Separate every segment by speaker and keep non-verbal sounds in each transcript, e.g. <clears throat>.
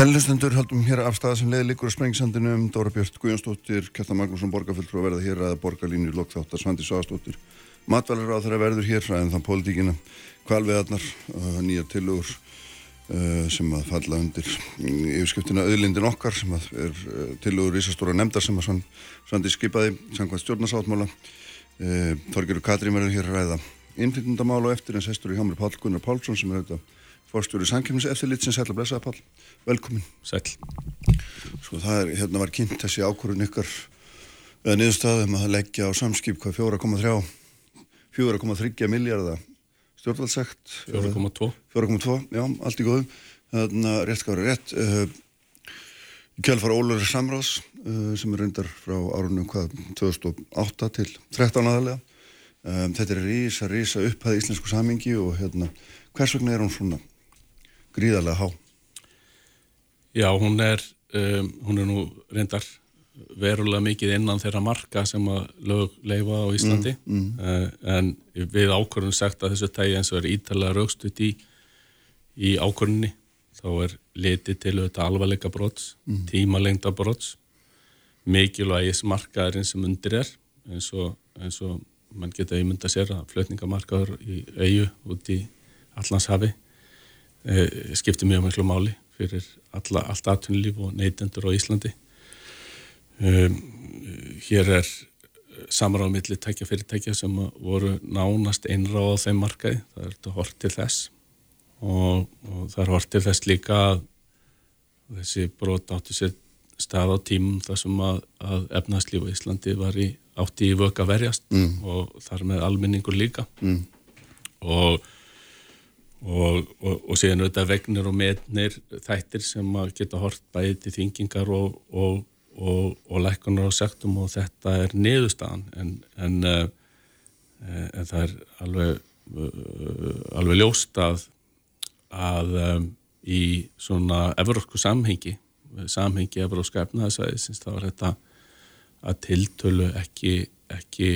Speaker 1: Sælnustendur haldum hér af stað sem leiði líkur á sprengsandinu um Dóra Björn Guðjónsdóttir, Kjartan Magnússon borgarfulltrú að verða hér að borgarlínur lokþáttar Svandi Sáastóttir. Matvælar á þeirra verður hér ræðin þann pólitíkina, kvalveðarnar, nýja tilugur uh, sem að falla undir yfirskiptina auðlindin okkar sem að er uh, tilugur ísastóra nefndar sem að Svandi skipaði sangvað stjórnasáttmála. Uh, Þorgiru Katrín verður hér að ræða innflytjandamál og eftir en sestur í Hámur Pál Gunnar Pálsson sem er auðvitað fórstjóri Sankjöfniseftillit sem sæl að blessa Pál, velkomin
Speaker 2: Sæl
Speaker 1: Sko það er, hérna var kynnt þessi ákvörðun ykkar eða niðurstaðum að leggja á samskip hvað 4,3 4,3 miljardar stjórnvaldsegt
Speaker 2: 4,2
Speaker 1: 4,2, já, allt í góðum þannig að rétt skári rétt uh, Kjálfar Ólur Samrás uh, sem er reyndar frá árunum hvað 2008 til 13 aðalega um, þetta er rísa, rísa upphæði íslensku samingi og hérna hvers vegna er hún svona gríðarlega há?
Speaker 2: Já, hún er, um, hún er nú reyndar verulega mikið innan þeirra marka sem að lög leifa á Íslandi mm, mm. Uh, en við ákvörðun sagt að þessu tægi eins og er ítalega raukstuð í, í ákvörðunni þá er litið til auðvitað alvarleika brots, mm. tímalengda brots mikilvægis markaðurinn sem undir er eins og, eins og mann geta ímynda sér að flutningamarkaður í auðu út í allanshafi eh, skiptir mjög miklu máli fyrir alla, allt atvinnulíf og neytendur á Íslandi um, hér er samráð millir tækja fyrirtækja sem voru nánast einráð á þeim markaði, það er hort til þess og, og það er hort til þess líka að þessi brot átti sér stað á tímum þar sem að, að efnarslíf á Íslandi var í átti í vöka verjast mm. og þar með almenningur líka mm. og og, og, og síðan auðvitað vegnir og metnir þættir sem að geta hort bæði til þingingar og, og lækunar og sektum og þetta er niðurstaðan. En, en, uh, en það er alveg, uh, alveg ljóst að, að um, í svona evrósku samhengi samhengi evróska efnaðsæðisins þá er þetta að tiltölu ekki, ekki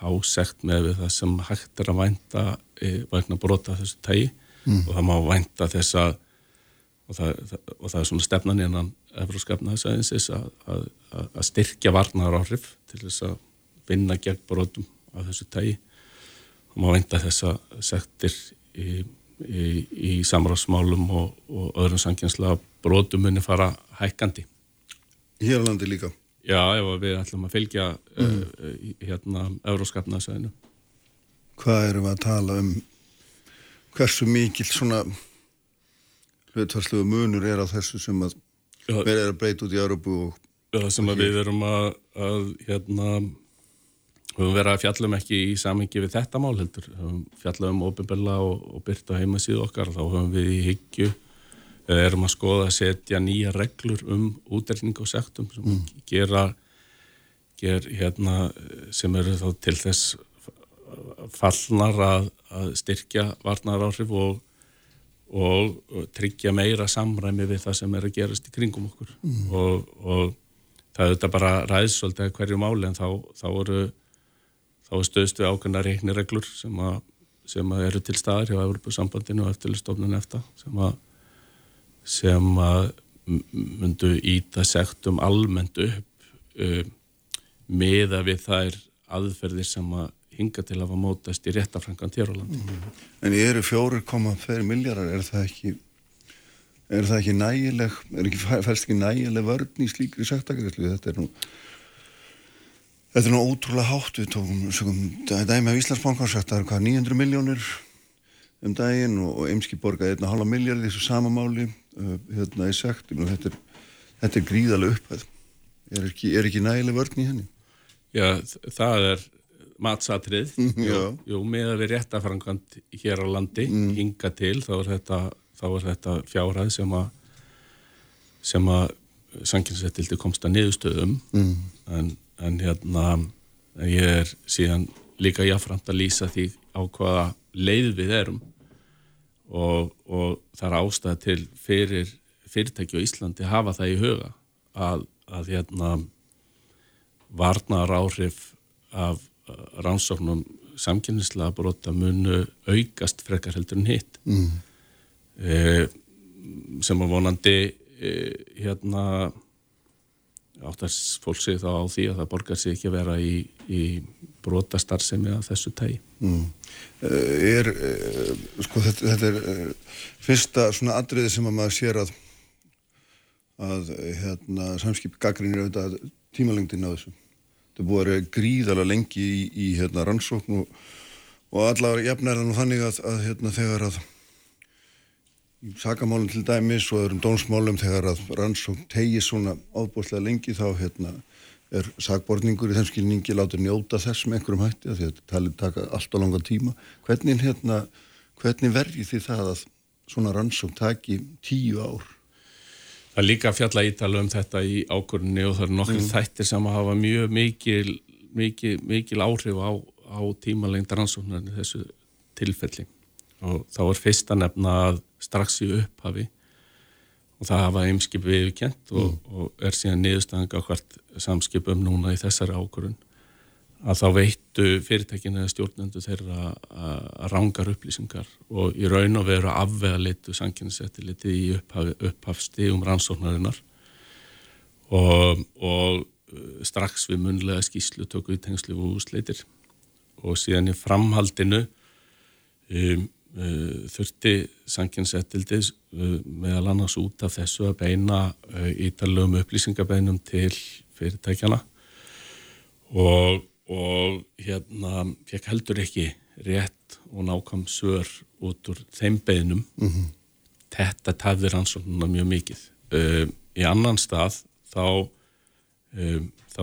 Speaker 2: hásegt með það sem hægt er að vænta vegna brota þessu tægi mm. og það má vænta þess að og það, og það er svona stefnan innan Evróskapnaðsæðinsis að, að, að styrkja varnar áhrif til þess að vinna gegn brotum af þessu tægi og má vænta þess að sektir í, í, í samráðsmálum og, og öðrum sangjenslega brotum munir fara hækkandi
Speaker 1: Hér á landi líka?
Speaker 2: Já, ef við ætlum að fylgja mm. uh, hérna Evróskapnaðsæðinu
Speaker 1: Hvað erum við að tala um hversu mikil svona hlutvarslegu munur er á þessu sem að verður að breyta út í Árubu og
Speaker 2: það sem að við erum að, að hérna við höfum verið að fjallum ekki í samengi við þetta mál heldur, fjallum ofinbella og, og byrta heimasíðu okkar. Þá höfum við í hyggju eða erum að skoða að setja nýja reglur um útdelning og sektum sem mm. gera ger, hérna, sem eru þá til þess fallnar að, að styrkja varnar áhrif og, og tryggja meira samræmi við það sem er að gerast í kringum okkur mm. og, og það er þetta bara ræðsvöld eða hverju máli en þá, þá eru þá er stöðstu ákveðna reiknireglur sem, a, sem að eru til staðar hjá Evropasambandinu og eftirlistofnun eftir sem að sem að myndu íta sektum almennt upp um, meða við þær aðferðir sem að hinga til að mótast í réttafrangan hér á landi. Mm.
Speaker 1: En ég eru 4,5 miljardar, er það ekki er það ekki nægileg er ekki fælst ekki nægileg vörn í slíkri sektakræslu, þetta er nú þetta er nú ótrúlega hátt við tókum, sögum, dæmi af Íslandsbankar sagt að það er hvað 900 miljónir um daginn og, og Eimski borgaði 1,5 miljard í þessu samamáli uh, hérna í sektinu og þetta er, þetta er gríðarlega upphæð er ekki, er ekki nægileg vörn í henni?
Speaker 2: Já, það er matsatrið. Jú, jú, með að við réttafrangand hér á landi mm. hinga til þá er þetta, þá er þetta fjárhæð sem að sem að sanginsettildi komst að niðurstöðum. Mm. en, en hérna ég er síðan líka jáframt að lýsa því á hvaða leið við erum. Og, og það er ástæða til fyrir fyrirtæki á Íslandi hafa það í huga að, að hérna varnar áhrif af rannsóknum samkynnislega brota munu aukast frekar heldur en hitt mm. e, sem að vonandi e, hérna áttast fólk sig þá á því að það borgar sig ekki að vera í, í brotastarðsemi að þessu tægi mm.
Speaker 1: Er, sko þetta, þetta er fyrsta svona andriði sem að maður sér að að hérna, samskip gaggrinir auðvitað tímalengdin á þessu. Það búið að vera gríðalega lengi í, í hérna, rannsókn og, og allar jafnæra nú þannig að, að hérna, þegar að í sakamálum til dæmis og öðrum dónsmálum þegar að rannsókn tegið svona ábúrslega lengi þá hérna, er sagborningur í þeim skilningi látur njóta þess með einhverjum hætti að að talið taka allt á langa tíma. Hvernig, hérna, hvernig verði því það að svona rannsókn taki tíu ár?
Speaker 2: Það er líka fjalla ítala um þetta í ákvörðinni og það eru nokkur mm. þættir sem að hafa mjög mikil, mikil, mikil áhrif á, á tímalengda rannsóknarni þessu tilfelli og þá er fyrsta nefna strax í upphafi og það hafa heimskip viðkjent og, mm. og er síðan niðurstanga hvert samskipum núna í þessari ákvörðun að þá veittu fyrirtækinu eða stjórnendu þeirra að rángar upplýsingar og í raun og veru afvega litu sanginsettiliti í upphaf, upphafstígum rannsóknarinnar. Og, og uh, strax við munlega skýslu tóku í tengslu og úsleitir og síðan í framhaldinu um, uh, þurfti sanginsettiliti uh, meðal annars út af þessu að beina uh, ítalum upplýsingabeinum til fyrirtækjana og og hérna fekk heldur ekki rétt og nákvæm svör út úr þeim beðnum mm -hmm. þetta tafðir ansvönduna mjög mikið uh, í annan stað þá um, þá,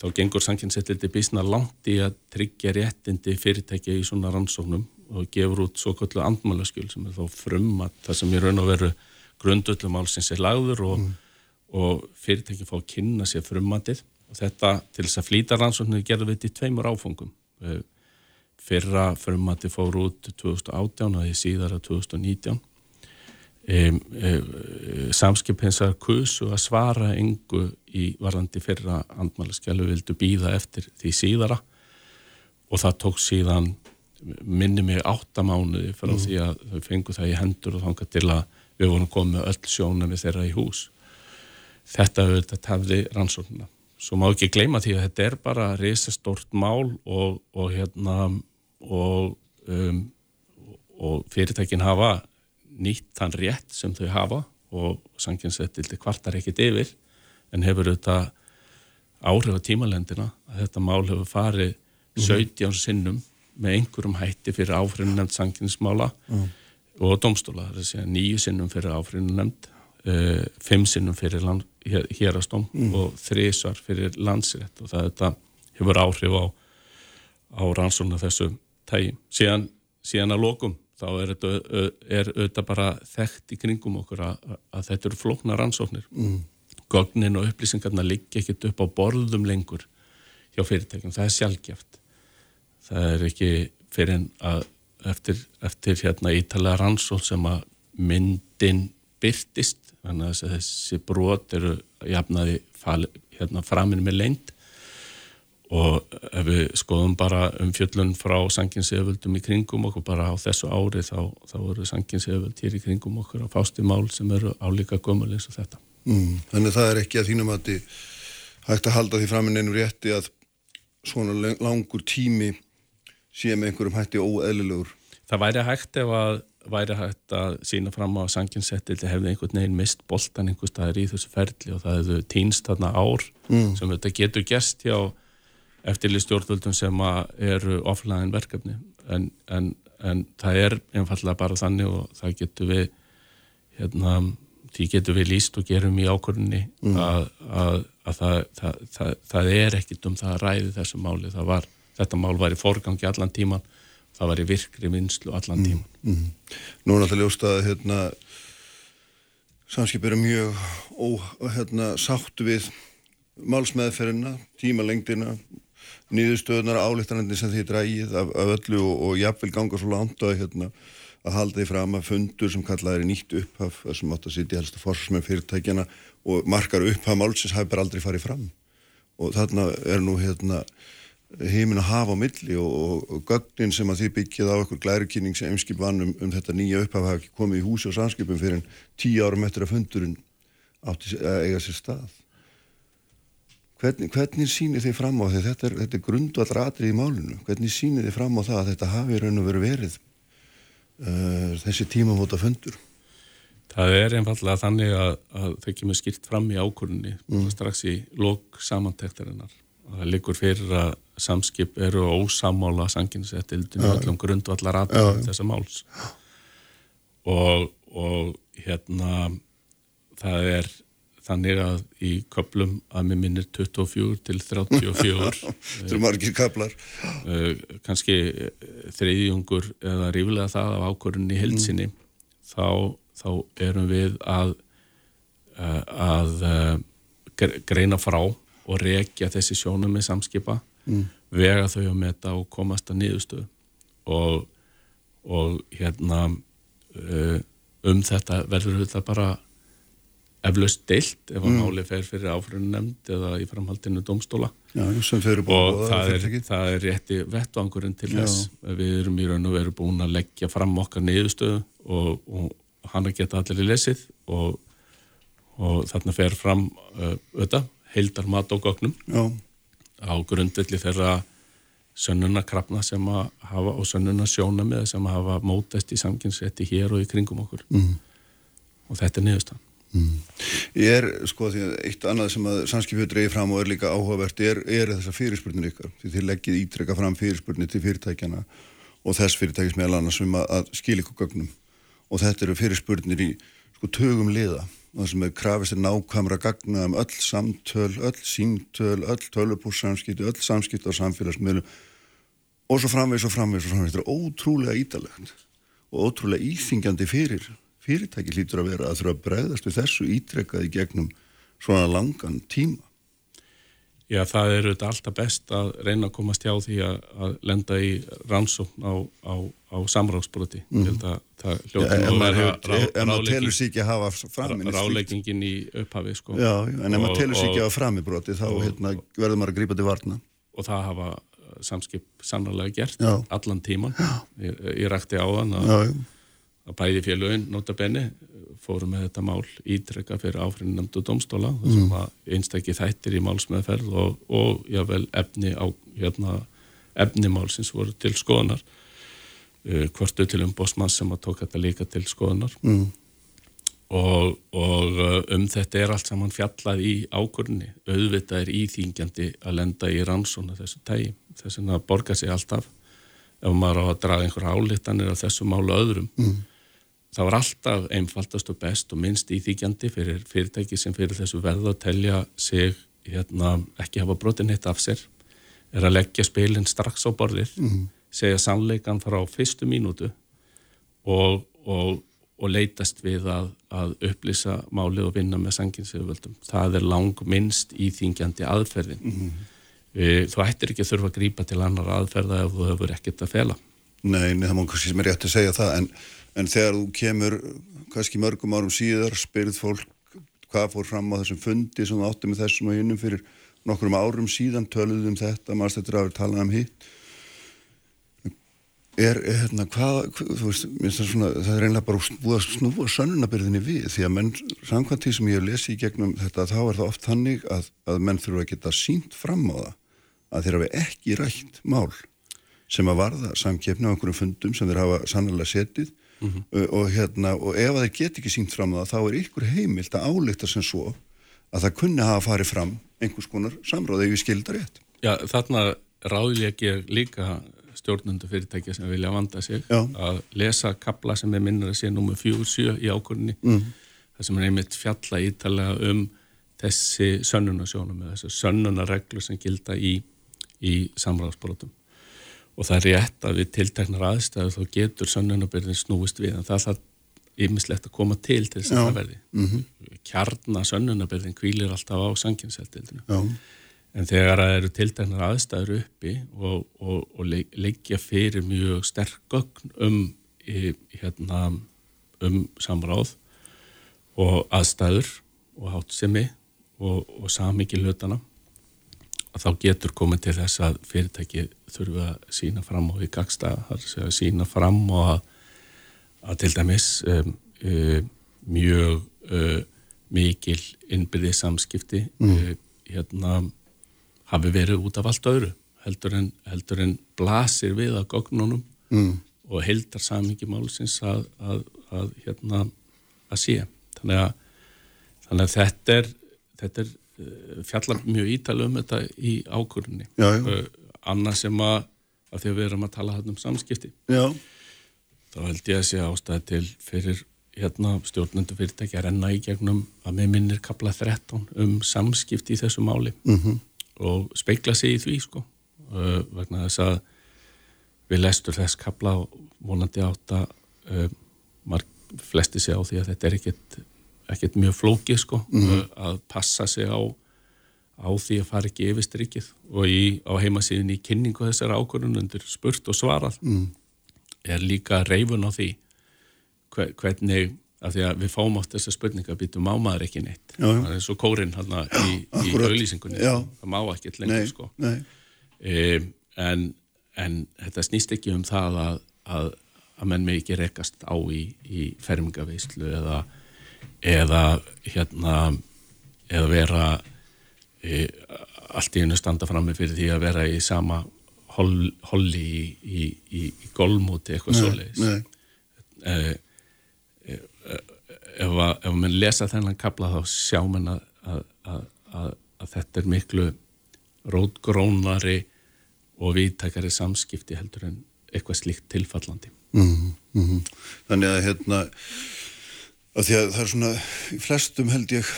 Speaker 2: þá gengur sanginsettildi bísna langt í að tryggja réttindi fyrirtækja í svona rannsóknum og gefur út svo kallu andmálaskjöl sem er þá frum að það sem í raun og veru grundullum álsins er lagður og, mm. og fyrirtækja fá að kynna sér frumatið og þetta til þess að flýta rannsóknir gerðum við þetta í tveimur áfungum fyrra förmati fór út 2018 og því síðara 2019 um, um, samskipinsar kusu að svara yngu í varðandi fyrra andmálaskjælu vildu býða eftir því síðara. Og það tók síðan minni mig átta mánuði frá mm. því að þau fengu það í hendur og þángar til að við vorum komið öll sjónum við þeirra í hús. Þetta auðvitað tafði rannsóknuna svo má ekki gleyma því að þetta er bara reysastort mál og, og hérna og, um, og fyrirtækin hafa nýtt þann rétt sem þau hafa og sanginsettildi kvartar ekkit yfir en hefur auðvitað áhrif á tímalendina að þetta mál hefur farið 17 mm. sinnum með einhverjum hætti fyrir áfrinu nefnd sanginsmála mm. og domstóla, það er að segja nýju sinnum fyrir áfrinu nefnd uh, fimm sinnum fyrir land, hérastóm mm. og þrísvar fyrir landsrétt og það þetta hefur áhrif á, á rannsóna þessu tægi. Síðan, síðan að lokum þá er þetta er auðvitað bara þekkt í kringum okkur að, að þetta eru flóknar rannsóknir. Mm. Gögnin og upplýsingarna liggja ekkit upp á borðum lengur hjá fyrirtækjum. Það er sjálfgeft. Það er ekki fyrir en að eftir, eftir hérna ítalega rannsók sem að myndin byrtist þannig að þessi brot eru jafnaði hérna, framinn með lengt og ef við skoðum bara um fjöllun frá sanginseföldum í kringum okkur bara á þessu ári þá, þá eru sanginseföld hér í kringum okkur á fástimál sem eru álíka gömul eins og þetta.
Speaker 1: Mm, þannig það er ekki að þínum að þið hægt að halda því framinn einum rétti að svona langur tími sé með einhverjum hætti óeðlilegur.
Speaker 2: Það væri hægt ef að væri hægt að sína fram á að sanginsettildi hefði einhvern veginn mist boltan einhver staðir í þessu ferli og það hefðu týnst þarna ár mm. sem þetta getur gerst hjá eftirlistjórnvöldum sem eru offline verkefni en, en, en það er einfallega bara þannig og það getur við hérna, því getur við líst og gerum í ákvörðinni mm. að, að, að það, það, það er ekkit um það að ræði þessu máli var, þetta mál var í forgangi allan tíman það var í virkri vinslu allan tíman. Mm, mm.
Speaker 1: Nú er náttúrulega ljóst að hérna, samskip eru mjög ó, hérna, sáttu við málsmeðferðina, tímalengdina, nýðustöðunar, álíktanandi sem því drægið af, af öllu og, og jafnvel ganga svo langt að, hérna, að halda því fram að fundur sem kallað er nýtt upphaf, sem átt að sitja helst að forsvarsmenn fyrirtækjana og markar upphaf málsins hafi bara aldrei farið fram og þarna er nú hérna heimin að hafa á milli og, og, og gögnin sem að því byggjað á okkur glærikynning sem einskip vann um, um þetta nýja upphafa hafa komið í húsi og samskipum fyrir en tíu árum eftir að fundurinn átti að eiga sér stað. Hvernig, hvernig sýnir þið fram á því? Þetta er, er grundvall atrið í málinu. Hvernig sýnir þið fram á það að þetta hafi raun og veru verið uh, þessi tímamóta fundur?
Speaker 2: Það er einfallega þannig að, að þau kemur skilt fram í ákvörunni mm. strax í lok samantektarinnar. Það liggur fyrir að samskip eru ósamála sanginsettildinu ja. öllum grundvallar aðtöðum ja. þessa máls og, og hérna það er þannig að í köplum að mér minnir 24 til 34 <laughs>
Speaker 1: Þetta er margir köplar
Speaker 2: uh, kannski þreyðjungur eða rífilega það af ákvörðunni í heilsinni mm. þá, þá erum við að að greina frá og rekja þessi sjónum með samskipa mm. vega þau að meta og komast að niðurstöðu og, og hérna uh, um þetta verður þetta bara eflaust deilt ef að mm. máli fer fyrir áfrunum nefnd eða í framhaldinu domstóla
Speaker 1: Já,
Speaker 2: og það er, það er rétti vettvangurinn til Já. þess við erum í raun og veru búin að leggja fram okkar niðurstöðu og, og hann að geta allir í lesið og, og þarna fer fram uh, auðvitað heildar mat á gögnum Já. Á grundvelli þeirra sönnunarkrafna sem að hafa og sönnunarsjóna með sem að hafa mótest í samkynnsrétti hér og í kringum okkur. Mm. og þetta er niðurstan mm.
Speaker 1: Ég er sko því að eitt annað sem að samskipið dreyði fram og er líka áhugavert er, er þessa fyrirspurnir ykkar. Því þið leggið ítrekka fram fyrirspurnir til fyrirtækjana og þess fyrirtækis meðal annars um að, að skil ykkur gögnum. Og þetta eru fyrirspurnir í sko tögum liða það sem er krafist er nákvæmra gagna um öll samtöl, öll síntöl, öll tölupússamskipti, öll samskipti á samfélagsmiðlu og svo framvegs og framvegs og framvegs. Þetta er ótrúlega ítalegt og ótrúlega íþingjandi fyrir fyrirtæki hlýtur að vera að þurfa að bregðast við þessu ítrekkaði gegnum svona langan tíma.
Speaker 2: Já, það er auðvitað alltaf best að reyna að komast hjá því að, að lenda í rannsókn á, á, á samráksbroti. Mm. Ég held að það
Speaker 1: vera En maður telur sér ekki að hafa framinn
Speaker 2: Ráleggingin í upphafi, sko.
Speaker 1: Já, en ef maður telur sér ekki að hafa framinn broti þá og, hérna, verður maður að grípa til varna.
Speaker 2: Og það hafa uh, samskip sannarlega gert já. allan tíman. Ég, ég rækti á þann að, að bæði félögin, notabenni, fórum með þetta mál ítrekka fyrir áfrinnamdu domstóla þessum mm. að einstakki þættir í málsmeðferð og, og jável efni á hérna, efnimálsins voru til skoðanar uh, hvortu til umbósmann sem að tók þetta líka til skoðanar mm. og, og uh, um þetta er allt saman fjallað í ákurni auðvitað er íþýngjandi að lenda í rannsóna þessu tægi þess að borga sig alltaf ef maður á að draga einhver álítanir af þessu málu öðrum. Mm. Það var alltaf einfaldast og best og minnst íþýkjandi fyrir fyrirtæki sem fyrir þessu verða að telja sig hérna, ekki hafa brotin hitt af sér. Er að leggja spilin strax á borðir mm. Segja sannleikan frá fyrstu mínútu og, og, og leitast við að, að upplýsa málið og vinna með sanginsöguvöldum. Það er lang minnst íþýngjandi aðferðin. Mm. Þú ættir ekki að þurfa að grípa til annar aðferða ef þú hefur ekkert að fela.
Speaker 1: Nei, það má kannski sem er rétt að segja það en en þegar þú kemur kannski mörgum árum síðar spyrð fólk hvað fór fram á þessum fundi sem þú átti með þessum og hinnum fyrir nokkrum árum síðan töluðum þetta, maður stættir að vera talað um hitt er, hérna, hvað, þú veist það, svona, það er einlega bara búið að snúa sönnunabyrðinni við, því að menn samkvæmt því sem ég hef lesið í gegnum þetta þá er það oft hannig að, að menn þurfa að geta sínt fram á það að þeir hafi ekki rætt mál sem að varða samkeppni á einhverjum fundum sem þeir hafa sannlega setið mm -hmm. og hérna og ef það get ekki sínt fram það þá er ykkur heimilt að álita sem svo að það kunni hafa farið fram einhvers konar samráð eða skildar rétt
Speaker 2: Já, þarna ráðlegir líka stjórnundu fyrirtækja sem vilja vanda sig Já. að lesa kabla sem er minnur að sé nummið 47 í ákvörni mm. það sem er einmitt fjalla ítalega um þessi sönnunasjónum eða þessi sönnunarreglu sem gilda í, í samráðsbrotum og það er rétt að við tilteknar aðstæðu þá getur sönnunabyrðin snúist við en það er ymislegt að koma til til þess að það verði mm -hmm. kjarnar sönnunabyrðin kvílir alltaf á sanginseldildinu en þegar það eru tilteknar aðstæður uppi og, og, og leggja fyrir mjög sterk gögn um, hérna, um samráð og aðstæður og hátsemi og, og samikið hlutana þá getur komið til þess að fyrirtæki þurfa að sína fram og í gagsta að sína fram og að, að til dæmis um, um, mjög um, mikil innbyrðið samskipti mm. hérna hafi verið út af allt öðru heldur en, heldur en blasir við að gognunum mm. og heldar samingi málsins að, að, að hérna að sé þannig að, þannig að þetta er, þetta er eh, fjallar mjög ítala um þetta í ákvörðunni uh, annað sem að, að því að við erum að tala um samskipti
Speaker 1: já.
Speaker 2: þá held ég að sé ástæði til fyrir hérna, stjórnendu fyrirtæki að renna í gegnum að með minnir kapla 13 um samskipti í þessu máli mm -hmm. Og speikla sig í því sko uh, vegna þess að við lestur þess kapla vonandi átt að uh, marg, flesti sig á því að þetta er ekkert, ekkert mjög flókið sko mm -hmm. uh, að passa sig á á því að fara ekki yfir strikið og í, á heimasíðin í kynningu þessar ákvörðun undir spurt og svarað mm. er líka reyfun á því hvernig af því að við fáum átt þessa spurninga býtum má maður ekki neitt? Já, já. það er og kórin hérna í, í auðlýsingunni það má ekki lengur sko. e, en, en þetta snýst ekki um það að, að, að menn með ekki rekast á í, í fermingaveyslu eða eða hérna eða vera e, allt í hennu standa frammi fyrir því að vera í sama hol, holli í, í golmúti eitthvað svoleiðis. eða ef að, ef mann lesa þennan kapla þá sjá mann að, að, að þetta er miklu rótgrónari og viðtækari samskipti heldur en eitthvað slíkt tilfallandi mm
Speaker 1: -hmm. Þannig að hérna að því að það er svona flestum held ég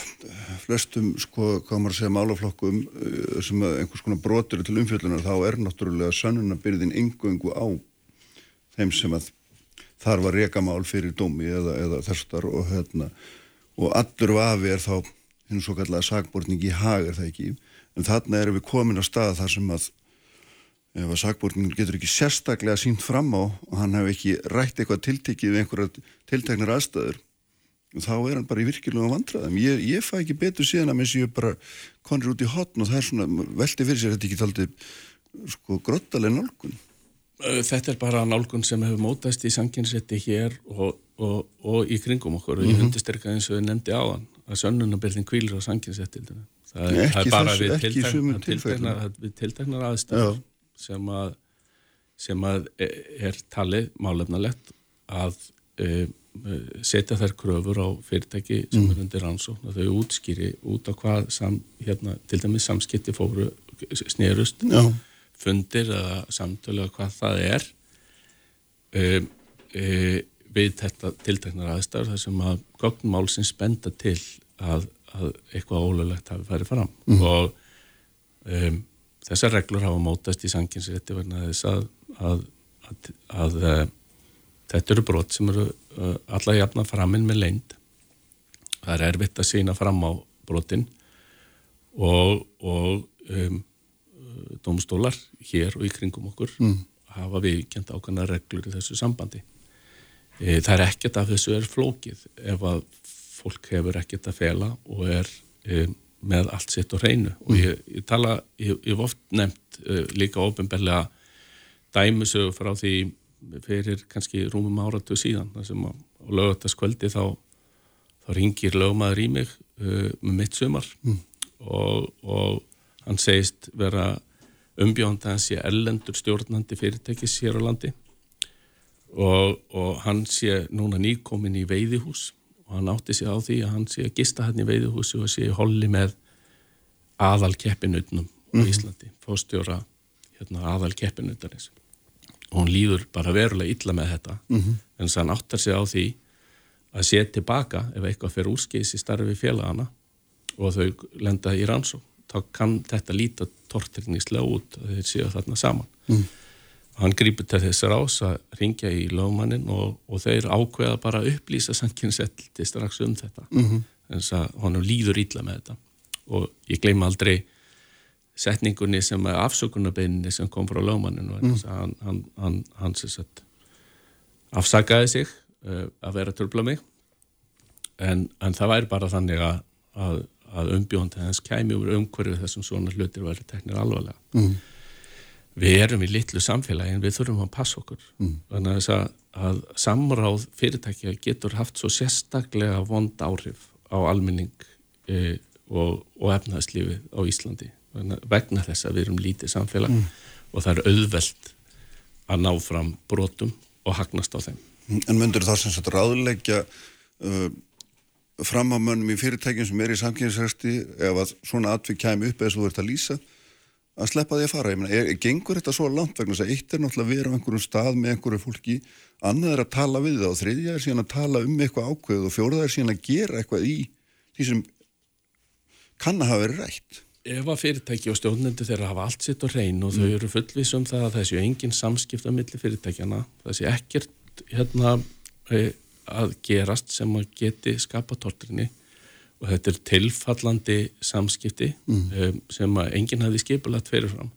Speaker 1: flestum sko, hvað maður segja málaflokkum eh, sem einhvers konar brotur til umfjöldunar þá er náttúrulega sannunabyrðin engu-engu á þeim sem að þar var rekamál fyrir dómi eða, eða þessar og, hérna, og allur vafi er þá hinn svo kallega sagbortning í hag er það ekki? En þarna erum við komin á stað þar sem að ef að sagbortningin getur ekki sérstaklega sínt fram á og hann hefur ekki rætt eitthvað tiltekið við einhverja tilteknar aðstæður þá er hann bara í virkilega vandraðum ég, ég fæ ekki betur síðan að mér séu bara konur út í hotn og það er svona veldi fyrir sér þetta ekki taldið sko grottalega nálgun
Speaker 2: Þetta er bara nálgun sem hefur mótast í sanginsetti hér og, og, og í kringum okkur. Og ég mhm. undirsterka eins og ég nefndi á hann að sönnunabildin kvílir á sanginsetti það, það er bara við tiltegnar, tiltegnar aðstæður sem að sem að e, er talið málefnalegt að e, e, setja þær kröfur á fyrirtæki sem mm. er undir rannsókn og þau útskýri út á hvað sam, hérna, til dæmis samskipti fóru snerust. Já fundir eða samtölu eða hvað það er um, um, við þetta tilteknar aðstæður þar sem að gognmálsins spenda til að, að eitthvað ólulegt hafi farið fram mm. og um, þessar reglur hafa mótast í sanginsrétti verna þess að, að, að uh, þetta eru brot sem eru uh, alla jafna framinn með leind það er erfitt að sína fram á brotin og, og um, domstólar hér og í kringum okkur mm. hafa við kjent ákvæmna reglur í þessu sambandi. E, það er ekkert af þessu er flókið ef að fólk hefur ekkert að fela og er e, með allt sitt á hreinu og ég, ég tala, ég hef oft nefnt e, líka ofinbellega dæmisögur frá því fyrir kannski rúmum áratu síðan þar sem á lögataskvöldi þá, þá ringir lögmaður í mig uh, með mitt sumar mm. og, og hann segist vera umbjóðandi hans sé ellendur stjórnandi fyrirtækis hér á landi og, og hann sé núna nýkomin í veiðihús og hann átti sig á því að hann sé að gista hann í veiðihúsi og sé holli með aðal keppinutnum á mhm. Íslandi, fóstjóra hérna, aðal keppinutarins og hún líður bara verulega illa með þetta mm -hmm. en þannig að hann áttar sig á því að sé tilbaka ef eitthvað fyrir úrskis í starfi félagana og þau lenda í rannsók þá kann þetta líta tortirnislega út að þeir séu þarna saman. Mm. Hann grýpur til þess rás að ringja í lögmannin og, og þeir ákveða bara að upplýsa sanginsettilti strax um þetta. Mm -hmm. Þannig að hann líður ítla með þetta og ég gleyma aldrei setningunni sem er afsökunarbeininni sem kom frá lögmannin og mm. hann, hann, hann, hann afsakaði sig uh, að vera törfla mig en, en það væri bara þannig að, að að umbjóndi hans kæmi úr umhverju þessum svona hlutir verður teknir alvarlega. Mm. Við erum í litlu samfélagi en við þurfum að passa okkur. Mm. Þannig að, að samráð fyrirtækja getur haft svo sérstaklega vond áhrif á almenning e, og, og efnaðslífið á Íslandi vegna þess að við erum lítið samfélag mm. og það er auðvelt að ná fram brotum og hagnast á þeim.
Speaker 1: En myndur það sem sagt ráðleggja uh, fram á mönnum í fyrirtækjum sem er í samkynnsræsti ef að svona atvið kæmi upp eða verður þetta að lýsa að sleppa því að fara. Ég meina, er, gengur þetta svo langt vegna þess að eitt er náttúrulega að vera á einhverjum stað með einhverju fólki, annað er að tala við það og þriðja er síðan að tala um eitthvað ákveð og fjóruða er síðan að gera eitthvað í því sem kann að hafa verið rætt.
Speaker 2: Ef að fyrirtæki og stjórnendur þeirra hafa allt sitt og reyn og þau mm. eru fullvísum það að þessu engin samskipt á milli fyrirtækjana, þessi ekkert hérna, e, að gerast sem að geti skapa tortrinni og þetta er tilfallandi samskipti mm. um, sem að enginn hafi skipulagt fyrirfram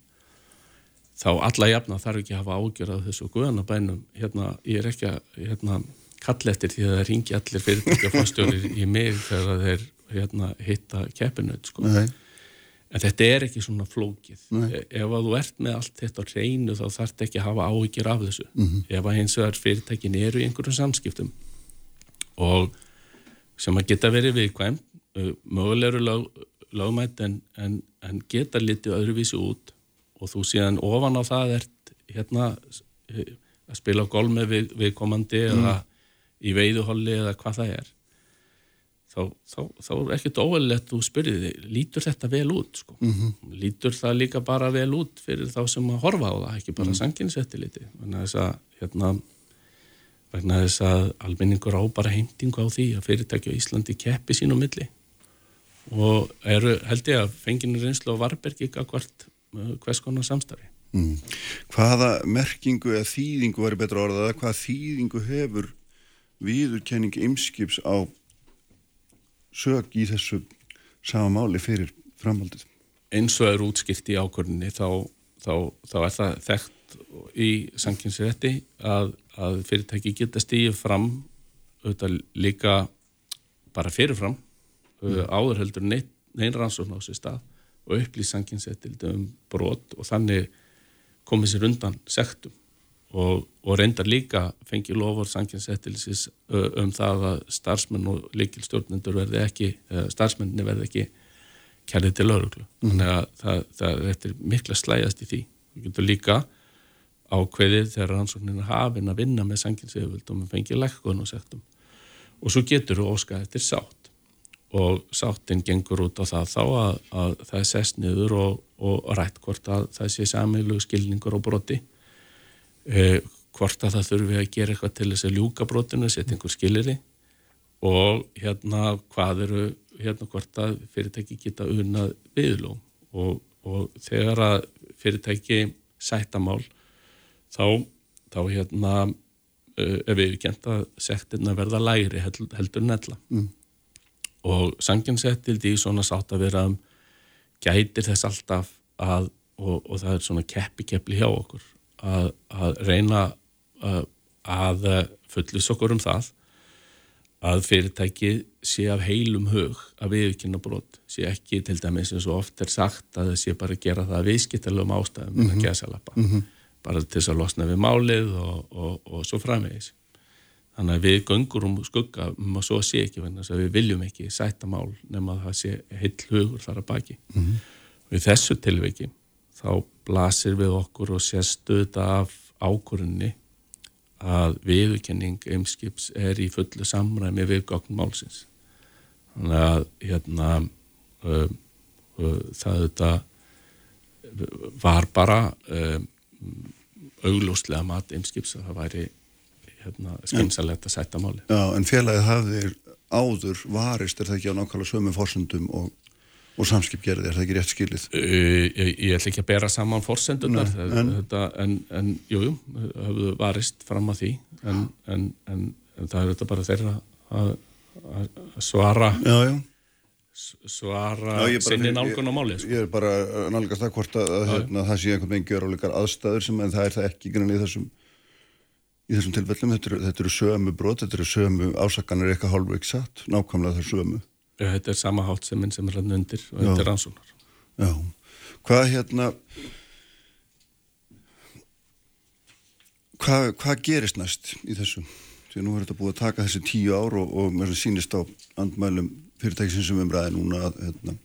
Speaker 2: þá alla jafna þarf ekki að hafa ágjörð af þessu guðanabænum hérna, ég er ekki að hérna, kalla eftir því að það ringi allir fyrirtækja fórstjóðir í mig þegar þeir hérna, hitta keppinu sko. en þetta er ekki svona flókið Nei. E, ef að þú ert með allt þetta reynu þá þarf þetta ekki að hafa ágjörð af þessu mm -hmm. ef að hins vegar fyrirtækin eru í einhverjum samskiptum og sem að geta verið viðkvæm möguleg eru lög, lögmætt en, en, en geta litið öðruvísi út og þú síðan ofan á það ert hérna að spila á golmi við, við komandi mm. eða í veiðuholli eða hvað það er þá, þá, þá er ekkert óverlegt þú spyrir þig, lítur þetta vel út sko? mm -hmm. lítur það líka bara vel út fyrir þá sem að horfa á það ekki bara mm. sanginsetti liti þannig að þess að hérna vegna þess að almenningur á bara heimtingu á því að fyrirtæki á Íslandi keppi sín á milli og eru held ég að fenginu reynslu á Varberg ekki að hvert hvers konar samstarfi. Mm.
Speaker 1: Hvaða merkingu eða þýðingu var betra orðað hvaða þýðingu hefur viðurkenning ymskips á sög í þessu sama máli fyrir framhaldið?
Speaker 2: Eins og er útskipt í ákvörðinni þá, þá, þá er það þekkt í sanginsrétti að að fyrirtæki geta stíðið fram auðvitað líka bara fyrirfram mm. áður heldur neyn rannsókn á sér stað og upplýsanginsettildi um brot og þannig komið sér undan sektum og, og reyndar líka fengið lofur sanginsettilsis um það að starfsmenn og líkilstjórnendur verði ekki, starfsmenni verði ekki kærið til lauruglu mm. þannig að það, það, það er mikla slægast í því við getum líka ákveðið þegar rannsókninu hafinn að vinna með sanginseföldum og fengið lekkun og sektum og svo getur þú óskað eftir sátt. Og sáttin gengur út á það þá að, að það er sest niður og, og rætt hvort að það sé samilu skilningur og broti. Eh, hvort að það þurfi að gera eitthvað til þess að ljúka brotinu, setja einhver skiliri og hérna hvað eru hérna hvort að fyrirtæki geta unnað viðlum og, og þegar að fyrirtæki sættamál þá, þá hérna ef við kent að sektirna verða læri held, heldur nella mm. og sanginsettildi í svona sátt að vera gætir þess alltaf að og, og það er svona keppi-keppli hjá okkur að, að reyna að, að fullis okkur um það að fyrirtæki sé af heilum hug að viðkynna brot sé ekki til dæmis eins og oft er sagt að það sé bara að gera það að viðskiptalögum ástæðum mm -hmm. en að gesa lappa mm -hmm bara til þess að losna við málið og, og, og svo framvegis. Þannig að við göngur um skugga um að svo sé ekki venna þess að við viljum ekki sætta mál nema að það sé heill hugur þar að baki. Mm -hmm. Og í þessu tilveiki þá blasir við okkur og sérstuða af ákurunni að viðurkenning eimskips er í fullu samræmi við gogn málsins. Þannig að hérna uh, uh, það þetta var bara um, auglúslega mat einskips að það væri hérna, skynsalegt að setja máli.
Speaker 1: Já, en félagið hafðir áður varist, er það ekki á nákvæmlega sömu fórsendum og, og samskip gerði, er það ekki rétt skilið?
Speaker 2: Ég, ég ætla ekki að bera saman fórsendunar, en, en, en jújú, hafðu varist fram að því, en, en það er þetta bara þeirra að svara
Speaker 1: já, já
Speaker 2: svara sinni nálgun á máli
Speaker 1: sko. Ég er bara nálgast að hvort að, að hérna, það sé einhvern veginn gjöruleikar aðstæður sem en það er það ekki í þessum í þessum tilfellum, þetta þetta eru sömu brot þetta eru sömu ásakanir eitthvað hálfur ekki satt, nákvæmlega það er sömu.
Speaker 2: Já, þetta er sama hátseminn sem er hann undir og þetta er rannsónar
Speaker 1: Já, hvað hérna hvað, hvað gerist næst í þessu? Því nú er þetta búið að taka þessi tíu ár og, og mér sýnist á andmælum fyrirtæksin sem umræði núna að hérna,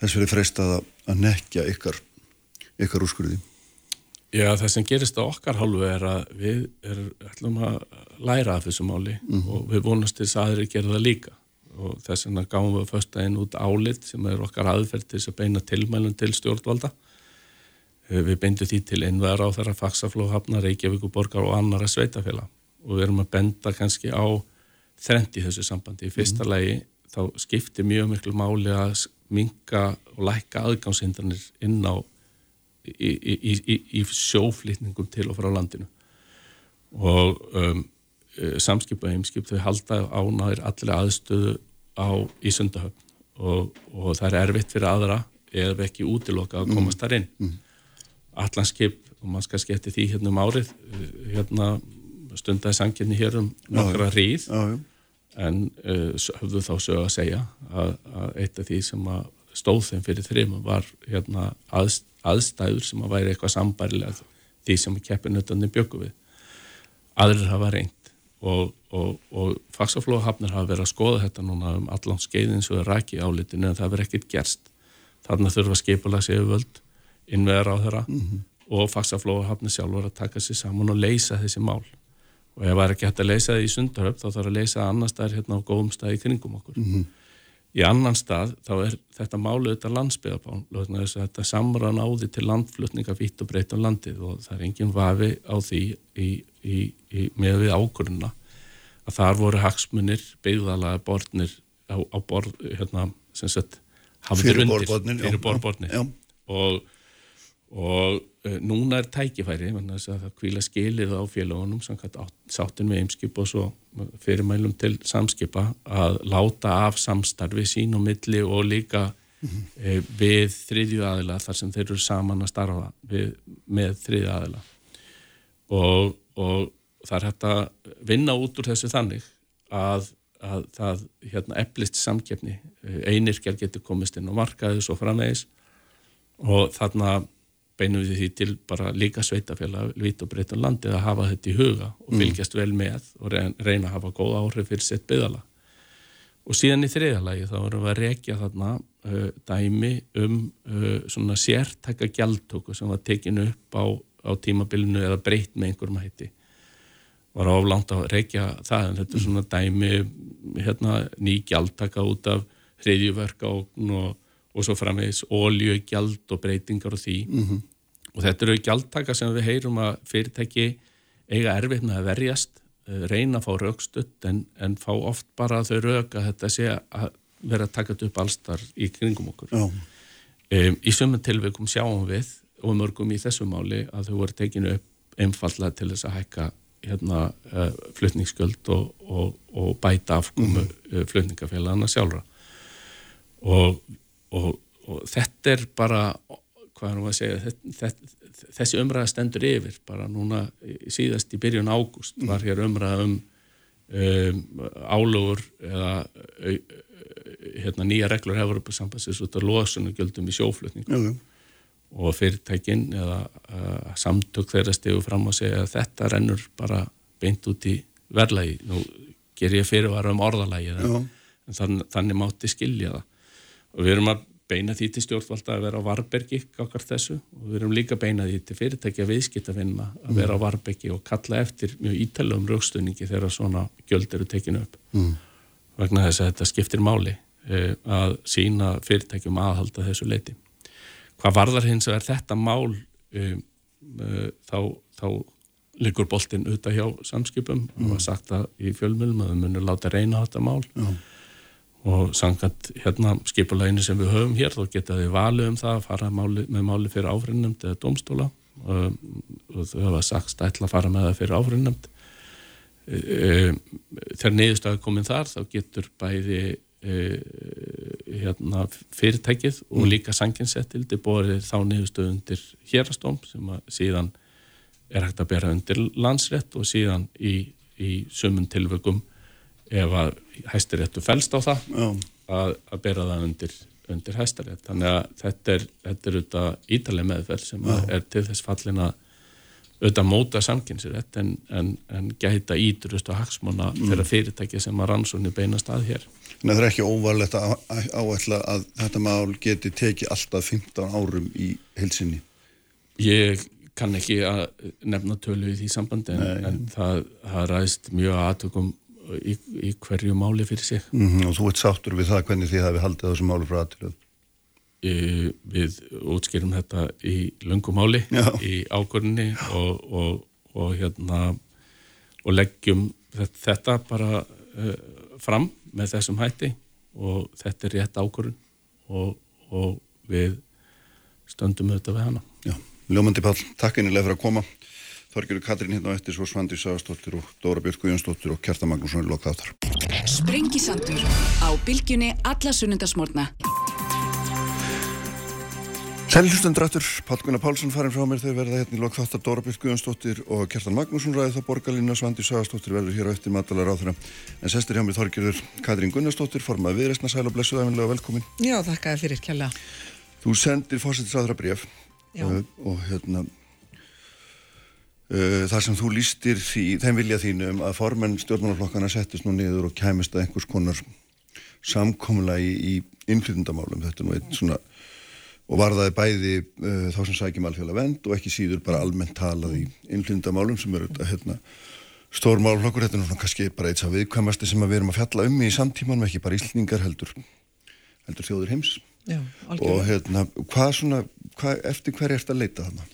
Speaker 1: þess verið freistað að nekja ykkar, ykkar úrskurði?
Speaker 2: Já, það sem gerist á okkar hálfu er að við er, ætlum að læra af þessu máli mm -hmm. og við vonast til þess að aðri gera það líka og þess vegna gáum við fyrst aðeins út álit sem er okkar aðferð til þess að beina tilmælum til stjórnvalda. Eh, við beindum því til einvæðar á þeirra faksaflóhafna, Reykjavík og Borgar og annara sveitafélag og við erum að benda kannski á þrendi þessu sambandi. Í fyrsta mm lagi þá skiptir mjög miklu máli að minka og lækka aðgámshindranir inn á í, í, í, í sjóflýtningum til og frá landinu. Og um, e, samskip og heimskip þau halda ánaðir allir aðstöðu á Ísundahöfn og, og það er erfitt fyrir aðra eða ekki útiloka að komast þar inn. Mm. allanskip og maður skal skemmti því hérna um árið e, hérna stundagi sanginni hér um nokkra hríð en uh, höfðu þá sög að segja að, að eitt af því sem að stóð þeim fyrir þrjum var hérna aðst aðstæður sem að væri eitthvað sambarilega því sem keppinutandi bjöku við. Aðrir hafa reynd og, og, og fagsaflóðahafnir hafa verið að skoða þetta núna um allan skeiðin svo er ræki álitinu en það verið ekkit gerst. Þarna þurfa skipulags yfirvöld, innvegar á þeirra mm -hmm. og fagsaflóðahafnir sjálfur að taka sér saman og leysa þessi mál. Og ef það er ekki hægt að leysa það í sundaröf þá þarf að leysa það annar staðir hérna á góðum staði kringum okkur. Mm -hmm. Í annan stað þá er þetta málu þetta landsbyðabán, þetta samran áði til landflutninga vitt og breytt á landið og það er enginn vafi á því í, í, í, með við ákvörðuna að þar voru hagsmunir byggðalaga borðnir á, á borð, hérna, sem sagt, fyrir borðborðnir og og uh, núna er tækifæri það kvíla skilið á félagunum sáttin með eimskip og svo fyrirmælum til samskipa að láta af samstarfi sín og milli og líka mm -hmm. við þriðju aðila þar sem þeir eru saman að starfa við, með þriðju aðila. Og, og það er hægt að vinna út úr þessu þannig að, að það hérna, eflist samkjöfni einirkjar getur komist inn og markaði svo framvegis. Og þarna beinum við því til bara líka sveitafélag vitt og breytan landið að hafa þetta í huga og mm. fylgjast vel með og reyna að hafa góð áhrif fyrir sitt byggðala og síðan í þriðalagi þá erum við að rekja þarna uh, dæmi um uh, svona sértækka gjaldtöku sem var tekinu upp á, á tímabilinu eða breytt með einhverjum hætti. Var áflangt að rekja það en þetta er svona dæmi hérna ný gjaldtaka út af hriðjuverka og og svo framvegis ólju, gjald og breytingar og því mm -hmm. og þetta eru gjaldtaka sem við heyrum að fyrirtæki eiga erfitt með að verjast eh, reyna að fá raukstutt en, en fá oft bara þau rauk að þetta sé að vera að taka þetta upp allstar í kringum okkur um, í sumum tilveikum sjáum við og mörgum í þessu máli að þau voru tekinu upp einfallega til þess að hækka hérna, uh, flutningsskjöld og, og, og bæta afkomu mm. uh, flutningafélagana sjálfra og og, og þetta er bara hvað er nú að segja þetta, þessi umræða stendur yfir bara núna síðast í byrjun ágúst var hér umræða um, um álugur eða hérna, nýja reglur hefur upp á sambansins út af losunugjöldum í sjóflutningu mm. og fyrirtækin eða uh, samtök þeirra stegu fram og segja að þetta rennur bara beint út í verðlægi nú ger ég fyrirvara um orðalægi en þann, þannig mátti skilja það og við erum að beina því til stjórnvalda að vera á varbergi okkar þessu og við erum líka beina því til fyrirtækja viðskiptafinna að mm. vera á varbergi og kalla eftir mjög ítalum raukstunningi þegar svona gjöld eru tekinu upp mm. vegna þess að þetta skiptir máli eh, að sína fyrirtækjum aðhalda þessu leiti. Hvað varðar hins að þetta mál eh, eh, þá, þá liggur boltin auðvitað hjá samskipum og mm. var sagt að í fjölmjölum að við munum láta reyna þetta mál Já og sangat hérna skipuleginu sem við höfum hér þá geta þið valið um það að fara máli, með máli fyrir áfrinnumd eða domstóla og, og þau hafa sagt stætla að fara með það fyrir áfrinnumd þegar niðurstöðu komin þar þá getur bæði e, hérna fyrirtækið og mm. líka sanginsettildi borðið þá niðurstöðu undir hérastóm sem að síðan er hægt að bera undir landsrétt og síðan í, í sumun tilvökum ef að hæstiréttu fælst á það að, að bera það undir, undir hæstarétt þannig að þetta er, þetta er af ítaleg meðferð sem er til þess fallin að auðvitað móta samkynnsrétt en, en, en gæta ídurust og hagsmuna mm. þeirra fyrirtæki sem að rannsóknir beinast að hér.
Speaker 1: Að það er ekki óvarlegt að áætla að þetta mál geti tekið alltaf 15 árum í heilsinni?
Speaker 2: Ég kann ekki að nefna tölu í því sambandi en, en það, það ræðist mjög aðtökum í, í hverju máli fyrir sig.
Speaker 1: Mm -hmm, og þú ert sáttur við það hvernig þið hafi haldið þessu máli frá aðtöluð?
Speaker 2: Við útskýrum þetta í lungumáli í ákvörðinni og, og, og, hérna, og leggjum þetta bara uh, fram með þessum hætti og þetta er rétt ákvörðin og við stöndum auðvitað við hana.
Speaker 1: Já, Ljómandi Pall, takk einnilega fyrir að koma. Þorgjörður Katrín hérna á eftir, svo Svandi Sáastóttir og Dóra Björk Guðjónsdóttir og Kjarta Magnússon í lokþáttar.
Speaker 3: Sprengisandur á bylgjunni alla sunnundasmórna.
Speaker 1: Sælhjústendrættur, Pál Gunnar Pálsson farin frá mér þegar verða hérna í lokþáttar Dóra Björk Guðjónsdóttir og Kjartan Magnússon ræði þá borgarlína Svandi Sáastóttir verður hér á eftir matalar á þeirra. En sestir hjá mér Þorgjörður Katrín Gunnarsdóttir, formaði viðreysna sæl og blessuð æfinlega velkomin.
Speaker 4: Já, þakka fyrir kjalla.
Speaker 1: Þú sendir fórsettisraðra bref uh, og hérna þar sem þú lístir því, þeim vilja þínum að formenn stjórnmálaflokkana settist nú niður og kæmist að einhvers konar samkomla í, í innflytundamálum. Þetta er nú einn svona og varðaði bæði uh, þá sem sækjum alþjóðlega vend og ekki síður bara almennt talað í innflytundamálum sem eru hérna, stór málflokkur, þetta er nú kannski bara eitt af viðkvæmasti sem við erum að fjalla um í samtímanum, ekki bara íslningar heldur, heldur þjóður heims
Speaker 4: Já,
Speaker 1: og hérna, hvað svona, hvað, eftir hverja ert að leita þarna?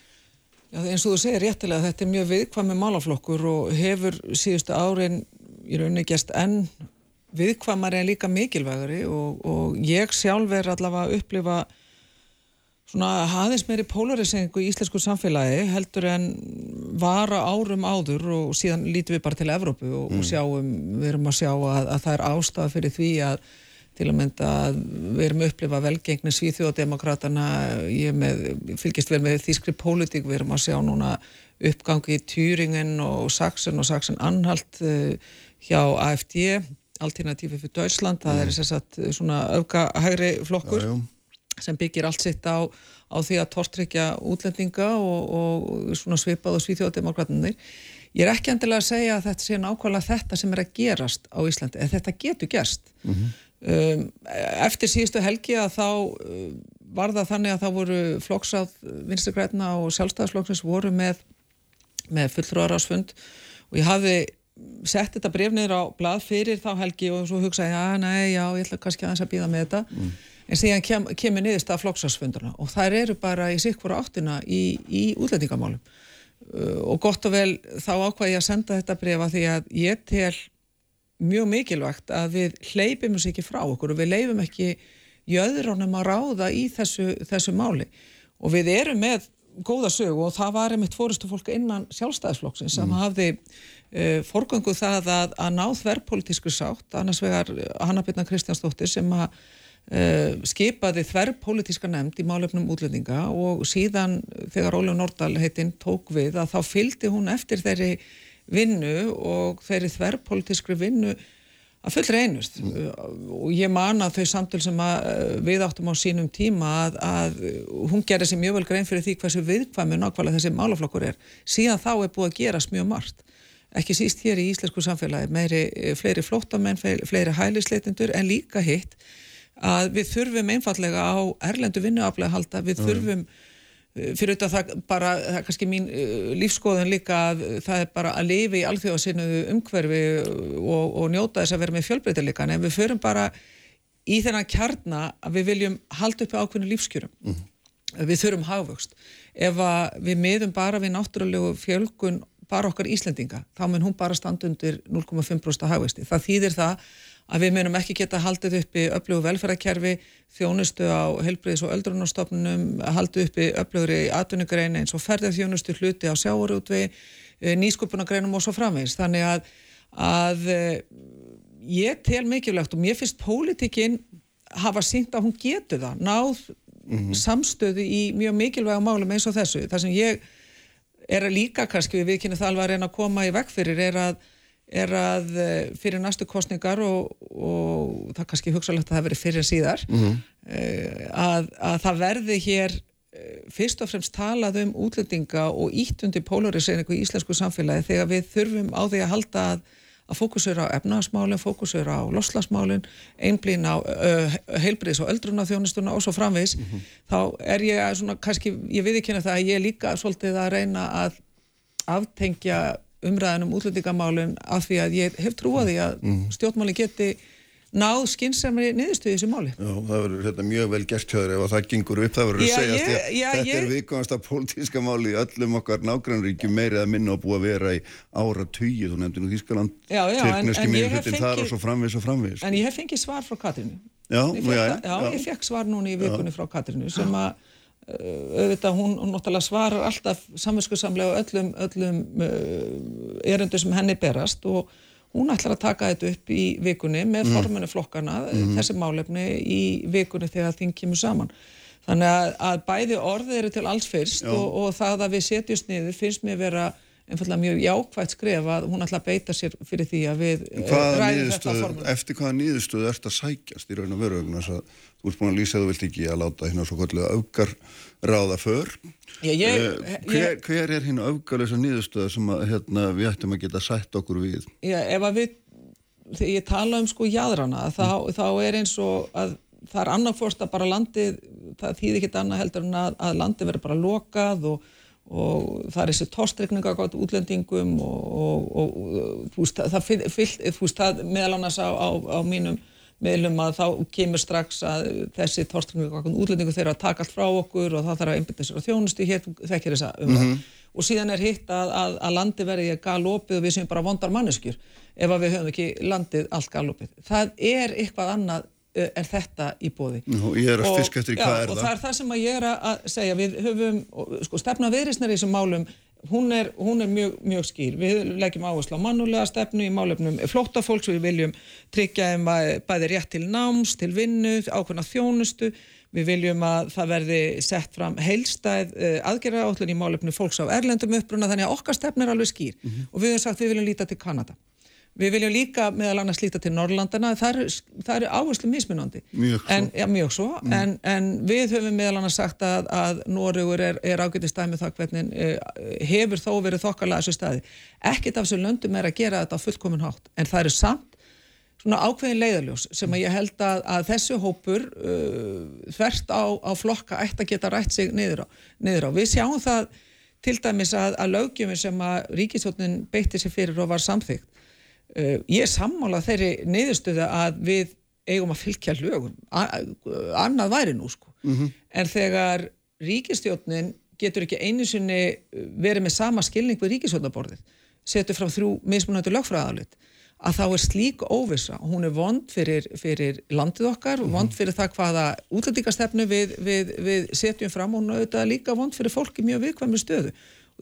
Speaker 4: Já, eins og þú segir réttilega, þetta er mjög viðkvæmi málaflokkur og hefur síðustu árin í rauninni gæst enn viðkvæmari en líka mikilvægari og, og ég sjálf er allavega að upplifa svona aðeins meiri polarisengu í íslensku samfélagi heldur en vara árum áður og síðan lítum við bara til Evrópu og, mm. og sjáum, við erum að sjá að, að það er ástæða fyrir því að til að mynda að við erum að upplifa velgengni svíþjóðdemokratana ég með, fylgist vel með þýskri pólitík, við erum að sjá núna uppgangi í Týringen og Saxon og Saxon Anhalt uh, hjá AFD Alternatífi fyrir Deutschland, það er sérsagt svona öfgahægri flokkur já, já sem byggir allt sitt á, á því að tortryggja útlendinga og, og svona svipað og svíþjóðdemokrátinir. Ég er ekki endilega að segja að þetta sé nákvæmlega þetta sem er að gerast á Íslandi, en þetta getur gerst. Mm -hmm. Um, eftir síðustu helgi að þá uh, var það þannig að þá voru flokksað vinsturgræna og sjálfstæðisflokksins voru með, með fulltrúarásfund og ég hafði sett þetta brefnir á blad fyrir þá helgi og svo hugsaði, já, nei, já, ég ætla kannski aðeins að býða með þetta. Mm. En síðan kem, kemur niðurst af flokksásfunduna og þær eru bara í sikkvara áttina í, í útlendingamálum. Uh, og gott og vel þá ákvað ég að senda þetta brefa því að ég tel mjög mikilvægt að við hleypum þessu ekki frá okkur og við leifum ekki jöðrónum að ráða í þessu, þessu máli og við erum með góða sög og það var einmitt fórustu fólk innan sjálfstæðisflokksins sem mm. hafði uh, forgöngu það að, að náð verðpolítisku sátt, annars vegar Hanna Birna Kristjánsdóttir sem að Uh, skipaði þverrpolítíska nefnd í málefnum útlendinga og síðan þegar Ólið Nordal heitinn tók við að þá fylgdi hún eftir þeirri vinnu og þeirri þverrpolítískri vinnu að fullra einust mm. og ég man að þau samtöl sem að, uh, við áttum á sínum tíma að, að hún gerði sér mjög vel grein fyrir því hversu viðkvæmi nákvæmlega þessi málaflokkur er. Síðan þá er búið að gerast mjög margt. Ekki síst hér í íslensku samfélagi. Meiri fleiri flóttamenn, fleiri hælisleitindur en líka hitt að við þurfum einfallega á erlendu vinnuaflega halda, við þurfum eh, fyrir auðvitað það bara, það er kannski mín eh, lífskoðun líka að það er bara að lifi í alþjóðasinu umhverfi og, og njóta þess að vera með fjölbreytileikan en við förum bara í þennan kjarna að við viljum halda upp ákveðinu lífskjörum. Mm -hmm. við þurfum hafvöxt ef við miðum bara við náttúrulegu fjölgun bara okkar Íslendinga, þá mun hún bara standa undir 0,5% hafvöxti, það þýðir það að við munum ekki geta haldið uppi öflugu velferðarkerfi, þjónustu á helbriðis og öldrunarstofnunum, haldið uppi öflugri atvinnugrein eins og ferðið þjónustu hluti á sjáurútvi, eh, nýskupunagreinum og svo framvegs. Þannig að, að eh, ég tel mikilvægt og mér finnst pólitikinn hafa sínt að hún getur það, náð mm -hmm. samstöðu í mjög mikilvæga málum eins og þessu. Það sem ég er líka kannski við viðkynni það alvar en að koma í vekk fyrir er að er að eh, fyrir næstu kostningar og, og það er kannski hugsalegt að það veri fyrir síðar mm -hmm. að, að það verði hér eh, fyrst og fremst talað um útlendinga og ítundi polariseiningu í íslensku samfélagi þegar við þurfum á því að halda að, að fókusera á efnagasmálinn, fókusera á loslasmálinn, einblín á uh, heilbriðs og öldrunarþjónustuna og svo framvegs, mm -hmm. þá er ég svona, kannski, ég viðkynna það að ég líka svolítið að reyna að aftengja umræðan um útlendingamálinn af því að ég hef trúaði að mm -hmm. stjórnmáli geti náð skynnsamri niðurstuði þessu máli.
Speaker 1: Já, það verður hérna, mjög vel gert hjá þér ef það gengur upp, það verður að segja að þetta ég... er viðkomast að pólitíska máli í öllum okkar nágrannríkjum meirið að minna og búa að vera í ára tugi, þú nefndi nú Þískaland, Tyrkneski minnhutin þar og svo framvis og framvis.
Speaker 4: En ég hef fengið svar frá Katrínu.
Speaker 1: Já,
Speaker 4: ég fekk, já, já, já. Ég fekk svar núni í vikunni frá Katrínu sem að auðvitað hún, hún náttúrulega svarar alltaf samvinskuðsamlega öllum, öllum uh, erundu sem henni berast og hún ætlar að taka þetta upp í vikunni með formunu flokkana, mm. þessi málefni í vikunni þegar þing kemur saman. Þannig að, að bæði orðið eru til alls fyrst og, og það að við setjumst niður finnst mér vera einfallega mjög jákvægt skref að hún ætla að beita sér fyrir því að við
Speaker 1: eh, ræðum þetta formunu. Eftir hvaða nýðustuðu ert að sækjast í raun og veru? Þú ert búin að lýsa að þú vilt ekki að láta hérna svo kvöldlega aukar ráða för
Speaker 4: Já, ég,
Speaker 1: uh, hver, hver er hinn afgalösa nýðustöða sem að, hérna, við ættum að geta sætt okkur við?
Speaker 4: Já, ef að við, þegar ég tala um sko jáðrana, þá, mm. þá er eins og að það er annarforst að bara landið, það þýðir ekki annað heldur en að, að landið verður bara lokað og, og það er þessi tórstrykninga ákvátt útlendingum og, og, og veist, það, það meðal annars á, á, á mínum meðlum að þá kemur strax að þessi tórstringum útlendingu þeirra að taka allt frá okkur og þá þarf að einbita sér á þjónustu hér þekkir þessa um það mm -hmm. og síðan er hitt að, að, að landi verði að galopið og við sem bara vondar manneskjur ef við höfum ekki landið allt galopið það er eitthvað annað er þetta í bóði
Speaker 1: Nú, að hvað er
Speaker 4: það og það er það sem ég er að segja við höfum, sko stefna viðrisnar í þessum málum hún er, hún er mjög, mjög skýr. Við leggjum áherslu á mannulega stefnu í málefnum flóttafólks og við viljum tryggja um bæði rétt til náms, til vinnu, ákveðna þjónustu. Við viljum að það verði sett fram heilstæð uh, aðgerra átlun í málefnu fólks á erlendum uppbruna þannig að okkar stefn er alveg skýr mm -hmm. og við hefum sagt við viljum líta til Kanada. Við viljum líka meðal annars líta til Norrlandana, það eru er áherslu mismunandi.
Speaker 1: Mjög svo.
Speaker 4: En, ja, mjög svo, mm. en, en við höfum meðal annars sagt að, að Nóriður er, er ágætið stæð með það hvernig uh, hefur þó verið þokkarlega þessu staði. Ekkit af þessu löndum er að gera þetta á fullkomun hátt, en það eru samt svona ákveðin leiðaljós sem að ég held að, að þessu hópur uh, þverst á, á flokka ætti að geta rætt sig niður á. Niður á. Við sjáum það til dæmis að, að lögjumir sem að ríkisvotnin beitti sér fyrir og var samþygt ég er sammálað þeirri neyðustuða að við eigum að fylgja lögum, annað væri nú sko, mm -hmm. en þegar ríkistjónin getur ekki einu sinni verið með sama skilning við ríkistjónaborðið, setur frá þrjú mismunandi lögfræðalit, að þá er slík óvisa, hún er vond fyrir, fyrir landið okkar, mm -hmm. vond fyrir það hvaða útlendingastefnu við, við, við setjum fram og hún er auðvitað líka vond fyrir fólki mjög viðkvæmri stöðu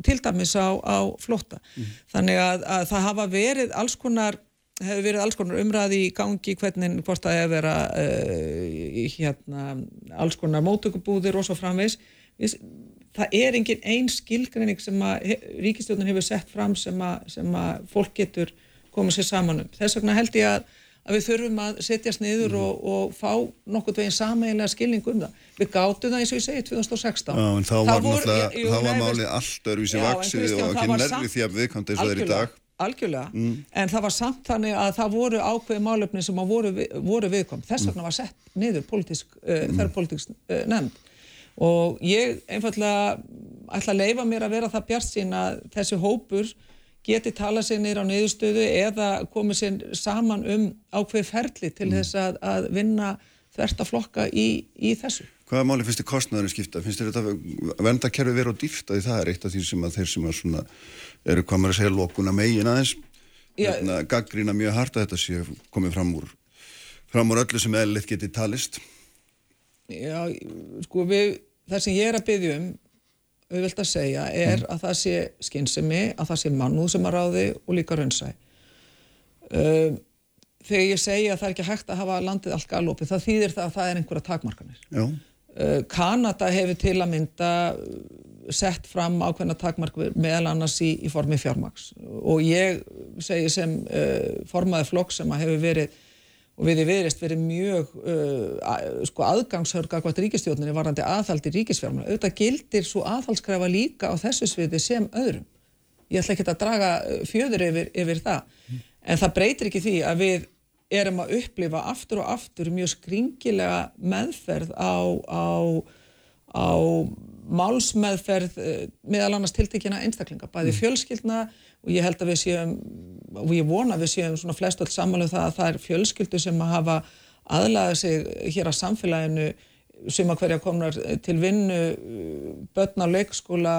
Speaker 4: til dæmis á, á flotta. Mm. Þannig að, að það hafa verið alls konar, hefur verið alls konar umræði í gangi hvernig hvort það hefur vera uh, hérna, alls konar mótökubúðir og svo framvegs. Það er engin einn skilgreining sem að ríkistjóðun hefur sett fram sem að, sem að fólk getur komið sér saman um. Þess vegna held ég að að við þurfum að setjast niður mm. og, og fá nokkur veginn sameiginlega skilning um það. Við gáttum það eins og ég segi 2016.
Speaker 1: Já, en þá var, vor, ég, þá var málið allt öruvísi vaksið og ekki nærri því að viðkvæmta eins og það er í dag.
Speaker 4: Algjörlega, mm. en það var samt þannig að það voru ákveði málöfni sem voru, voru viðkvæmt. Þess vegna var sett niður mm. þær politísk uh, nefnd og ég einfallega ætla að leifa mér að vera það bjart sín að þessi hópur geti tala sér nýra á niðurstöðu eða komið sér saman um ákveði ferli til mm. þess að, að vinna þvert að flokka í, í þessu.
Speaker 1: Hvaða máli finnst þið kostnæðurinn skipta? Finnst þið þetta vendakerfi vera á dýftaði? Það er eitt af því sem að þeir sem að svona eru komið að segja lókuna megin aðeins hérna, gaggrína mjög harta þetta sé komið fram úr fram úr öllu sem eðlitt geti talist
Speaker 4: Já, sko við það sem ég er að byggja um auðvilt að segja er mm. að það sé skynsemi, að það sé mannúð sem að ráði og líka raunsæ. Uh, þegar ég segja að það er ekki hægt að hafa landið allt galopið, það þýðir það að það er einhverja takmarkanir. Uh, Kanada hefur til að mynda sett fram ákveðna takmark meðal annars í, í formi fjármaks og ég segi sem uh, formaði flokk sem að hefur verið og við erum verist verið mjög uh, sko aðgangshörga hvort ríkistjórnir er varandi aðhald í ríkisfjármuna auðvitað gildir svo aðhaldskræfa líka á þessu sviði sem öðrum. Ég ætla ekki að draga uh, fjöður yfir, yfir það. En það breytir ekki því að við erum að upplifa aftur og aftur mjög skringilega meðferð á, á, á málsmeðferð uh, meðal annars tiltekina einstaklinga, bæði mm. fjölskyldna og ég held að við séum og ég vona að við séum svona flest öll samanlega um það að það er fjölskyldu sem að hafa aðlæða sig hér að samfélaginu sem að hverja komnar til vinnu börn á leikskóla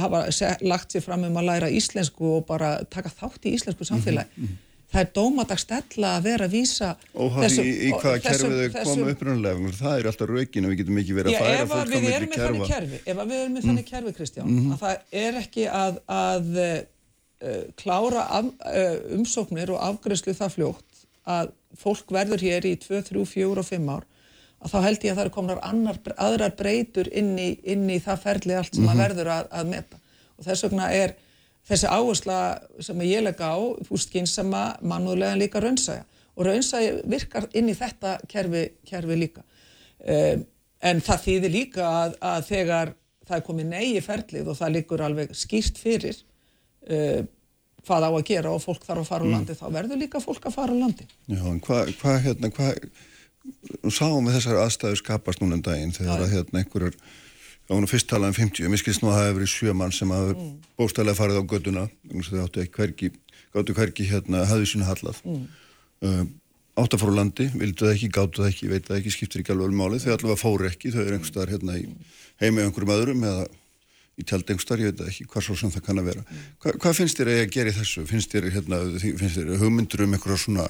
Speaker 4: hafa lagt sér fram um að læra íslensku og bara taka þátt í íslensku samfélagi mm -hmm. það er dómadagstella að vera að vísa
Speaker 1: þessum, í, í hvaða kerfið þau koma upprunnulega það er alltaf raukin og við getum ekki verið að færa fólk á milli
Speaker 4: kerfa ef við erum með þannig kerfi Kristján mm -hmm. að það er ekki að, að klára af, uh, umsóknir og afgriðslu það fljótt að fólk verður hér í 2, 3, 4 og 5 ár að þá held ég að það er komin annar, aðrar breytur inn í, inn í það ferli allt sem mm -hmm. að mhm. verður að, að meta og þess vegna er þessi áhersla sem ég lega á fústkynnsama mannúðlega líka raunsæja og raunsæja virkar inn í þetta kerfi, kerfi líka um, en það þýðir líka að, að þegar það er komið negi ferlið og það líkur alveg skýrt fyrir uh, hvað á að gera og fólk þarf að fara á mm. landi mm. þá verður líka fólk að fara á landi
Speaker 1: Já, en hvað hva, hérna, hvað sáum við þessar aðstæðu skapast núna en daginn þegar að hérna einhverjar Já, hún er fyrst talað um 50, ég miskist nú að það hefur verið sjömann sem hafa mm. bóstæðilega farið á göduna, það áttu ekki hverki, gáttu hverki hérna, hafið sína hallað. Mm. Uh, átt að á landi, vildu það ekki, gáttu það ekki, veit það ekki, skiptir ekki alveg alveg málið, þau allavega fóru ekki, þau eru einhverstaðar hérna í heimið einhverjum öðrum eða í tjaldengstar, ég veit ekki hvað svo sem það kann að vera. Hva, hvað finnst þér að gera í þessu? Finnst þér, hérna, finnst þér hugmyndur um eitthvað svona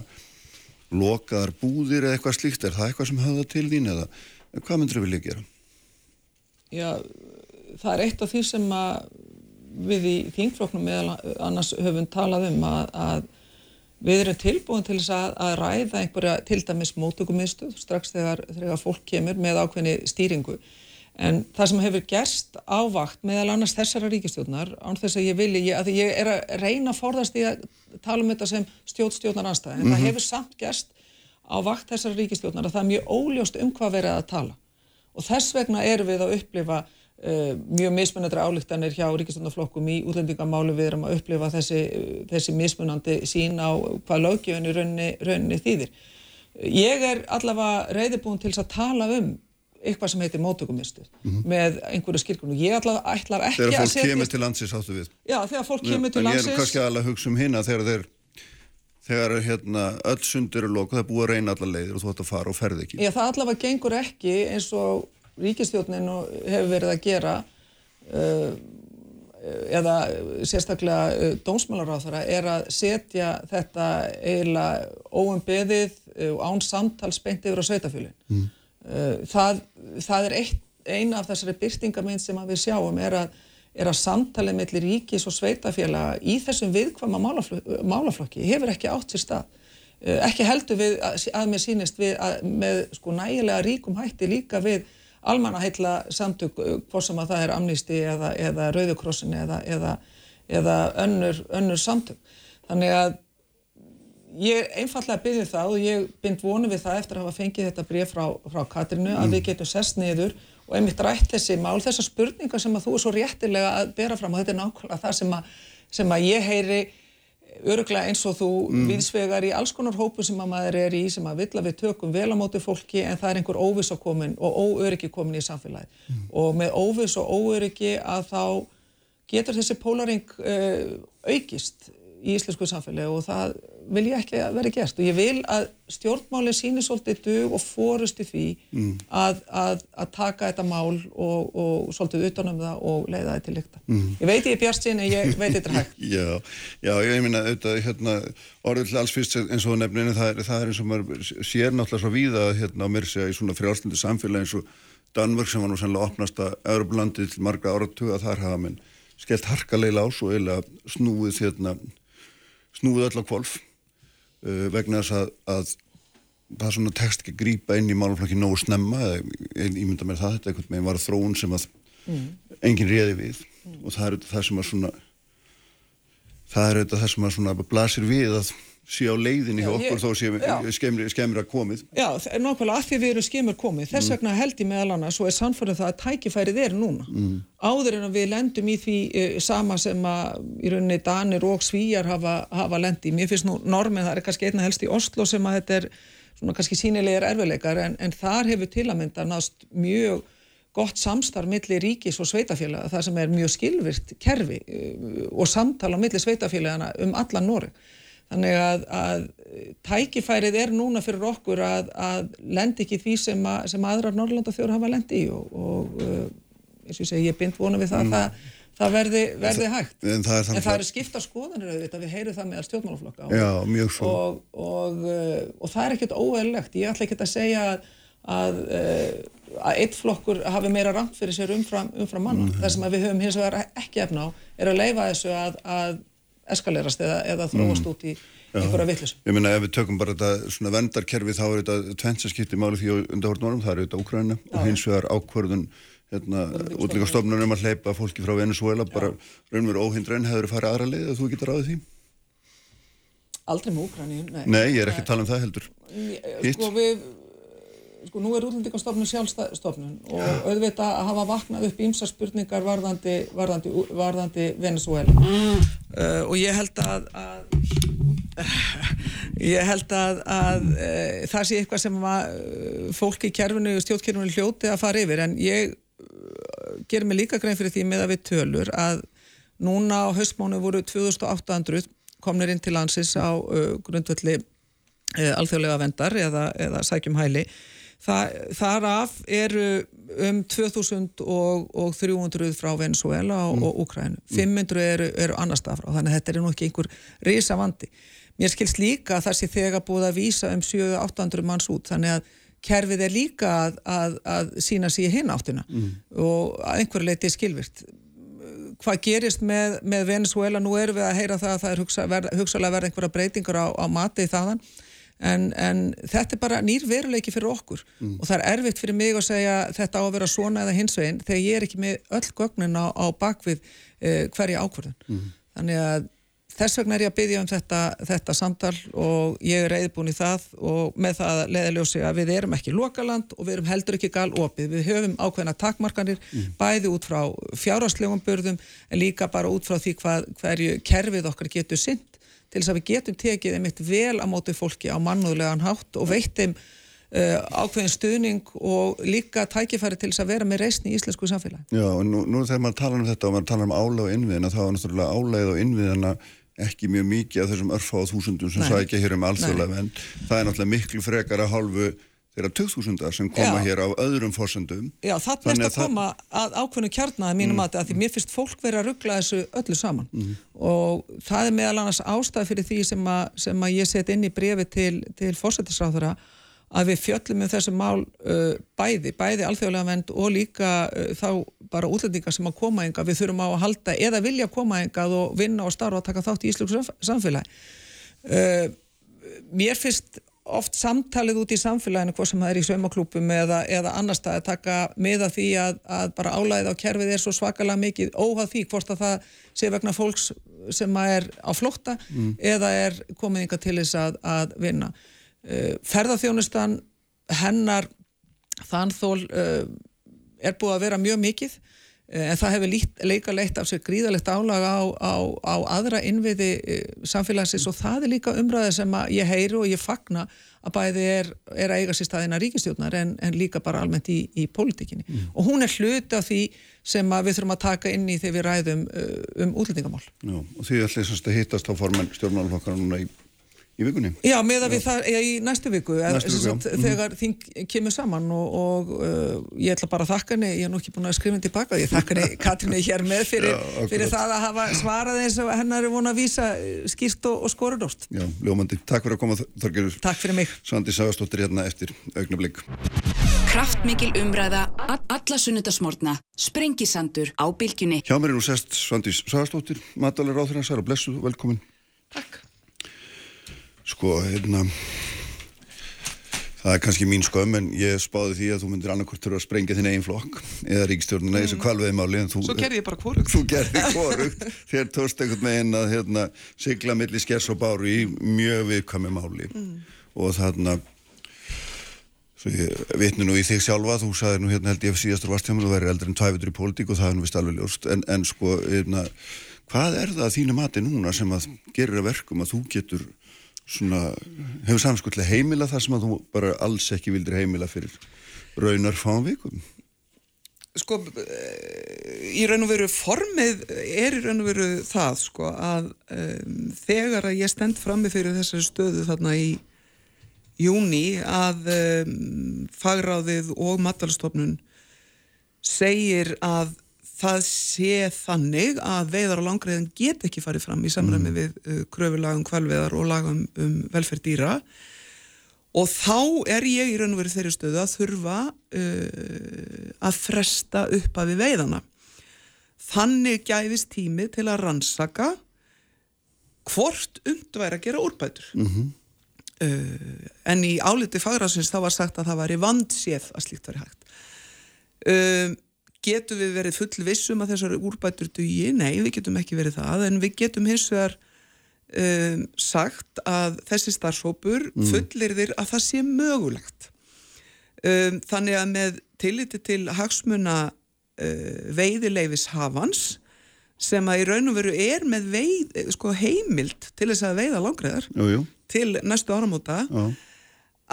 Speaker 1: lokaðar búðir eða eitthvað slíkt? Er það eitthvað sem það til þín eða hvað myndur þau vilja gera?
Speaker 4: Já, það er eitt af því sem við í þingfloknum meðal annars höfum talað um að, að við erum tilbúin til þess að, að ræða einhverja til dæmis mótökumistuð strax þegar, þegar fólk kemur með ákveðni stýringu En það sem hefur gerst ávakt meðal annars þessara ríkistjóðnar, án þess að ég vilji, að ég er að reyna að forðast í að tala um þetta sem stjórnstjóðnar anstæði, en mm -hmm. það mhm. hefur samt gerst ávakt þessara ríkistjóðnar að það er mjög óljóst um hvað verið að tala. Og þess vegna erum við að upplifa uh, mjög mismunandri álíktanir hjá ríkistjóðnarflokkum í útlendingamálu við erum að upplifa þessi, þessi mismunandi sín á hvað lögjöfni raunni, raunni þýðir. Ég er allavega reyðibúin til að tala um eitthvað sem heitir mótökumistur mm -hmm. með einhverju skilgrunum. Ég ætla, ætlar ekki
Speaker 1: að setja... Þegar fólk kemur til landsins áttu við.
Speaker 4: Já, þegar fólk kemur til landsins... En
Speaker 1: ég er kannski alveg að hugsa um hérna þegar þeir þegar hérna öll sundir er lokuð, það er búið að reyna alla leiðir og þú ætti að fara og ferði ekki.
Speaker 4: Já, það allavega gengur ekki eins og ríkistjónin hefur verið að gera uh, eða sérstaklega uh, dómsmálaráþara er að setja þetta eiginlega óumbeðið og uh, án samtalsbeint yfir á sveitafjölinn. Mm. Eh, það, það er eitt, eina af þessari byrtingamind sem við sjáum er að, er að samtalið mellir ríkis og sveitafélaga í þessum viðkvama málaflokki hefur ekki átt sér stað. Eh, ekki heldur við að mér sínist við að, með sko nægilega ríkum hætti líka við almannaheitla samtök eh, hvort sem að það er amnisti eða, eða rauðukrossin eða, eða, eða önnur, önnur samtök. Þannig að ég einfallega byrði það og ég bynd vonu við það eftir að hafa fengið þetta bref frá, frá Katrinu mm. að við getum sest niður og einmitt rætt þessi mál, þessar spurningar sem að þú er svo réttilega að bera fram og þetta er nákvæmlega það sem að, sem að ég heyri öruglega eins og þú mm. viðsvegar í alls konar hópu sem að maður er í sem að vill að við tökum vel á móti fólki en það er einhver óviss á komin og óöryggi komin í samfélagi mm. og með óviss og óöryggi að þá getur þessi pólaring uh, aukist í íslensku samfélagi og það vil ég ekki að vera gert og ég vil að stjórnmáli síni svolítið dug og fórusti því mm. að, að, að taka þetta mál og, og svolítið utanum það og leiða það til lykta. Mm. Ég veit ég er bjart sín en ég veit þetta er hægt. <laughs>
Speaker 1: já, já, ég minna auðvitað hérna, til alls fyrst eins og nefninu það, það er eins og maður sér náttúrulega svo víða hérna á mér segja í svona frjálstundu samfélagi eins og Danmörk sem var nú sannlega opnast að Európa-landið til marga áratuga þar hafa minn skellt harkalegla ás og eiginlega snúið hérna snúið öll á kvolf uh, vegna þess að, að það er svona text ekki grípa inn í málumflokki nógu snemma, ég mynda mér það þetta einhvern veginn var þróun sem að mm. enginn réði við mm. og það er auðvitað það sem að svona það er auðvitað það sem að svona blasir við að sé á leiðinni hjá
Speaker 4: Já,
Speaker 1: okkur þó sé að komið.
Speaker 4: Já, nákvæmlega að því við erum skemur komið. Þess vegna held ég meðal annars og er sannfærið það að tækifærið er núna. Áður en að við lendum í því uh, sama sem að í rauninni Danir og Svíjar hafa, hafa lendi. Mér finnst nú normin, það er kannski einna helst í Oslo sem að þetta er svona kannski sínilegar erfileikar en, en þar hefur til að mynda nást mjög gott samstarf milli ríkis og sveitafélaga, það sem er mjög skilvirt kerfi uh, og samtala á milli sveitafélagana um allan Noreg. Þannig að, að tækifærið er núna fyrir okkur að, að lendi ekki því sem, að, sem aðrar Norrlanda þjóður hafa lendi í og, og uh, eins og ég segi, ég bind vona við það að það, verði, verði hægt.
Speaker 1: En það er
Speaker 4: En það eru skipta skoðanir auðvitað, við heyrum það meðal stjórnmálaflokka
Speaker 1: Já, mjög svo.
Speaker 4: og, og, uh, og það er ekkert óeðlegt. Ég ætla ekki að segja að, að, uh, að eitt flokkur hafi meira rangt fyrir sér umfram, umfram mann.
Speaker 1: Mhm.
Speaker 4: Það sem við höfum hins vegar ekki efna á er að leifa þessu að, að eskalerast eða, eða þróast út í einhverja vittlisum.
Speaker 1: Ég meina ef við tökum bara þetta svona vendarkerfi þá er þetta tventsaskipti máli því á undarhortnórum, það er þetta Úkræna og hins vegar ákvörðun hérna, útlíka stofnunum að hleypa fólki frá Venezuela bara raunveru óhindra en hefur farið aðra leið að þú getur ráðið því?
Speaker 4: Aldrei með Úkraníu, nei.
Speaker 1: Nei, ég er ekki að tala um það heldur. Hitt?
Speaker 4: Sko við, sko nú er útlendingastofnun sjálfstofnun og auðvitað að hafa vaknað upp ímsa spurningar varðandi, varðandi, varðandi Venezuela. Uh, og ég held að, að <laughs> ég held að, að uh, það sé eitthvað sem að, uh, fólk í kerfinu, stjórnkerfinu hljóti að fara yfir. En ég gerir mig líka grein fyrir því með að við tölur að núna á haustmánu voru 2800 komnir inn til landsins á uh, grundvöldi alþjóðlega vendar eða, eða sækjum hæli þar af eru um 2000 og, og 300 frá Venezuela og, og Ukrænu 500 eru, eru annar stað frá þannig að þetta er nú ekki einhver risa vandi mér skilst líka að það sé þegar búið að vísa um 700-800 manns út þannig að kerfið er líka að, að, að sína í hinn áttina og að einhverju leiti er skilvirt hvað gerist með, með Venezuela nú erum við að heyra það að það er hugsa, ver, hugsalega verða einhverja breytingar á, á mati þaðan en, en þetta er bara nýr veruleiki fyrir okkur. Og það er erfitt fyrir mig að segja þetta á að vera svona eða hins veginn þegar ég er ekki með öll gögnin á, á bakvið uh, hverja ákvörðun. Þannig að þess vegna er ég að byggja um þetta, þetta samtal og ég er reyðbúin í það og með það að leiðaljósi að við erum ekki lokaland og við erum heldur ekki gal opið. Við höfum ákveðna takmarkanir bæði út frá fjárháslegum börðum en líka bara út frá því hvað, hverju kerfið okkar getur sint til þess að við getum tekið einmitt vel á móti fólki á mannúðlegan hátt og veitt þeim uh, ákveðin stuðning og líka tækifæri til þess að vera með reysni í íslensku samfélagi.
Speaker 1: Já, og nú, nú þegar maður talar um þetta og maður talar um álæg og innviðina þá er náttúrulega álægið og innviðina ekki mjög mikið af þessum örfá og þúsundum sem sækja hér um alþjóðlega en það er náttúrulega miklu frekar að hálfu þeirra tökþúsundar sem koma
Speaker 4: Já.
Speaker 1: hér á öðrum fórsendum.
Speaker 4: Já, það er að koma að ákveðnu kjarnaði mínum mm. að því mér finnst fólk vera að ruggla þessu öllu saman og það er meðal annars ástæð fyrir því sem að, sem að ég set inn í brefi til, til fósættisráðara að við fjöllum um þessu mál uh, bæði, bæði alþjóðlega vend og líka uh, þá bara útlendingar sem að koma enga, við þurfum á að halda eða vilja koma engað og vinna og starfa og taka þátt í samf- samfélagi uh, mér finnst oft samtalið út í samfélaginu hvað sem það er í saumaklúpum eða, eða annar stað að taka með að því að, að bara álæðið á kerfið er svo svakalega mikið óhað því hvort að það sé vegna fólks sem er á flótta eða er komið yngar til þess að, að vinna. Uh, ferðarþjónustan hennar þanþól uh, er búið að vera mjög mikið en það hefur lít, leika leitt af sér gríðalegt álag á, á, á aðra innviði eh, samfélagsins og það er líka umræði sem ég heyri og ég fagna að bæði er, er að eiga sér staðina ríkistjórnar en, en líka bara almennt í, í pólitíkinni og hún er hluti af því sem við þurfum að taka inn í þegar við ræðum uh, um útlendingamál.
Speaker 1: Já, og því ætli þess að hittast á formenn stjórnmálaflokkar núna í, í vikunni.
Speaker 4: Já, með að við það, já, í næstu viku, eða,
Speaker 1: Næstu viku,
Speaker 4: sem sagt.
Speaker 1: Mhm.
Speaker 4: þegar þing kemur saman og, og uh, ég ætla bara að þakka henni, ég er nú ekki búin að skrifa henni tilbaka, ég þakka henni <laughs> Katrínu hér með fyrir,
Speaker 1: Já,
Speaker 4: fyrir það að hafa svarað eins og hennar er vona að vísa eh, skýrt og, og skorudóst.
Speaker 1: Já, ljómandi. Takk fyrir að koma Þorgerur.
Speaker 4: Takk fyrir mig.
Speaker 1: Svandi Sagastóttir hérna eftir augnablík.
Speaker 3: Kraftmikil umræða, alla sunnudasmórna, sprengisandur á bylgjunni.
Speaker 1: Hjá mér er nú sest Svandi Sagastóttir, matalega ráður hans, blessu, velkomin.
Speaker 4: Takk.
Speaker 1: Sko, hérna, Það er kannski mín skömm en ég spáði því að þú myndir annarkort þurfa að sprengja þinn einn flokk eða ríkstjórnuna í þessu kvalveðimáli en þú,
Speaker 5: Svo gerði ég bara kvorugt.
Speaker 1: þú gerði kvorugt <laughs> þér tókst einhvern veginn að hérna, sigla milli skers og báru í mjög viðkvæmi máli. Og þarna vitni nú í þig sjálfa þú sagði nú hérna held ég síðastur varstjámið þú verður eldri en tvæfitur í pólitík og það er nú vist alveg ljóst. En, en sko hérna, hvað er það að þínu mati núna sem að gerir að verkum að þú getur svona, hefur samskullega heimila þar sem að þú bara alls ekki vildir heimila fyrir raunar fáum vikum?
Speaker 5: Sko eh, í raun og veru formið er í raun og veru það sko að um, þegar að ég stend frammi fyrir þessari stöðu þarna í júni að um, fagráðið og matalstofnun segir að það sé þannig að veiðar og langreiðin get ekki farið fram í samræmi við uh, kröfulagum kvalveðar og lagum um velferð dýra og þá er ég í raun og veru þeirri stöðu að þurfa uh, að fresta upp að við veiðana. Þannig gæfist tími til að rannsaka hvort und væri að gera úrbætur.
Speaker 1: Mhm.
Speaker 5: Uh, en í áliti fagrásins þá var sagt að það væri vandséð að slíkt væri hægt. Uh, getum við verið full vissum að þessari úrbætur dugi? Nei, við getum ekki verið það, en við getum hins vegar um, sagt að þessi starfsópur mm. fullir þér að það sé mögulegt. Um, þannig að með tilliti til hagsmuna uh, veiðileifis hafans sem að í raun og veru er með veið, sko, heimild til þess að veiða langreðar til næstu áramóta
Speaker 1: já,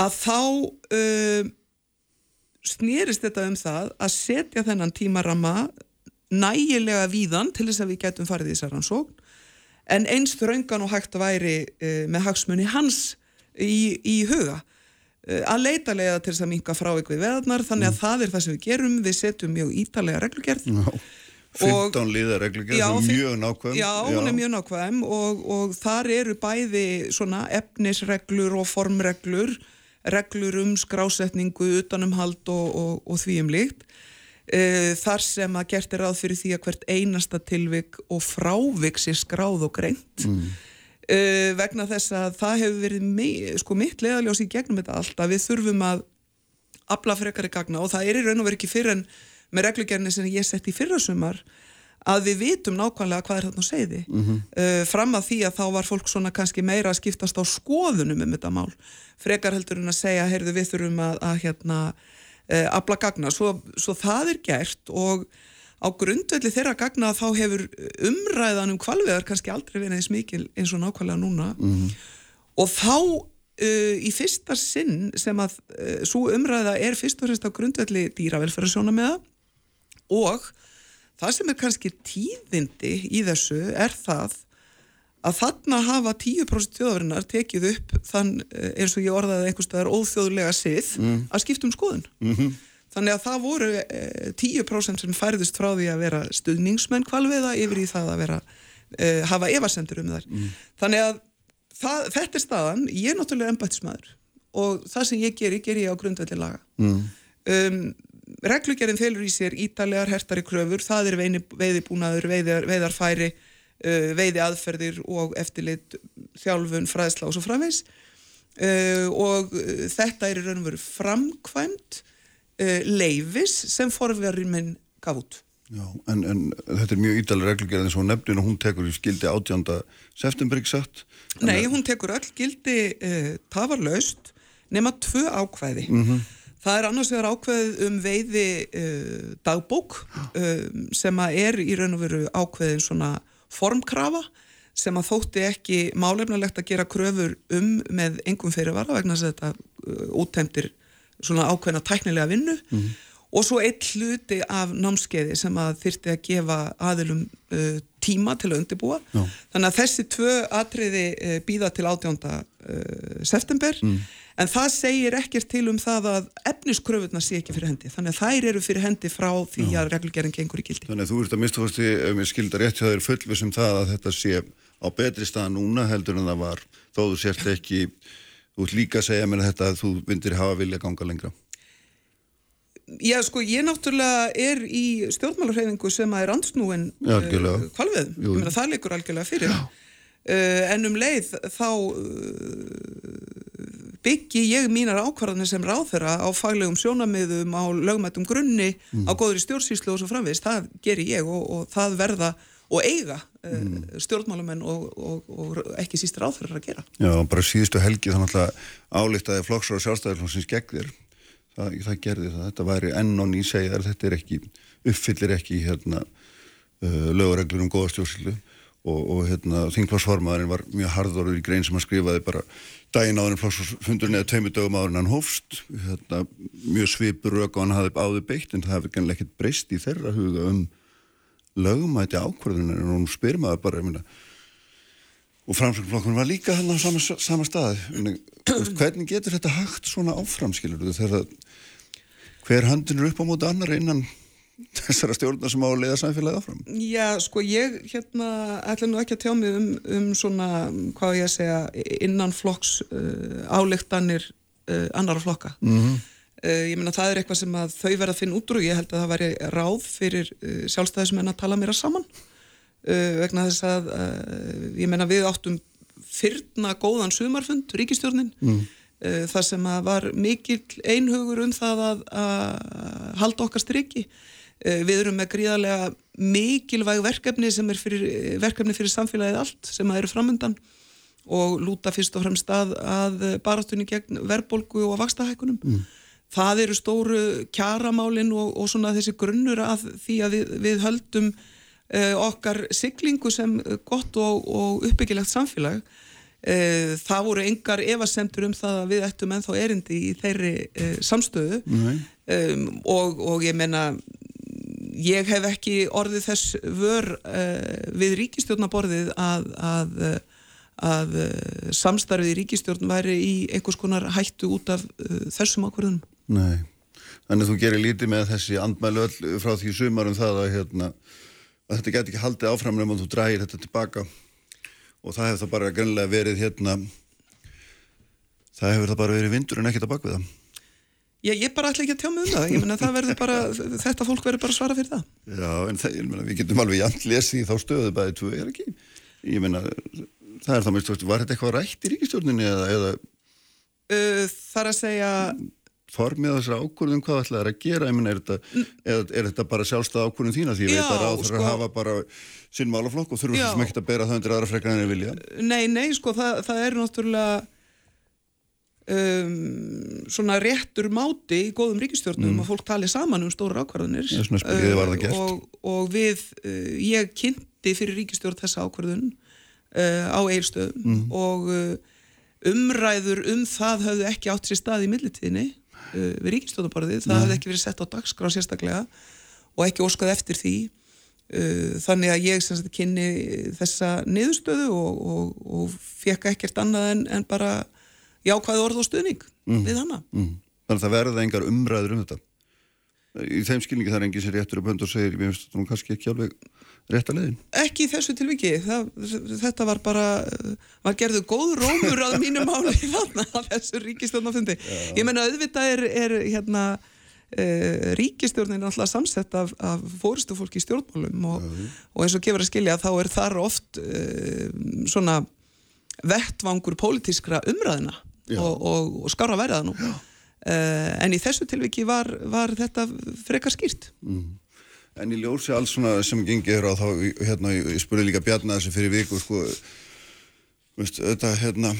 Speaker 5: að þá um, snýrist þetta um það að setja þennan tímarama nægilega víðan til þess að við getum farið í þessar rannsókn. En eins þröngan og hægt væri uh, með hagsmunni hans í, í huga uh, að leita leiða til þess að minka frávik við veðarnar. Þannig að það er það sem við gerum. Við setjum mjög ítalega reglugerð.
Speaker 1: Já. 15 liða reglugjörð
Speaker 5: Já,
Speaker 1: mjög nákvæm.
Speaker 5: Já, hún er mjög nákvæm og, og þar eru bæði svona efnisreglur og formreglur, reglur um skrásetningu, utanumhald og, og, og því um líkt. Uh, þar sem að gert er ráð fyrir því að hvert einasta tilvik og frávik sé skráð og greint. Mm. vegna þess að það hefur verið mi sko, mitt leðaljós í gegnum þetta allt að við þurfum að afla frekari gagna og það er í raun og verið ekki fyrir en með reglugerni sem ég sett í fyrra sumar að við vitum nákvæmlega hvað er þarna segði
Speaker 1: Mhm.
Speaker 5: uh, fram að því að þá var fólk svona kannski meira að skiptast á skoðunum um þetta mál frekar heldur en að segja heyrðu við þurfum að, að hérna uh, afla gagna, svo, svo það er gert og á grundvelli þeirra gagna þá hefur umræðan um kvalveðar kannski aldrei verið eins mikil eins og nákvæmlega núna. Og þá uh, í fyrsta sinn sem að uh, svo umræða er fyrst og fremst á grundvelli dýravelferðarsjóna með það og það sem er kannski tíðindi í þessu er það að þarna hafa 10% þjóðarinnar tekið upp þann eh, eins og ég orðaði einhvers staðar óþjóðlega sið að skipta um skoðun. Þannig að það voru eh, 10% sem færðust frá því að vera stuðningsmenn kvalviða yfir í það að vera eh, hafa efasendur um þær. Þannig að það, þetta er staðan, ég er náttúrulega embættismæður og það sem ég geri, geri ég á grundvelli laga. Um, reglugerðin felur í sér ítalegar hertari kröfur, það er veiðibúnaður, veiðar, veiðarfæri, uh, veiði aðferðir og eftirlit þjálfun, fræðsla og svo framvegs uh, og uh, þetta er í raun og veru framkvæmt uh, leifis sem forverðin minn gaf út.
Speaker 1: Já, en, en þetta er mjög ídalega reglugerð eins og nefnir og hún tekur í skildi 18. september ekki satt
Speaker 5: Nei, hún tekur öll gildi uh, tafarlaust nema tvö ákvæði. Það er annars vegar ákveðið um veiði uh, dagbók um, sem að er í raun og veru ákveðin svona formkrafa sem að þótti ekki málefnilegt að gera kröfur um með engum fyrirvara vegna þess að þetta uh, úttemtir svona ákveðna tæknilega vinnu og svo eitt hluti af námskeiði sem að þyrti að gefa aðilum uh, tíma til að undirbúa.
Speaker 1: Já.
Speaker 5: þannig að þessi tvö atriði uh, býða til 18. Uh, september. En það segir ekkert til um það að efniskröfurna sé ekki fyrir hendi. Þannig að þær eru fyrir hendi frá því að reglugerðin gengur í gildi.
Speaker 1: Þannig að þú ert að mista fórstu, ef mér skildar rétt hjá þér fullvis um það að þetta sé á betri stað núna heldur en það var þó þú sért ekki, þú ert líka að segja mér þetta að þú vindir hafa vilja ganga lengra
Speaker 5: Já, sko, ég náttúrulega er í stjórnmálarhefingu sem að er
Speaker 1: Já, algjörlega.
Speaker 5: kvalveðum,
Speaker 1: Jú,
Speaker 5: ég meina það leikur algjörlega fyrir uh, en um leið þá uh, byggi ég mínar ákvarðanir sem ráþera á faglegum sjónamiðum, á lögmættum grunni, mm. á góðri stjórnsýslu og svo framvegist, það gerir ég og, og það verða og eiga mm. stjórnmálumenn og, og, og ekki síst ráþerar að gera.
Speaker 1: Já, bara síðustu helgi þannig að álíktaði flokksar og sjálfstæðarflokksins gegn þér, það, það gerði það, þetta væri enn og ný segjar, þetta er ekki, uppfyllir ekki hérna uh, lögureglur um góða stjórnsýslu. Og, og hérna þingplassformaðurinn var mjög hardorður í grein sem hann skrifaði bara daginn áður en flokksfundurinn eða tveimur dögum áður en hann hófst. Hérna, mjög svipur og hann hafði áður beitt en það hefði gennilega ekkert breyst í þeirra huga um lögumæti ákvörðunar og hún spyr maður bara minna, og framsöknflokkurinn var líka hann á sama, sama stað hvernig getur þetta hægt svona áframskilur þegar hver handin er upp á móti annar innan þessara stjórnar sem á að leiða samfélagið áfram?
Speaker 5: Já, sko ég hérna ætla nú ekki að tjá mig um, um svona, hvað ég að segja innan flokks uh, álektanir uh, annara flokka mm -hmm. uh, ég menna það er eitthvað sem að þau verða að finna út úr og ég held að það væri ráð fyrir sjálfstæðismenn að tala mér að saman vegna þess að uh, ég menna við áttum fyrna góðan sumarfund, ríkistjórnin mm. það sem að var mikil einhugur um það að, að halda okkar striki Eh, við erum með gríðarlega mikilvæg verkefni sem er fyrir, verkefni fyrir samfélagið allt sem að eru framöndan og lúta fyrst og fremst að, að barastunni gegn verbolgu og vakstahækunum. Mm. Það eru stóru kjaramálin og, og svona þessi grunnur að því að við, við höldum uh, okkar siglingu sem gott og, og uppbyggilegt samfélag. Uh, það voru engar evasendur um það að við ættum ennþá erindi í þeirri samstöðu um, og, og ég menna ég hef ekki orðið þess vör við ríkistjórnaborðið að, að, að samstarfið í ríkistjórn væri í einhvers konar hættu út af þessum ákvörðunum.
Speaker 1: Nei, þannig að þú gerir lítið með þessi andmælu öll frá því sumarum það að, hérna, að þetta getur ekki haldið áframlega og þú drægir þetta tilbaka og það hefur það bara grannlega verið hérna, það hefur það bara verið vindur en ekkert að baka við það.
Speaker 5: Já, ég bara ætla ekki að tjá mig um það, ég menna það verður bara, þetta fólk verður bara að svara fyrir það.
Speaker 1: Já, en það, ég menna, við getum alveg jæmt lesið þá stöðu bæðið tvö, er ekki? Ég menna, það er þá mest, var þetta eitthvað rætt í ríkistjórninni eða? eða
Speaker 5: uh, það er að segja...
Speaker 1: Formið þessar ákvörðum, hvað ætlaði það að gera, ég menna, er þetta, er, er þetta bara sjálfstað ákvörðum þína því ég veit að ráð þarf sko, að hafa bara sinn málaflokk og þurfum þessum ekki að bera það undir aðra frekar en vilja?
Speaker 5: Nei, nei, sko, það, það er náttúrulega um, svona réttur máti í góðum ríkistjórnum mm. og fólk tali saman um stóra ákvarðanir.
Speaker 1: Uh,
Speaker 5: og, og við, uh, ég kynnti fyrir ríkistjórn þessa ákvarðun uh, á eilstöðum mm. og uh, umræður um það höfðu ekki átt sér stað í millitíðinni við ríkistjórnaborðið, það höfðu ekki verið sett á dagskrá sérstaklega og ekki óskað eftir því uh, þannig að ég sagt, kynni þessa niðurstöðu og, og, og fekk ekkert annað en, en bara jákvæð orð og stuðning mm. við hana. Mm.
Speaker 1: Þannig að það verða engar umræður um þetta. Í þeim skilningi það er enginn sem réttur upp hönd og segir finnst þetta kannski ekki alveg rétt að leiðin.
Speaker 5: Ekki í þessu tilviki. Það, þetta var bara, maður gerðu góð rómur að mínu máli <laughs> þarna að þessu ríkistjórnafundi. Ég menna auðvitað er, er hérna Uh, ríkistjórnin er alltaf samsett af, af fóristu fólki í stjórnmálum og, og eins og gefur að skilja þá er þar oft uh, svona vettvangur pólitískra umræðina og, og, og skára verða nú uh, en í þessu tilviki var, var þetta frekar skýrt mm.
Speaker 1: En í ljósi alls svona sem gengir á þá, hérna, ég spurði líka Bjarnar þessi fyrir viku, sko veist, þetta, hérna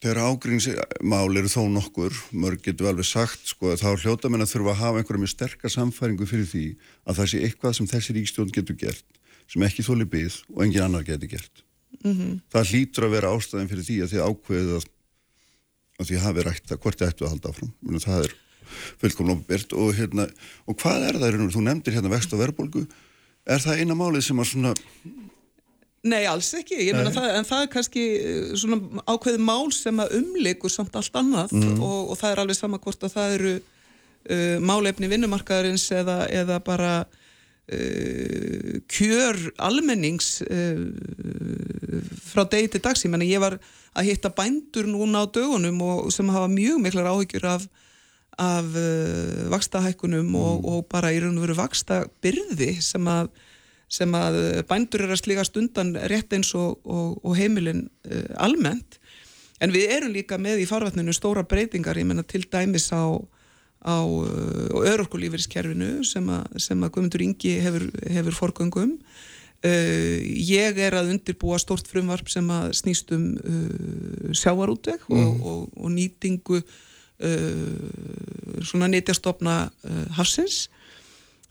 Speaker 1: þegar ágrínsmál eru þó nokkur mörg getur við sagt, sko þá hljóta menn að þurfa að hafa einhverja mjög sterkar samfæringu fyrir því að það sé eitthvað sem þessi ríkstjón getur gert sem ekki þóli byggð og engin annar getur gert mm -hmm. það hlýtur að vera ástæðin fyrir því að því ákveðið að, að því hafi rægt að hvort ættu að halda áfram það er fullkomlega byrt og, hérna, og hvað er það, þú nefndir hérna vext og verðbólgu, er það eina málið sem að svona
Speaker 5: Nei, alls ekki, ég meina það, en það er kannski eh, svona ákveðið mál sem að umleikur samt allt annað mm. og, og það er alveg sama hvort að það eru uh, málefni vinnumarkaðarins eða, eða bara uh, kjör almennings uh, frá degi til dags. Ég menna ég var að hitta bændur núna á dögunum og sem hafa mjög miklar áhyggjur af, af uh, vakstahækkunum og, mm. og bara í raun og veru vaksta byrði sem að, sem að bændur er að sligast undan rétt eins og, og, og heimilin almennt en við erum líka með í farvatninu stóra breytingar, ég menna til dæmis á, á örorkulífeyriskerfinu sem, sem að Guðmundur Ingi hefur, hefur forgöngum uh, ég er að undirbúa stort frumvarp sem að snýst um uh, sjávarútveg mm. og, og, og nýtingu uh, svona nýtjastofna hafsins.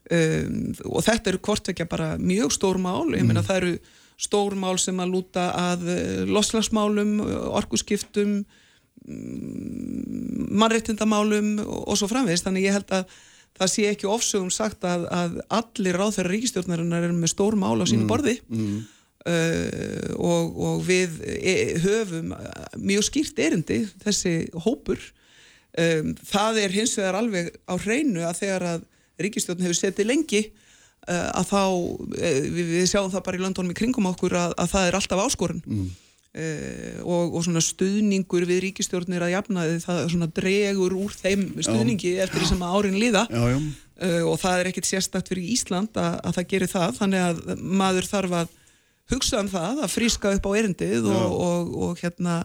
Speaker 5: Um, og þetta eru hvortvekja bara mjög stór mál, ég meina mm. það eru stór mál sem að lúta að loslagsmálum, orkuskiptum mm, mannrettindamálum og svo framvegist, þannig ég held að það sé ekki ofsögum sagt að, að allir ráðferðar ríkistjórnarinnar eru með stór mál á sínu mm, borði. mm. Uh, og, og við e, höfum mjög skýrt erindi þessi hópur um, það er hins vegar alveg á hreinu að þegar að ríkistjórn hefur setið lengi uh, að þá, uh, við, við sjáum það bara í landónum í kringum okkur að, að það er alltaf áskorun mm. Uh, og, og svona stuðningur við ríkistjórnir að jafna það dregur úr þeim stuðningi já. eftir því sem árin líða já, já. Uh, og það er ekkit sérstakt fyrir Ísland að, að það gerir það þannig að maður þarf að hugsa um það að fríska upp á erindið og, og, og hérna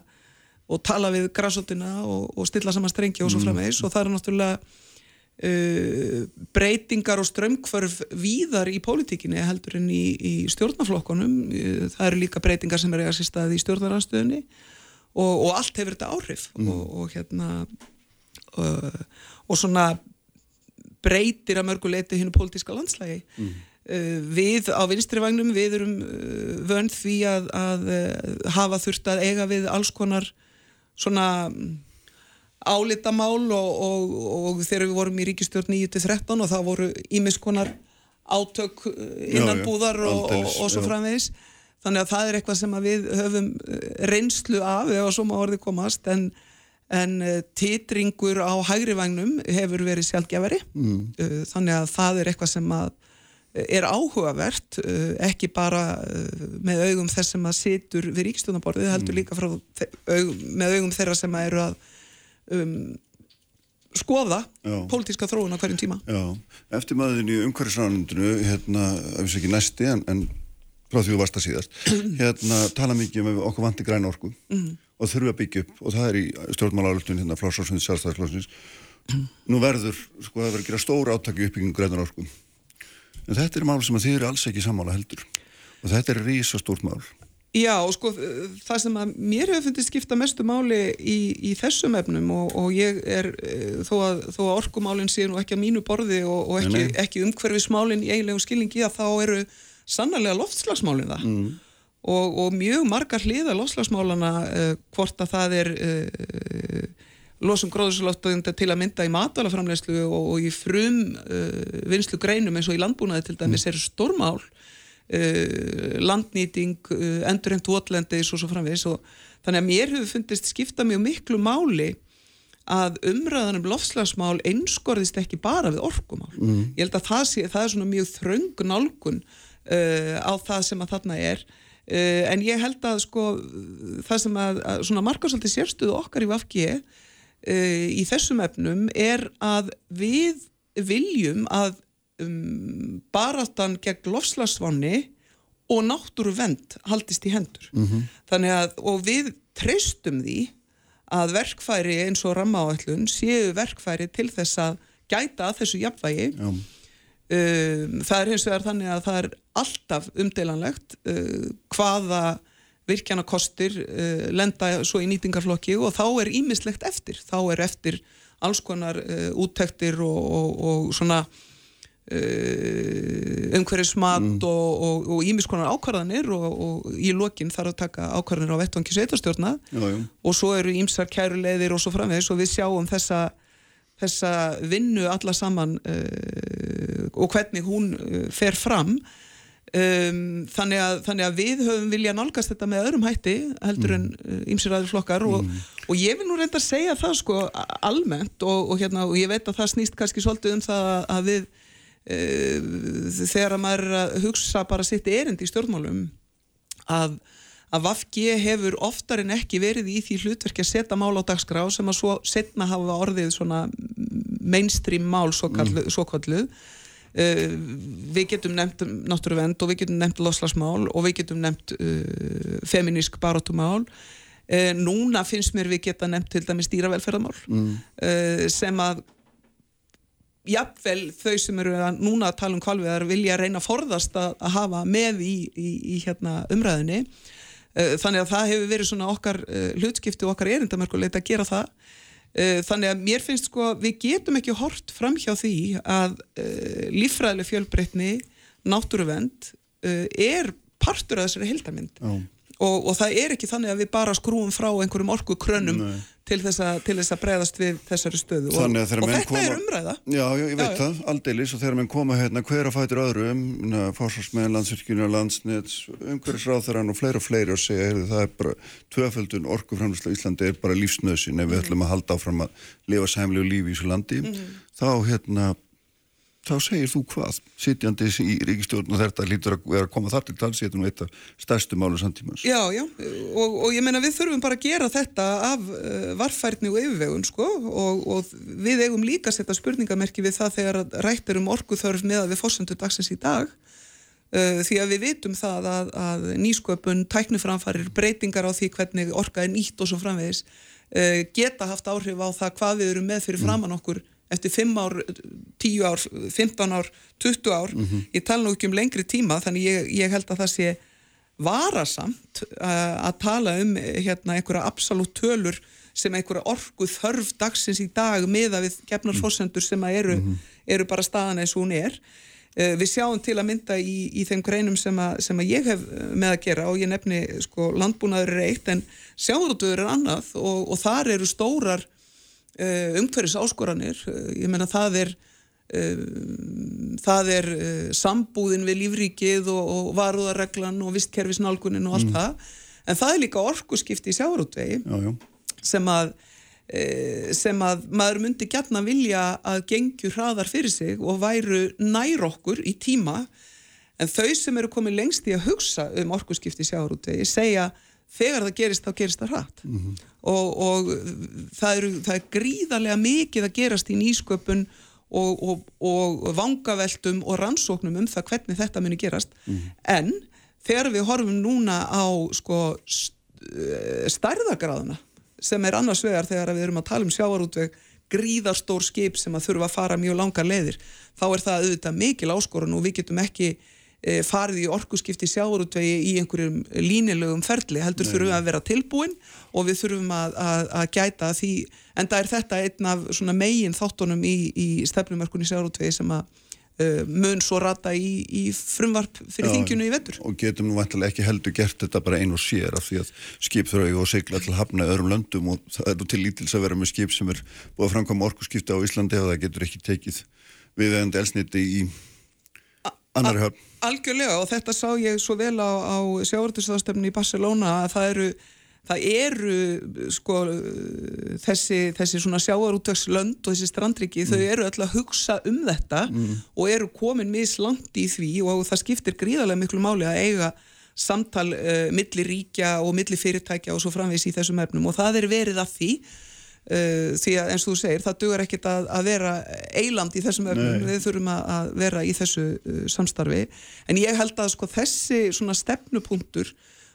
Speaker 5: og tala við græsotina og stilla saman strengi og svo mm. framvegs og það er náttúrulega Uh, breytingar og strömmkvörf víðar í pólitíkinni heldur en í, í stjórnaflokkonum uh, það eru líka breytingar sem er eiga sér stað í stjórnaranstöðunni og, og allt hefur þetta áhrif mm. og, og hérna uh, og svona breytir að mörguleiti hinn pólitíska landslægi mm. við á vinstrivagnum við erum vönd því að, að hafa þurft að eiga við alls konar svona álitamál og, og, og þegar við vorum í ríkistjórn 9-13 og það voru ímiskonar átök eh, innan já, búðar já, og, aldeilis, og svo framvegis. Þannig að það er eitthvað sem við höfum eh, reynslu af ef að svo má orði komast en, en eh, titringur á hægri vagnum hefur verið sjálfgefari mm. þannig að það er eitthvað sem að er áhugavert, ekki bara með augum þess sem að situr við ríkstjónaborðið, heldur mm. líka frá, með augum þeirra sem að eru að um, skoða pólitíska þróun á hverjum tíma.
Speaker 1: Já, eftir maðurinn í umhverfisránundinu hérna, ef þess ekki næsti en, en frá því þú varst að síðast <clears throat> hérna tala mikið um okkur vanti græna orku mm. og þurfu að byggja upp og það er í stjórnmálaröldun hérna flásásund sjálfstæðarslósins <clears throat> nú verður, sko, það verður að gera stóra átaki uppbygging græna orku en þetta er mál sem að þið eru alls ekki sammála heldur. Og þetta er rísa stórt mál.
Speaker 5: Já, sko, það sem að mér hefur fundið skipta mestu máli í, í þessum efnum og, og ég er, eh, þó að, þó að orkumálinn sé nú ekki að mínu borði og, og ekki, ekki umhverfismálinn í eiginlegum skilningi að þá eru sannarlega loftslagsmálinn það. Mm. og, og mjög margar hliða loftslagsmálana uh, hvort að það er uh, losum gróðurslóttuðunda til að mynda í matalaframlegslu og í frum uh, vinslu greinum eins og í landbúnaði til dæmis mm. er stormál Uh, landnýting, uh, endurhengt votlendis og svo framvegis og þannig að mér hefur fundist skipta mjög miklu máli að umræðanum lofslagsmál einskorðist ekki bara við orkumál. Mm. Ég held að það, sé, það er svona mjög þröng nálgun uh, á það sem að þarna er en ég held að sko það sem að, að svona markaðsaldi sérstuðu okkar í Vafgi í þessum efnum er að við viljum að um, baratan gegn lofslagsvanni og náttúru vend haldist í hendur. Mm -hmm. þannig að, og við treystum því að verkfæri eins og rammaáallun séu verkfæri til þess að gæta þessu jafnvægi. Um, það er hins vegar þannig að það er alltaf umdeilanlegt uh, hvaða virkjana kostir uh, lenda svo í nýtingarflokki og þá er ímislegt eftir, þá er eftir alls konar uh, úttektir og, og, og svona Uh, umhverjusmat mm. og ímiskonar ákvarðanir og, og í lokin þarf að taka ákvarðanir á vettvangi sveitarstjórna. Og svo eru ímsar kærulegðir og svo framvegis og við sjáum þessa, þessa vinnu alla saman uh, og hvernig hún uh, fer fram um, þannig, að, þannig að við höfum vilja nálgast þetta með öðrum hætti heldur mm. en ímsir aður flokkar og, mm. og ég vil nú reynda að segja það sko almennt og, og, hérna, og ég veit að það snýst kannski svolítið um það að við Eh, þegar maður er að hugsa bara sitt erind í stjórnmálum að, að Vafgi hefur oftar en ekki verið í því hlutverki að setja mál á dagskrá sem að svo setna hafa orðið svona mainstream mál svo kalluð mm. Uh, við getum nefnt náttúruvend og við getum nefnt loslasmál og við getum nefnt uh, feminísk barátumál uh, núna finnst mér við geta nefnt til dæmis dýravelferðamál mm. uh, sem að jafnvel þau sem eru að, núna að tala um kvalviðar vilja reyna að forðast að, að hafa með í, í, í hérna, umræðinni uh, þannig að það hefur verið svona okkar hlutskipti og okkar erindamörkuleit að gera það þannig að mér finnst sko við getum ekki hort fram hjá því að lífræðileg fjölbreytni náttúruvend er partur af þessari heldamind og, og það er ekki þannig að við bara skrúum frá einhverjum orku krönum til þess, að, til þess að breyðast við þessari stöðu. Og, og þetta koma, er umræða.
Speaker 1: Já, já ég veit já, það, aldeilis. Og þegar mann koma hérna hver að fætur öðrum fórsvarsmenn, landsvirkjuna, landsnits umhverfisráþarann og fleiri og fleiri og segja heyrðu, það er bara, tvöföldun orkuframlæsla í Íslandi er bara lífsnöðsin ef við ætlum að halda áfram að lifa sæmlegu lífi í þessu landi. Mm -hmm. þá hérna þá segir þú hvað, sittjandi í ríkistjórn og þetta lítur að vera að koma þar til tals, þetta er nú eitt af stærstu málu samtímans.
Speaker 5: Já, já, og, og ég menna við þurfum bara að gera þetta af uh, varfærni og yfirvegun, sko, og, og við eigum líka að setja spurningamerki við það þegar rættir um orguþörf með að við fórsöndu dagsins í dag, uh, því að við vitum það að, að nýsköpun, tækniframfarir, breytingar á því hvernig orka er nýtt og svo framvegis, uh, geta haft áhrif á það hvað við erum með fyrir mm. framann okkur eftir 5 ár, 10 ár, 15 ár, 20 ár, mm -hmm. ég tala nú ekki um lengri tíma þannig ég, ég held að það sé varasamt uh, að tala um hérna einhverja absolutt tölur sem einhverja orgu þörf dagsins í dag meða við gefnar fórsendur sem eru, mm -hmm. eru bara staðan eins og hún er. Uh, við sjáum til að mynda í, í þeim greinum sem, a, sem að ég hef með að gera og ég nefni sko landbúnaður er eitt en sjáurútuður er annað og, og þar eru stórar uh, umhverfis áskoranir uh, ég menna það er uh, það er sambúðin við lífríkið og, og varúðarreglan og vistkerfisnálgunin og allt mm. það. En það er líka orkuskipti í sjáarútvegi sem að sem að maður myndi gætna vilja að gengjur hraðar fyrir sig og væru nær okkur í tíma. En þau sem eru komið lengst í að hugsa um orkuskipti í sjáarútvegi segja þegar það gerist þá gerist það hratt mm -hmm. og, og það, eru, það er gríðarlega mikið að gerast í nýsköpun og, og, og vangaveltum og rannsóknum um það hvernig þetta muni gerast mm -hmm. en þegar við horfum núna á sko, eh, stærðagráðuna sem er annars vegar þegar við erum að tala um sjávarútveg gríðarstór skip sem að þurfa að fara mjög langar leðir þá er það auðvitað mikil áskorun og við getum ekki farið í orkuskipti sjáurútvegi í einhverjum línilögum ferli, heldur Nei. þurfum við að vera tilbúin og við þurfum að, að, að gæta því, en það er þetta einn af megin þáttunum í, í stefnumörkunni sjáurútvegi sem að uh, mun svo rata í, í frumvarp fyrir þingjunu í vettur.
Speaker 1: Og getum nú vantilega ekki heldur gert þetta bara einu og sér af því að skip þurfa ekki að segla til hafna öðrum löndum og það er nú til lítils að vera með skip sem er búið að framkvæma orkuskipti á Íslandi og það getur ekki tekið viðegandi elsniti í annar höfn
Speaker 5: Algjörlega og þetta sá ég svo vel á, á sjávartisastefni í Barcelona að það eru, það eru sko þessi, þessi svona sjávarútvökslönd og þessi strandriki mm. þau eru öll að hugsa um þetta mm. og eru komin mislangt í því og það skiptir gríðarlega miklu máli að eiga samtal uh, milli ríkja og milli fyrirtækja og svo framvegs í þessum efnum og það er verið að því Uh, því að eins og þú segir, það dugur ekkit að, að vera eiland í þessum öfnum við þurfum að, að vera í þessu uh, samstarfi, en ég held að sko þessi svona stefnupunktur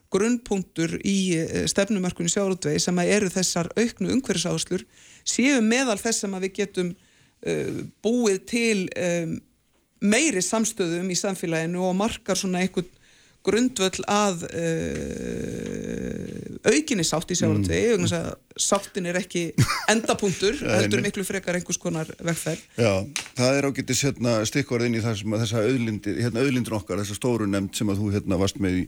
Speaker 5: grunnpunktur í uh, stefnumörkunni sjárutvegi sem að eru þessar auknu umhverfisáslur séu meðal þess sem að við getum uh, búið til um, meiri samstöðum í samfélaginu og markar svona einhvern grundvöll að uh, aukinni sátt í sjávartvegi mm. Sáttin er ekki <laughs> endapunktur heldur miklu frekar einhvers konar vegferð.
Speaker 1: Já, það er ágættis hérna, stikkorðin í þessum að þessa auðlindir hérna, auðlindir okkar, þessa stóru nefnd sem að þú hérna varst með í,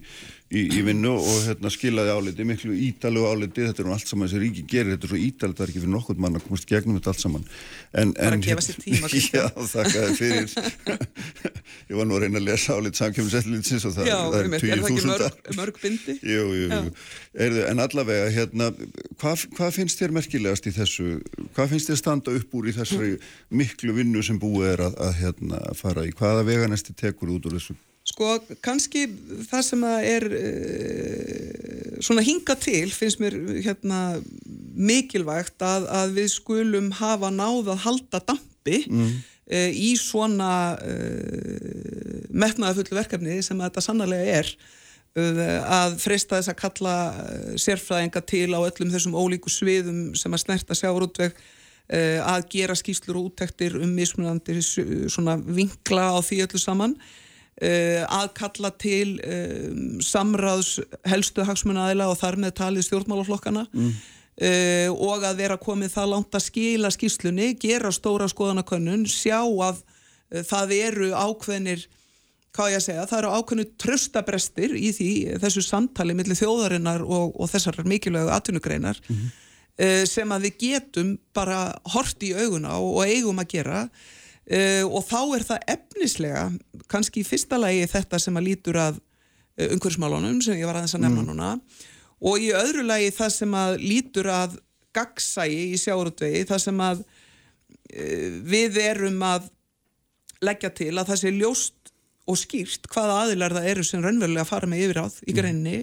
Speaker 1: í, í vinnu og hérna skilaði áliti, miklu ídalu áliti. Þetta er nú allt saman þessi ríki gerir þetta er svo ídalu, það er ekki fyrir nokkur mann að komast gegnum þetta allt saman.
Speaker 5: En, en, að gefa sér tíma <laughs>
Speaker 1: Já, þakka fyrir. <laughs> Ég var nú að reyna að lesa álit samkjöfumsellitsins og það,
Speaker 5: Já, það er tíu þúsunda. mörg, mörg bindi?
Speaker 1: Jú, jú, jú. En allavega hérna, hvað, hvað finnst þér merkilegast í þessu? Hvað finnst þér standa upp úr í þessari miklu vinnu sem búið er að, að hérna, fara í? Hvaða veganesti tekur út úr þessu?
Speaker 5: Sko kannski það sem að er uh, svona hinga til finnst mér hérna mikilvægt að, að við skulum hafa náð að halda dampi mm. uh, í svona uh, metnaðafullu verkefni sem þetta sannarlega er að freysta þess að kalla sérfræðinga til á öllum þessum ólíku sviðum sem að snerta sjáurútveg að gera skýslur og úttektir um mismunandi svona vinkla á því öllu saman að kalla til samráðs helstu hagsmunnaðila og þar með talið stjórnmálaflokkana mm. og að vera komið það langt að skila skýslunni, gera stóra skoðanakönnun, sjá að það eru ákveðnir hvað ég að segja, það eru ákveðinu tröstabrestir í því þessu samtali millir þjóðarinnar og, og þessar mikilvægu atvinnugreinar mm -hmm. uh, sem að við getum bara hort í auguna og, og eigum að gera uh, og þá er það efnislega, kannski í fyrsta lagi þetta sem að lítur að uh, umhverfsmálunum sem ég var aðeins að nefna mm. núna og í öðru lagi það sem að lítur að gagsægi í sjárutvegi, það sem að við erum að leggja til að það sé ljóst og skýrt hvaða aðilar það eru sem raunverulega fara með yfiráð í mm. greinni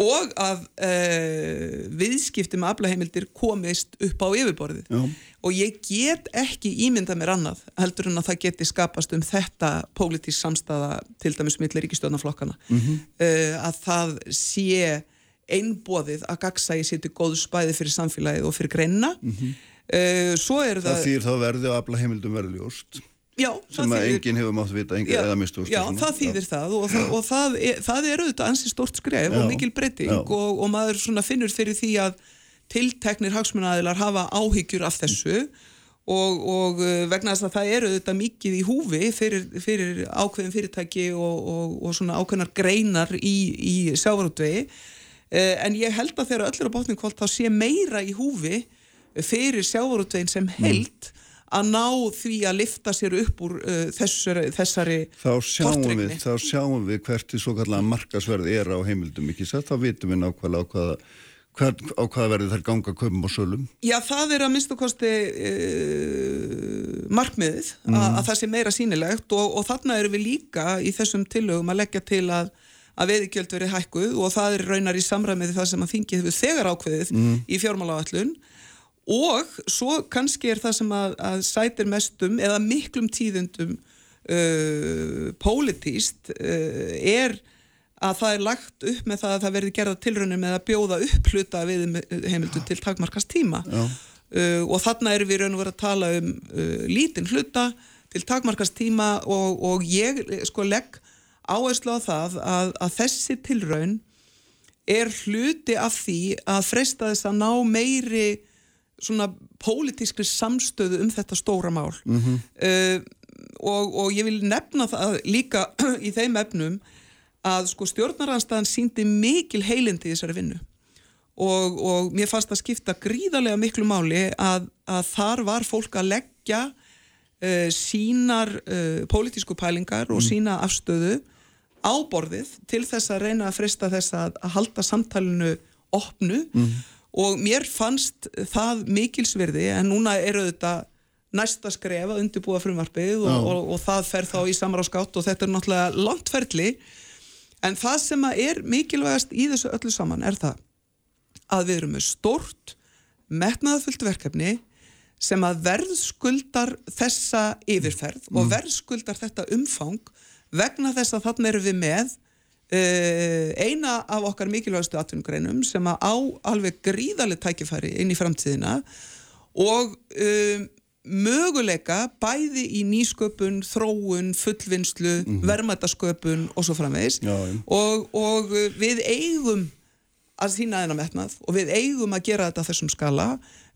Speaker 5: og að uh, viðskipti með aflaheimildir komist upp á yfirborðið Já. og ég get ekki ímynda mér annað heldur en að það geti skapast um þetta pólitísk samstafa til dæmis millir ríkistjónaflokkana mm -hmm. uh, að það sé einbóðið að gagsa í sétu góð spæði fyrir samfélagið og fyrir greinna mm -hmm. uh, svo er það
Speaker 1: Það þýr þá verði og aflaheimildum verði ljóst
Speaker 5: Já,
Speaker 1: sem að enginn hefur mátt vita mistu
Speaker 5: Já, það þýðir já. það og, það, og það, er, það er auðvitað ansi stort skref já, og mikil breyting og, og maður finnur fyrir því að tilteknir hagsmunnaðilar hafa áhyggjur af þessu og, og uh, vegna þess að það eru auðvitað mikið í húfi fyrir, fyrir ákveðin fyrirtæki og svona ákveðinar greinar í, í sjávarútvegi uh, en ég held að þegar öllur á bátningkvöld þá sé meira í húfi fyrir sjávarútvegin sem mm. held að ná því að lifta sér upp úr uh, þessari, þessari
Speaker 1: þá sjáum, við, þá sjáum við hvert því svo kallega markasverð er á heimildum ekki satt, þá vitum við nákvæmlega á hvaða Hver, á hvaða verði þær ganga köpum og sölum?
Speaker 5: Já, það er að minnst og kosti uh, markmiðið mm. að, að það sé meira sínilegt og, og þarna eru við líka í þessum tillögum að leggja til að, að veðikjöld verið hækkuð og það er raunar í samræmiði það sem að þingið hefur þegar ákveðið mm. í fjármálagállun og svo kannski er það sem að, að sætir mestum eða miklum tíðundum uh, pólitíst uh, er að það er lagt upp með það að það verði gerða tilrönnum með að bjóða upp hluta við heimildu til takmarkast tíma. Uh, og þarna erum við raun og verið að tala um uh, lítinn hluta til takmarkast tíma og, og ég sko legg áherslu á það að, að þessi tilraun er hluti af því að freysta þess að ná meiri svona pólitískri samstöðu um þetta stóra mál mm -hmm. uh, og, og ég vil nefna það líka <clears throat> í þeim efnum að sko stjórnaranstæðan síndi mikil heilindi í þessari vinnu og, og mér fannst að skipta gríðarlega miklu máli að, að þar var fólk að leggja uh, sínar uh, pólitísku pælingar og mm. sína afstöðu á borðið til þess að reyna að frista þess að, að halda samtalenu opnu mm og mér fannst það mikilsverði en núna eru þetta næsta skref að undirbúa frumvarpið og, og, og það fer þá í samráðskátt og þetta er náttúrulega langt ferli en það sem er mikilvægast í þessu öllu saman er það að við erum með stort metnaðafullt verkefni sem að verðskuldar þessa yfirferð mm. og verðskuldar þetta umfang vegna þess að þannig erum við með eina af okkar mikilvægastu atvinnugreinum sem að á alveg gríðarlega tækifæri inn í framtíðina og um, möguleika bæði í nýsköpun, þróun, fullvinnslu, mm -hmm. vermaðasköpun og svo framvegs og, og við eigum að þýna þennan metnað og við eigum að gera þetta þessum skala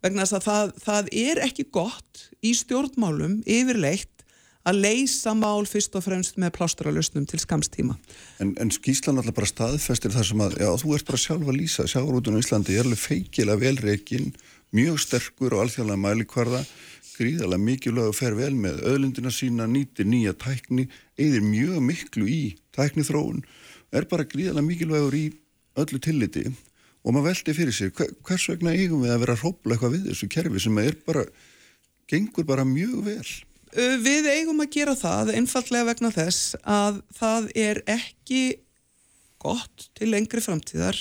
Speaker 5: vegna þess að það, það er ekki gott í stjórnmálum yfirleitt að leysa mál fyrst og fremst með plástralustnum til skamstíma.
Speaker 1: En, en skýslan alltaf bara staðfestir þar sem að, já, þú ert bara sjálf að lýsa, sjáurútun á Íslandi er alveg feikilega velreikin, mjög sterkur og alþjóðlega mælikvarða, gríðarlega mikilvæg og fer vel með öðlundina sína, nýtir nýja tækni, eðir mjög miklu í tækni þróun, er bara gríðarlega mikilvægur í öllu tilliti og maður veldi fyrir sér, hvers vegna eigum við að vera hrópla eitthvað við þessu kerfi sem er bara, gengur bara mjög vel.
Speaker 5: Uh, við eigum að gera það einfallega vegna þess að það er ekki gott til lengri framtíðar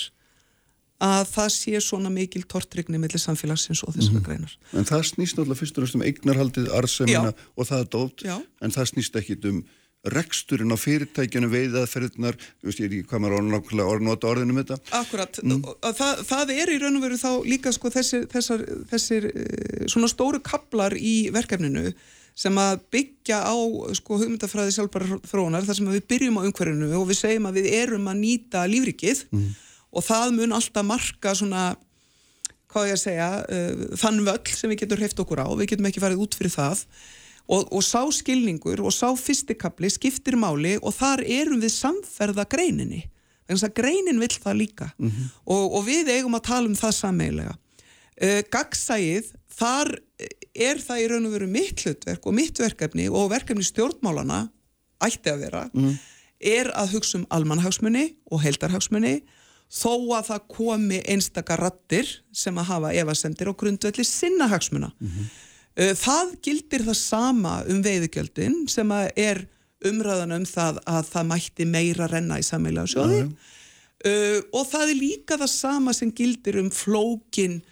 Speaker 5: að það sé svona mikil tortrygni millir samfélagsins og þessara mm -hmm. greinar.
Speaker 1: En það snýst náttúrulega fyrst og náttúrulega um eignarhaldið, arsemina og það er dótt, Já. en það snýst ekki um reksturinn á fyrirtækjunu veiðaðferðnar, þú veist ég ekki hvað maður orðin orðnóta orðinu með þetta
Speaker 5: Akkurat, mm. það, það er í raun og veru þá líka sko þessir, þessar, þessir eh, svona stóru kaplar í verkefninu sem að byggja á sko hugmyndafræði sjálfbæra þróunar þar sem við byrjum á umhverfinu og við segjum að við erum að nýta lífrikið mm. og það mun alltaf marka svona hvað ég að segja, uh, þann völl sem við getum hreift okkur á, við getum ekki farið út fyrir það. Og, og sá skilningur og sá fyrstikabli skiptir máli og þar erum við samferða greininni. Þannig að greinin vill það líka. Mm -hmm. og, og við eigum að tala um það sammeilega uh, Gagsæið þar er það í raun og veru mitt hlutverk og mitt verkefni og verkefni stjórnmálana ætti að vera mm -hmm. er að hugsa um almanhagsmunni og heldarhagsmunni þó að það komi einstakar rattir sem að hafa evasendir og grundvelli sinna hagsmuna mm -hmm. Það gildir það sama um veiðugjöldin sem er umræðan um það að það mætti meira renna í sammeila sjóði uh, eh, og það er líka það sama sem gildir um flókin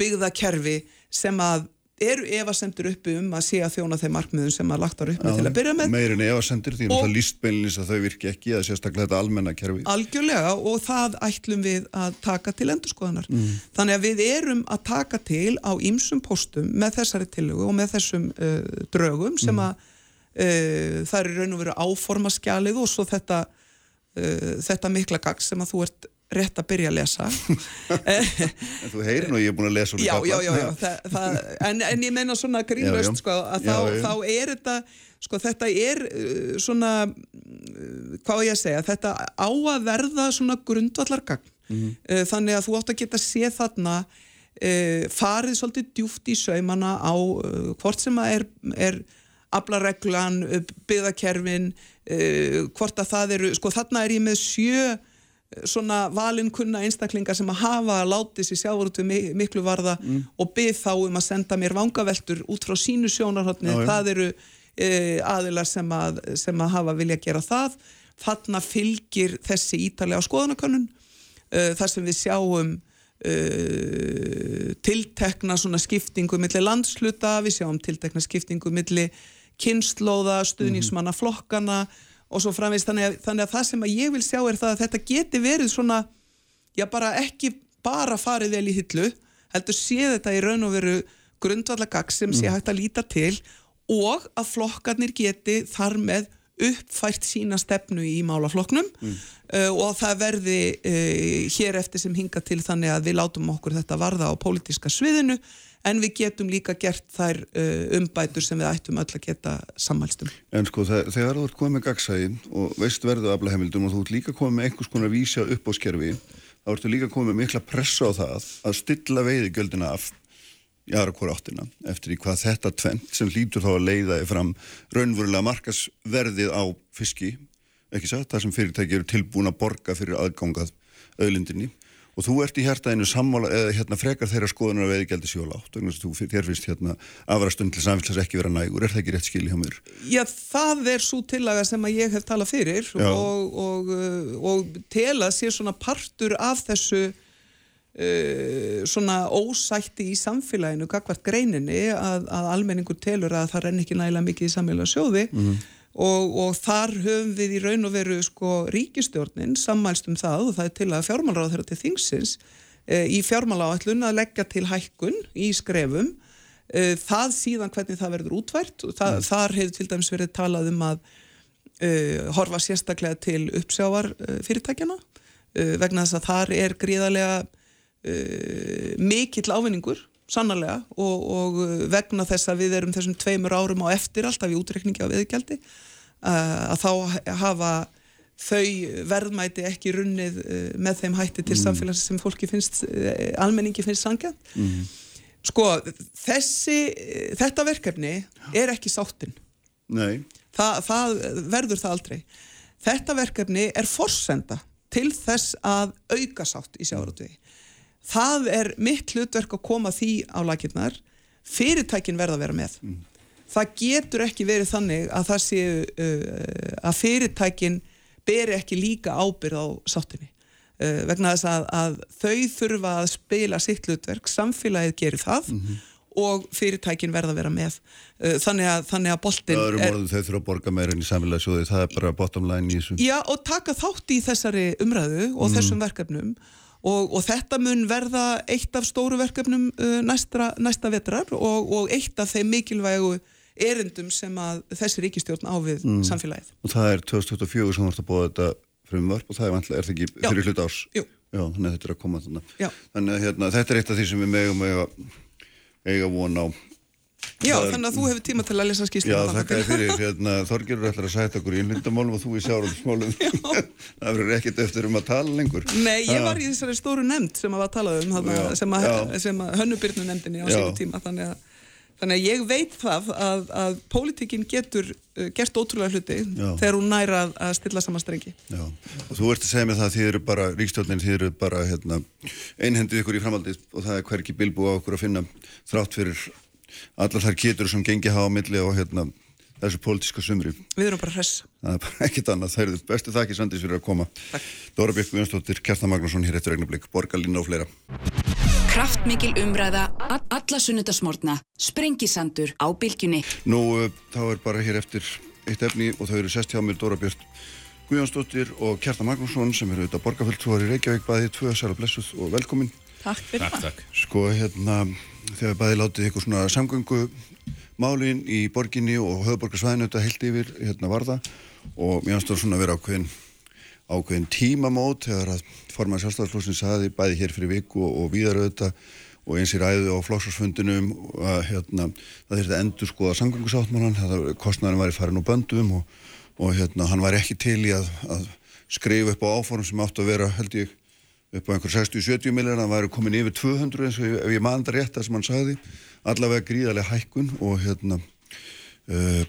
Speaker 5: byggðakerfi sem að eru evasendur uppi um að sé að þjóna þeim markmiðum sem að lagt var uppi til að byrja með
Speaker 1: Meirin evasendur því að það líst beinlis að þau virki ekki að sérstaklega þetta almenna kerfi
Speaker 5: Algjörlega og það ætlum við að taka til endurskoðanar mm. þannig að við erum að taka til á ýmsum postum með þessari tillögu og með þessum uh, drögum sem mm. að uh, það eru raun og veru áformaskjalið og svo þetta uh, þetta mikla gags sem að þú ert rétt að byrja að lesa.
Speaker 1: En <laughs> þú heyrir nú, ég er búin að lesa
Speaker 5: Já, já, já, já það, það, en, en ég meina svona grínlöst sko, að já, þá, já. þá er þetta sko þetta er uh, svona uh, hvað ég að segja, þetta á að verða svona grundvallargagn. Mm -hmm. þannig að þú átt að geta sé þarna uh, farið svolítið djúft í saumana á uh, hvort sem að er, er aflareglan, byggðakerfin uh, hvort að það eru, sko þarna er ég með sjö svona valinkunna einstaklingar sem að hafa látið sér sjávarútu miklu varða mm. og byggð þá um að senda mér vangaveltur út frá sínu sjónarhóttni það eru e, aðilar sem að, sem að hafa vilja gera það. Þarna fylgir þessi ítalega skoðanakönnun e, þar sem við sjáum e, tiltekna svona skiptingu millir landsluta, við sjáum tiltekna skiptingu millir kynnslóða, stuðningsmanna flokkana og svo framvegst þannig þannig að það sem að ég vil sjá er það að þetta geti verið svona já bara ekki bara farið vel í hillu heldur sé þetta í raun og veru grundvallagag sem sé mm. hægt að líta til og að flokkarnir geti þar með uppfært sína stefnu í málafloknum mm. uh, og það verði uh, hér eftir sem hinga til þannig að við látum okkur þetta varða á pólitiska sviðinu en við getum líka gert þær uh, umbætur sem við ættum öll að geta sammælstum.
Speaker 1: En sko þegar þú ert komið með gagsæðin og veist verðu afla heimildum og þú ert líka komið með einhvers konar vísja upp á skerfi þá ertu líka komið með mikla pressa á það að stilla veiði göldina af í aðra hvora áttina eftir í hvað þetta tvent sem lítur þá að leiða fram raunverulega markasverðið á fiski, ekki satt, það sem fyrirtæki eru tilbúin að borga fyrir aðgangað auðlindinni og þú ert í eða hérna frekar þeirra skoðunar að veiðgjaldi sjólátt þér finnst hérna afrastund til samfélags ekki vera nægur, er það ekki rétt skil hjá mér?
Speaker 5: Já, það er svo tillaga sem að ég hef talað fyrir og, og, uh, og telað sér svona partur af þessu uh, svona ósætti í samfélaginu, kakvart greininni að, að almenningur telur að það renn ekki nægilega mikið í samfélagsjóði mm -hmm og, og þar höfum við í raun og veru sko ríkistjórnin sammælst um það og það er til að fjármálaráð þeirra til þingsins e, í fjármálaráallun að leggja til hækkun í skrefum e, það síðan hvernig það verður útvært og það, mm. þar hefur til dæmis verið talað um að e, horfa sérstaklega til uppsjávar fyrirtækjana vegna þess að þar er gríðarlega mikill ávinningur sannarlega og, og vegna þess að við erum þessum tveimur árum á eftir alltaf í útrekningi á viðgjaldi uh, að þá hafa þau verðmæti ekki runnið uh, með þeim hætti til mm. samfélags sem fólki finnst, uh, almenningi finnst sangja mm. sko þessi þetta verkefni er ekki sáttin. Þa, það verður það aldrei. Þetta verkefni er forsenda til þess að auka sátt í sjáratvegi það er mitt hlutverk að koma því á lakirnar fyrirtækin verða að vera með mm. það getur ekki verið þannig að það séu uh, að fyrirtækin beri ekki líka ábyrð á sáttinni uh, vegna þess að, að þau þurfa að spila sitt hlutverk, samfélagið gerir það mm -hmm. og fyrirtækin verða að vera með uh, þannig að, þannig að boltin
Speaker 1: morðum þau þurfa að borga meira enn í samfélagsjóði, það er bara bottom line í þessu.
Speaker 5: Já, og taka þátt í þessari umræðu og
Speaker 1: Mm.
Speaker 5: þessum verkefnum og, og þetta mun verða eitt af stóru verkefnum uh, næsta, næsta vetrar og, og eitt af þeim mikilvægu erindum sem að þessi ríkistjórn á við
Speaker 1: Mm.
Speaker 5: samfélagið.
Speaker 1: Og það er 2024 sem þú ert að búa þetta frumvarp og það er vantlega, er það ekki fyrir hlut árs?
Speaker 5: Jú.
Speaker 1: Já, þannig að þetta er að koma þannig.
Speaker 5: Já.
Speaker 1: Þannig að hérna, þetta er eitt af því sem við megum eiga, eiga von á.
Speaker 5: Já,
Speaker 1: Það
Speaker 5: þannig að þú hefur tíma til að lesa
Speaker 1: Já,
Speaker 5: skýrsluna.
Speaker 1: þakka þér fyrir. Hérna, Þorgerur ætlar að sæta okkur í innlindamálum og þú í sjárhaldsmálum. <laughs> það verður ekkert eftir um að tala lengur.
Speaker 5: Nei, ég var í þessari stóru nefnd sem að var að tala um, þarna,
Speaker 1: Já,
Speaker 5: sem að,
Speaker 1: já.
Speaker 5: sem að hönnubyrnu nefndinni á
Speaker 1: Já.
Speaker 5: sínu tíma, þannig að, þannig að ég veit það að, að pólitíkin getur uh, gert ótrúlega hluti
Speaker 1: Já.
Speaker 5: þegar hún næra að, stilla saman strengi.
Speaker 1: Já, og þú ert að segja mig það að þið eru bara, ríkstjórnin, þið eru bara hérna, einhendið ykkur í framaldið og það er hverki bilbú á okkur að finna þrátt fyrir allar þær getur sem gengi hafa á milli og hérna, þessu pólitíska sumri.
Speaker 5: Við erum bara hress.
Speaker 1: Það er bara <laughs> ekkert annað. Það eru bestu þakki Svandís fyrir að koma. Takk. Dóra Björk Guðjónsdóttir, Kjartan Magnússon, hér eftir augnablik, Borgarlína og fleira.
Speaker 3: Kraftmikil umræða, a- alla sunnudasmórna, sprengisandur á bylgjunni.
Speaker 1: Nú, uh, þá er bara hér eftir eitt efni og þau eru sest hjá mér Dóra Björk Guðjónsdóttir og Kjartan Magnússon sem eru auðvitað borgarfulltrúar í Reykjavík bæði tvö sæla blessuð og velkomin.
Speaker 5: Takk fyrir
Speaker 2: Takk,
Speaker 5: það.
Speaker 2: takk.
Speaker 1: Sko hérna þegar bæði látið ykkur svona samgöngu málin í borginni og höfuborgarsvæðinu þetta heilt yfir hérna varða. Og mér finnst það svona að vera ákveðin ákveðin tímamót þegar að forman sjálfstæðarflósin saði bæði hér fyrir viku og, og víðar auðvitað og eins í ræðu á flóksvarsfundinum að hérna það þurfti að endur skoða samgöngusáttmálan það kostnæðin væri farin úr böndum og, og hérna hann væri ekki til í að, að skrifa upp á áform sem áttu að vera held ég upp á einhver 60-70 millir hann væri komin yfir 200 eins og ég, ef ég man það rétt það sem hann sagði. Allavega gríðarlega hækkun og hérna uh,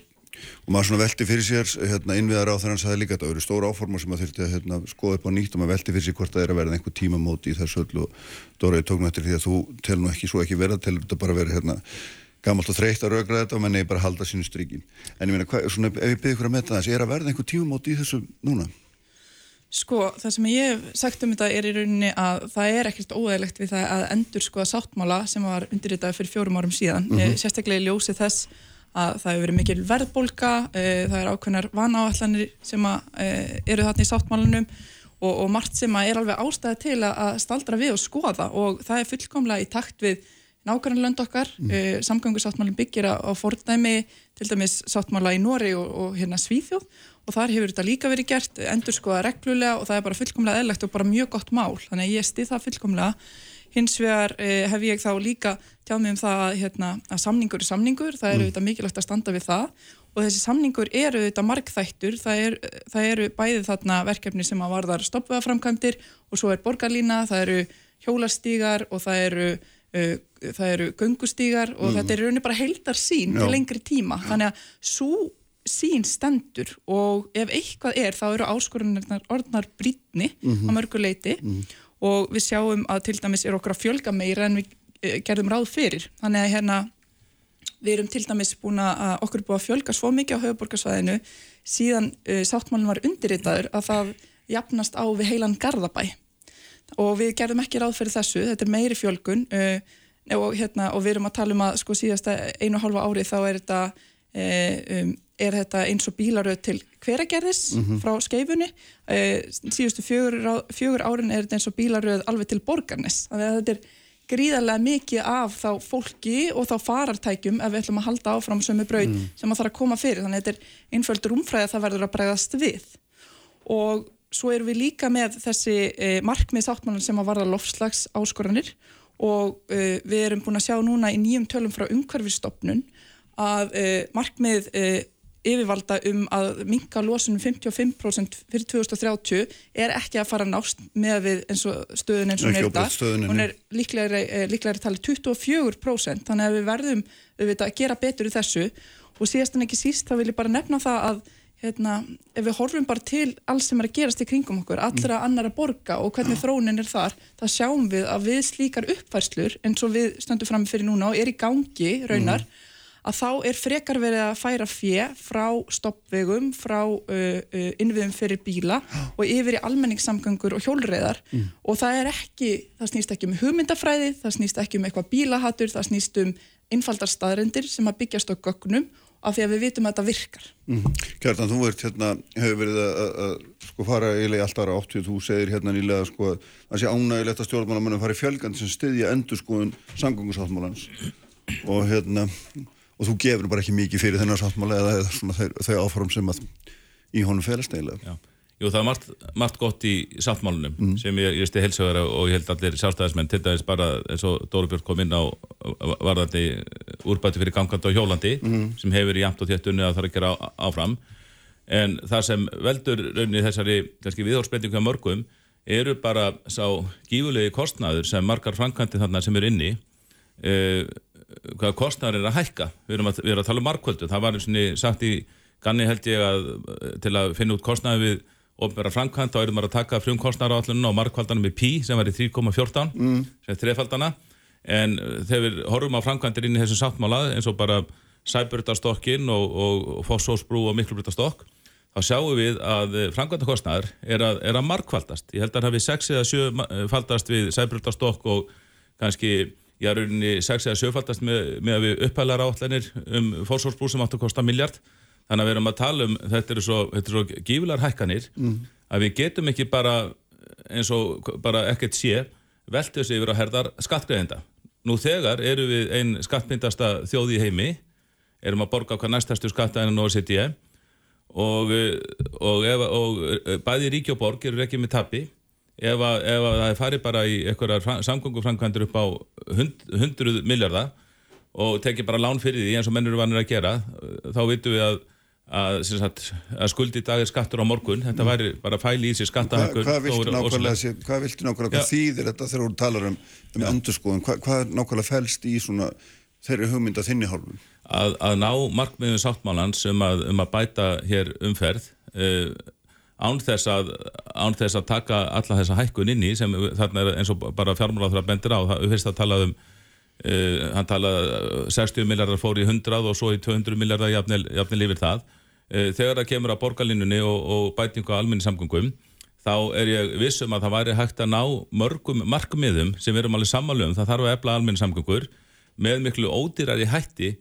Speaker 1: og maður svona velti fyrir sér hérna, innviðar á þegar hann sagði líka að það eru stóra áforma sem maður þurfti að hérna, skoða upp á nýtt og maður velti fyrir sér hvort það er að verða einhver tímamóti í þessu öllu. Og Dóra, ég tók nú eftir því að þú tel nú ekki svo ekki verða, telur þetta bara verið hérna, gamalt og þreytt að raugra þetta og menn eigi bara að halda sínu strykin en ég meina, svona, ef ég byrði ykkur að metta þess er að verða einhver tímamóti í þessu núna?
Speaker 6: Sko, það sem ég hef sagt um þetta er í rauninni að það er ekkert óæðilegt við það að endur skoða sáttmála sem var undirritaði fyrir fjórum árum síðan. Mm -hmm. Sérstaklega í ljósi þess að það hefur verið mikil verðbólka, e, það er ákveðnar vanáallanir sem að, e, eru þarna í sáttmálanum og, og margt sem er alveg ástæði til að staldra við og skoða og það er fullkomlega í takt við nákvæmlega lönd okkar, mm. uh, samgöngusáttmálinn byggir á, fordæmi, til dæmis sáttmála í Nóri og, og hérna Svíþjóð. Og þar hefur þetta líka verið gert, endur skoða reglulega og það er bara fullkomlega eðlegt og bara mjög gott mál, þannig að ég stið það fullkomlega. Hins vegar uh, hef ég þá líka tjáð mig um það að, hérna, að samningur er samningur, það er auðvitað mikilvægt að standa við það. Og þessi samningur eru auðvitað markþættur, það, er, það eru bæðið þarna verkefni sem að varðar stoppuðaframkvæmdir og svo er borgarlína, það eru hjólastígar og það eru uh, það eru göngustígar og þetta er rauninni bara heildar sín
Speaker 1: Já.
Speaker 6: til lengri tíma. Þannig að svo sín stendur og ef eitthvað er þá eru áskorunarnar orðnar brýtni á mörgu leiti og við sjáum að til dæmis er okkur að fjölga meira en við eh, gerðum ráð fyrir. Þannig að hérna við erum til dæmis búin að okkur búin að fjölga svo mikið á höfuborgarsvæðinu síðan uh, sáttmálinn var undirritaður að það jafnast á við heilan Garðabæ. Og við gerðum ekki ráð fyrir þessu, þetta er meiri fjölgun uh, og, hérna, og við erum að tala um að sko síðasta einu og hálfa ári þá er þetta, uh, um, er þetta eins og bílaröð til hveragerðis frá skeifunni. Uh, síðustu fjögur, fjögur árin er þetta eins og bílaröð alveg til borgarnes. Þannig að þetta er gríðarlega mikið af þá fólki og þá farartækjum ef við ætlum að halda áfram sömu braut sem að þarf að koma fyrir. Þannig að þetta er einföld rúmfræði að það verður að bregðast við. Og svo erum við líka með þessi e, markmið sáttmálan sem að varða lofslags áskoranir og e, við erum búin að sjá núna í nýjum tölum frá umhverfistofnun að e, markmið e, yfirvalda um að minka losunum 55% fyrir 2030 er ekki að fara nást með við eins og stöðun eins og
Speaker 1: stöðunni,
Speaker 6: hún er líklegri talið 24% þannig að við verðum auðvitað, að gera betur í þessu. Og síðast en ekki síst þá vil ég bara nefna það að hérna, ef við horfum bara til alls sem er að gerast í kringum okkur, allra annar að borga og hvernig þróunin er þar, það sjáum við að við slíkar uppfærslur eins og við stöndum fram fyrir núna og er í gangi raunar, að þá er frekar verið að færa fjö frá stoppvegum, frá uh, uh, innviðum fyrir bíla <gasps> og yfir í almenningssamgöngur og hjólreiðar. Og það er ekki, það snýst ekki um hugmyndafræði, það snýst ekki um eitthvað bílahatur, það snýst um einfaldar staðrendir sem að byggjast á gögnum af því að við vitum að þetta virkar.
Speaker 1: Mm -hmm. Kjartan, þú ert hérna, hefur verið að sko fara eiginlega allt ára 80, þú segir hérna nýlega sko að sé ánægilegt að stjórnmálamennum fari fjölgand sem styðja endur skoðun samgöngusáttmálans og hérna og þú gefur bara ekki mikið fyrir þennar sáttmála eða, eða svona þau, þau áform sem að í honum fælast eiginlega.
Speaker 7: Jú, það er margt, margt gott í sáttmálunum mm. sem ég, ég stið helsögur og ég held allir sjálfstæðismenn til dæmis bara eins og Dórubjörn kom inn á varðandi úrbæti fyrir gangandi og hjólandi mm. sem hefur í jamt og þéttunni að það er að gera á, áfram en það sem veldur rauninni þessari viðhórsbreytingu af mörgum eru bara sá gífulegi kostnaður sem margar framkvæmdi þarna sem er inni eh, hvaða kostnaður er að hækka við erum að, við erum að tala um markvöldu það var eins og sagt í ganni held ég að til að finna út kostnaði við ofnverða framkvæmt, þá erum við að taka frum kostnæraáallunum á markvaldanum með pí sem var í 3,14 mm. sem er þrefaldana en þegar við horfum á framkvæmtir inn í þessum sáttmála eins og bara sæburðarstokkin og, og, og fossósbrú og miklubrutastokk þá sjáum við að framkvæmtakostnæður er, er að markvaldast ég held að það hefði 6 eða 7 faldast við sæburðarstokk og kannski ég er rauninni 6 eða 7 faldast með, með að við upphælar áallanir um fossósbrú sem áttu að kosta miljard þannig að við erum að tala um þetta eru svo, svo gífular hækkanir mm. að við getum ekki bara eins og bara ekkert sé veltið sig yfir að herðar skattgreðenda nú þegar eru við einn skattmyndasta þjóði í heimi erum að borga okkar næstastu skattæðinu og OCD og, og, ef, og bæði ríki og borg eru ekki með tappi ef, að, ef að það farið bara í einhverjar samgönguframkvæmdur upp á hund, hundruð miljardar og tekið bara lán fyrir því eins og mennur vanir að gera þá vitum við að að, sagt, að skuldi í dag er skattur á morgun þetta væri bara fæli í sig skattahækun
Speaker 1: Hvað viltu nákvæmlega, hvað viltu nákvæmlega hvað þýðir þetta þegar þú talar um, um endurskoðun, hvað, hvað nákvæmlega fælst í svona þeirri hugmynda þinni hálfum?
Speaker 7: Að, að ná markmiðum sáttmálans um að, um að bæta hér umferð uh, án þess að án þess að taka alla þessa hækkun inn í sem þarna er eins og bara fjármáláður að bendir á, það fyrst að tala um Uh, hann talaði 60 miljardar fór í 100 og svo í 200 miljardar jafnil, jafnil yfir það þegar það kemur að borgarlinunni og, og bætingu á almenni samgöngum þá er ég vissum að það væri hægt að ná mörgum markmiðum sem við erum alveg sammálum það þarf að efla almenni samgöngur með miklu ódýrari hætti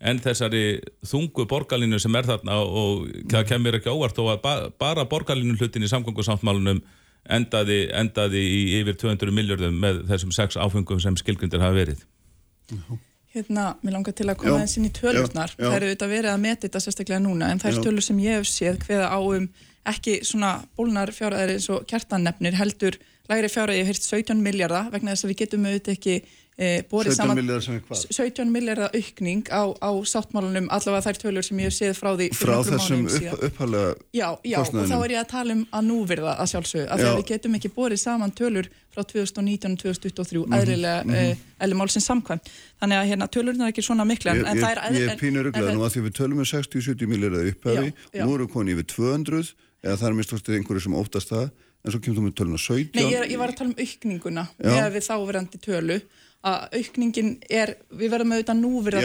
Speaker 7: en þessari þungu borgarlinu sem er þarna og það kemur ekki óvart og að ba bara borgarlinu hlutin í samgöngusáttmálunum endaði, endaði í yfir 200 miljardum með þessum sex áfengum sem skilgrindir hafa verið
Speaker 6: Hérna, mér langar til að koma eins inn í tölurnar. Það eru auðvitað verið að metja þetta sérstaklega núna en það er tölur sem ég hef séð hveða á um ekki svona bólnar fjárhæðir eins og kjartannefnir heldur lægri fjárhæði hef hirt 17 miljardar vegna þess að við getum auðvitað ekki
Speaker 1: e, borið 17 miljardar sem er
Speaker 6: hvað? 17 miljardar aukning á, á sáttmálunum allavega þær tölur sem ég hef séð frá því
Speaker 1: frá þessum upp, upphalega
Speaker 6: já, já, og þá er ég að tala um að núverða að sjálfsögðu, af því að við getum ekki borið saman tölur frá 2019 og 2023 mm -hmm, eðlilega, mm -hmm. eh, eðli málsins samkvæmt. Þannig að hérna, tölurinn er ekki svona mikla
Speaker 1: ég, ég, ég er pínur uglaðan og að því við tölum um 60-70 miljardar upphafi og nú eru konið yfir 200 eða það er mist einhverju sem óttast það en svo kemur þú með töluna 17
Speaker 6: Nei, ég, ég var að tala um aukninguna með við þáverandi tölu. Að aukningin er, við verðum auðvitað núverða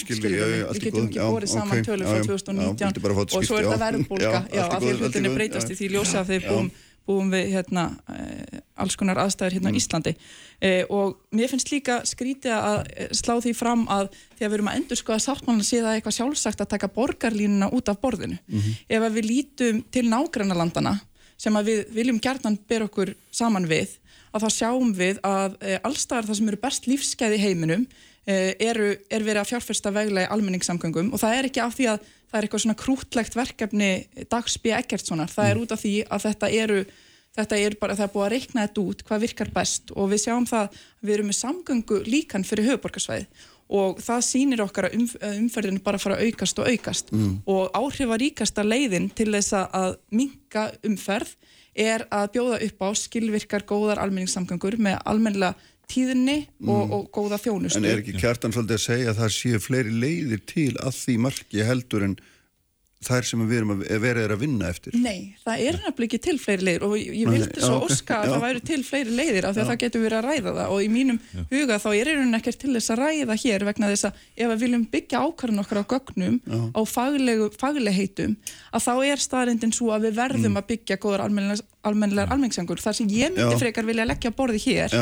Speaker 6: skiljum við, getum ekki borðið saman tölur frá 2019 og svo er þetta verðbólka, já, af því að hlutinni breytast í því ljósa að þeir búum, búum við hérna, eh, alls konar aðstæður hérna í mm. Íslandi. Eh, og mér finnst líka skrítið að eh, slá því fram að að við erum að endur sko að sáttmálun sé það eitthvað sjálfsagt að taka borgarlínuna út af borðinu. Mm -hmm. Ef við lítum til nágrannalandana sem við viljum gerðan bera okkur saman við að þá sjáum við að e, allstaðar það sem eru best lífskeiði heiminum e, eru, er verið að fjárfesta veglega í almenningssamgöngum. Og það er ekki af því að það er eitthvað svona krútlegt verkefni dagsbí ekkert svona, það er mm. út af því að þetta eru þetta er bara, það er búið að reikna þetta út hvað virkar best. Og við sjáum það við erum með samgöngu líkan fyrir höfuborgarsvæði og það sýnir okkar að umf umferðinu bara fara að aukast og aukast mm. og áhrifaríkasta leiðin til þess að minka umferð er að bjóða upp á skilvirkar góðar almenningssamgangur með almennilega tíðinni og, mm. og góða þjónustu.
Speaker 1: En er ekki kjartan svolítið að segja að það séu fleiri leiðir til að því marki heldur en þær sem við erum að vera er að vinna eftir.
Speaker 6: Nei, það er nefnilega ekki til fleiri leiðir og ég vildi svo oska að já. það væri til fleiri leiðir af því að já. það getur verið að ræða það. Og í mínum já. huga þá er einhvern ekkert til þess að ræða hér vegna þess að ef við viljum byggja ákvarðan okkar á gögnum á faglegu, faglegheitum að þá er staðrindin svo að við verðum mm. að byggja góðar almennilegar almenningssangur þar sem ég myndi frekar vilja leggja borði hér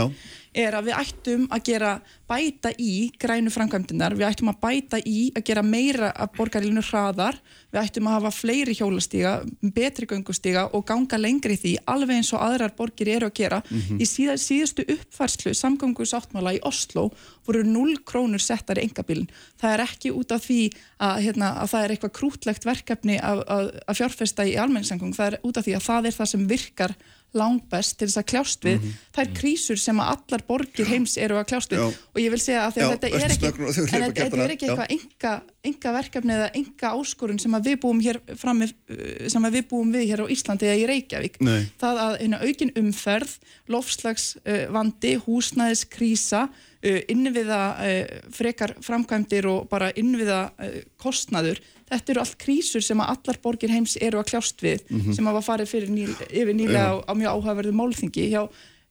Speaker 6: er að við ættum að gera bæta í grænu framkvæmdinar, við ættum að bæta í að gera meira að borgarlínu hraðar, við ættum að hafa fleiri hjólastíga, betri göngustíga og ganga lengri því, alveg eins og aðrar borgir eru að gera. Í síða, síðustu uppfærslu samgöngu sáttmála í Oslo voru 0 krónur settar í engabílinn. Það er ekki út af því að, hérna, að það er eitthvað krútlegt verkefni að, að, að fjárfesta í almenningssangum, það er út af því að það er það sem virkar langbest til þess að kljást við það er krísur sem að allar borgir heims eru að kljást við
Speaker 1: Já.
Speaker 6: og ég vil segja að því að
Speaker 1: Já,
Speaker 6: þetta er ekki, en
Speaker 1: hlaupa
Speaker 6: þetta er ekki
Speaker 1: Já.
Speaker 6: eitthvað enga, enga verkefni eða enga áskorun sem að við búum hér frammi, uh, sem að við búum við hér á Íslandi eða í Reykjavík
Speaker 1: Nei.
Speaker 6: það að hérna, aukin umferð lofslags uh, vandi, húsnæðis krísa, uh, innviða uh, frekar framkvæmdir og bara innviða uh, kostnaður þetta eru allt krísur sem að allar borgir heims eru að kljást við
Speaker 1: Mhm.
Speaker 6: sem að var farið fyrir ný, yfir nýlega á, á mjög áhugaverðu málþingi hjá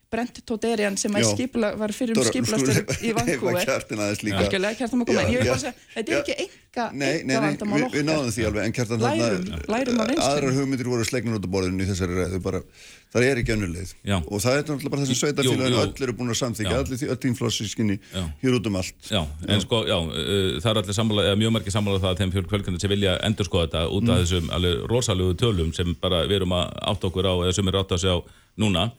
Speaker 6: Brent Toderian sem skipula, var fyrir um
Speaker 1: skulum <laughs>
Speaker 6: í Vancouver. Algjörlega, kjartan má koma ég vil
Speaker 1: já.
Speaker 6: bara segja, þetta er
Speaker 1: Já.
Speaker 6: ekki enga,
Speaker 1: Nei, nei, nei,
Speaker 6: vandamál
Speaker 1: við, við náðum því alveg en kjartan
Speaker 6: reynslunni.
Speaker 1: aðrar hugmyndir voru slegnur út á borðinu í þessari ræðu bara, það er ekki önnuleið
Speaker 7: Já.
Speaker 1: og það er náttúrulega bara þessi
Speaker 7: Jú,
Speaker 1: sveitafélagin
Speaker 7: jú.
Speaker 1: öll eru búin að því öll þínflossískinni
Speaker 7: Já.
Speaker 1: hér út um allt
Speaker 7: Já, en sko, já, uh, það er allir sammála, eða mjög margir sammála það að þeim fjölk fjölkandi sem vilja endur skoða þetta út af þessum alveg rosalegu tölum sem bara við erum að átta okkur á eða sem er átta að segja á núna.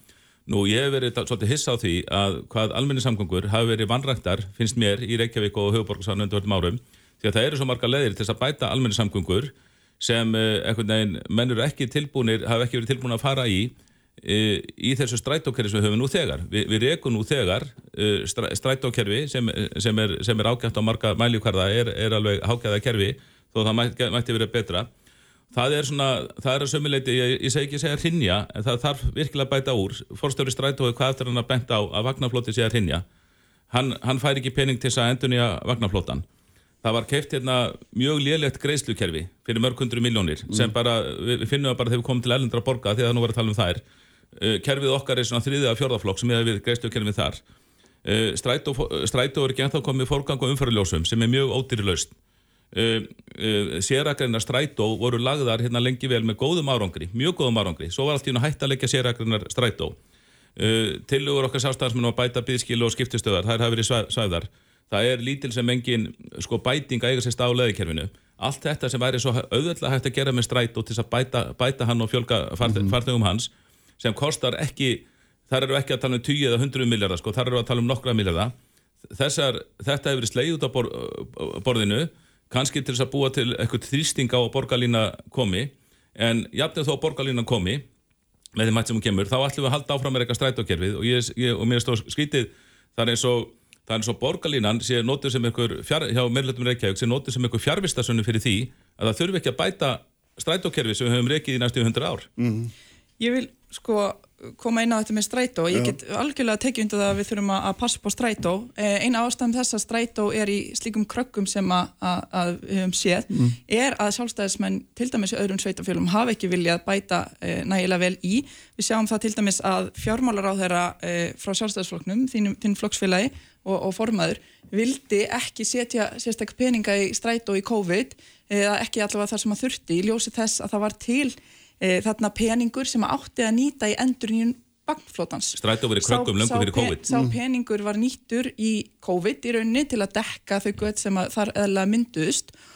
Speaker 7: Nú, ég hef verið svolítið hissa á því að hvað almenni samgöngur hafi verið vannræktar, finnst mér, í Reykjavík og Hauðborgarsvæðan undir öllum árum, því að það eru svo marga leiðir til þess að bæta almenni samgöngur sem einhvern veginn menn eru ekki tilbúnir, hafa ekki verið tilbúin að fara í uh, í þessu strætókerfi sem við höfum nú þegar. Vi, við rekum nú þegar stræ, strætókerfi sem, sem, er, er ágætt á marga mæljúkarða, er, er alveg hágæða kerfi, þó það mætti, mætti verið betra. Það er svona, það er að sömuleiti, ég, ég segi ekki að segja hrinja, en það þarf virkilega að bæta úr. Forstöri strætói hvað eftir hann að benda á að vagnaflóti að hrinja. Hann, hann fær ekki pening til þess að endunja vagnaflótan. Það var keift hérna mjög lélegt greiðslukerfi fyrir mörg hundru miljónir sem bara, við finnum það bara þegar við komum til ellendra borga því að það nú verður að tala um þær. Uh, kerfið okkar er svona þriðið af fjórðaflokk sem er við greiðslukerfið þar. Uh, strætó, strætó er er ódýri laust. Uh, uh, sérakreinar strætó voru lagðar hérna lengi vel með góðum árangri, mjög góðum árangri. Svo var allt í hún að hætta að leggja sérakreinar strætó. Uh, Tilugur okkar sástæðarsmenn að bæta byðskilu og skiptistöðar, þær hafa verið svæ- svæfðar. Það er lítil sem engin sko, bæting að eiga sér stað á leðikerfinu. Allt þetta sem væri svo auðvitað hægt að gera með strætó til þess að bæta, bæta hann og fjölga farþegum hans sem kostar ekki, þar eru ekki að tala um 20 eða 100 miljardar, sko, þar eru að tala um nokkra miljardar. Þessar, þetta hefur verið sleið út á bor, borðinu, kannski til þess að búa til eitthvað þrýsting á að borgarlína komi, en jafnveg þó að borgarlína komi, með því mætt sem hún kemur, þá ætlum við að halda áfram með eitthvað strætókerfið. Og, ég, ég, og mér stóð skrítið, það er eins og, það er eins og borgarlínan sé notuð sem einhver, fjár, hjá meirlutum Reykjavík, sé notuð sem einhver fjárvistasunni fyrir því að það þurfi ekki að bæta strætókerfið sem við höfum reykið í næstu 100 ár.
Speaker 6: Ég vil sko koma inn á þetta með strætó. Ég get algjörlega tekið undir það að við þurfum að passa på strætó. Eh, eina ástæðum þess að strætó er í slíkum krökkum sem að, að, að við höfum séð er að sjálfstæðismenn til dæmis öðrum sveitafjölum hafa ekki viljað bæta eh, nægilega vel í. Við sjáum það til dæmis að fjármálar á þeirra eh, frá sjálfstæðisflokknum þínum, þínum flokksfélagi og, og formaður vildi ekki setja sérstak peninga í strætó í COVID eða ekki allavega þar sem að þurfti í ljósi þess að það var til e, þarna peningur sem átti að nýta í endurinn bankflótans.
Speaker 7: Strætó verið krökkum löngu fyrir COVID.
Speaker 6: Sá peningur var nýttur í COVID í rauninni til að dekka þau gött sem að þar eðla mynduðust og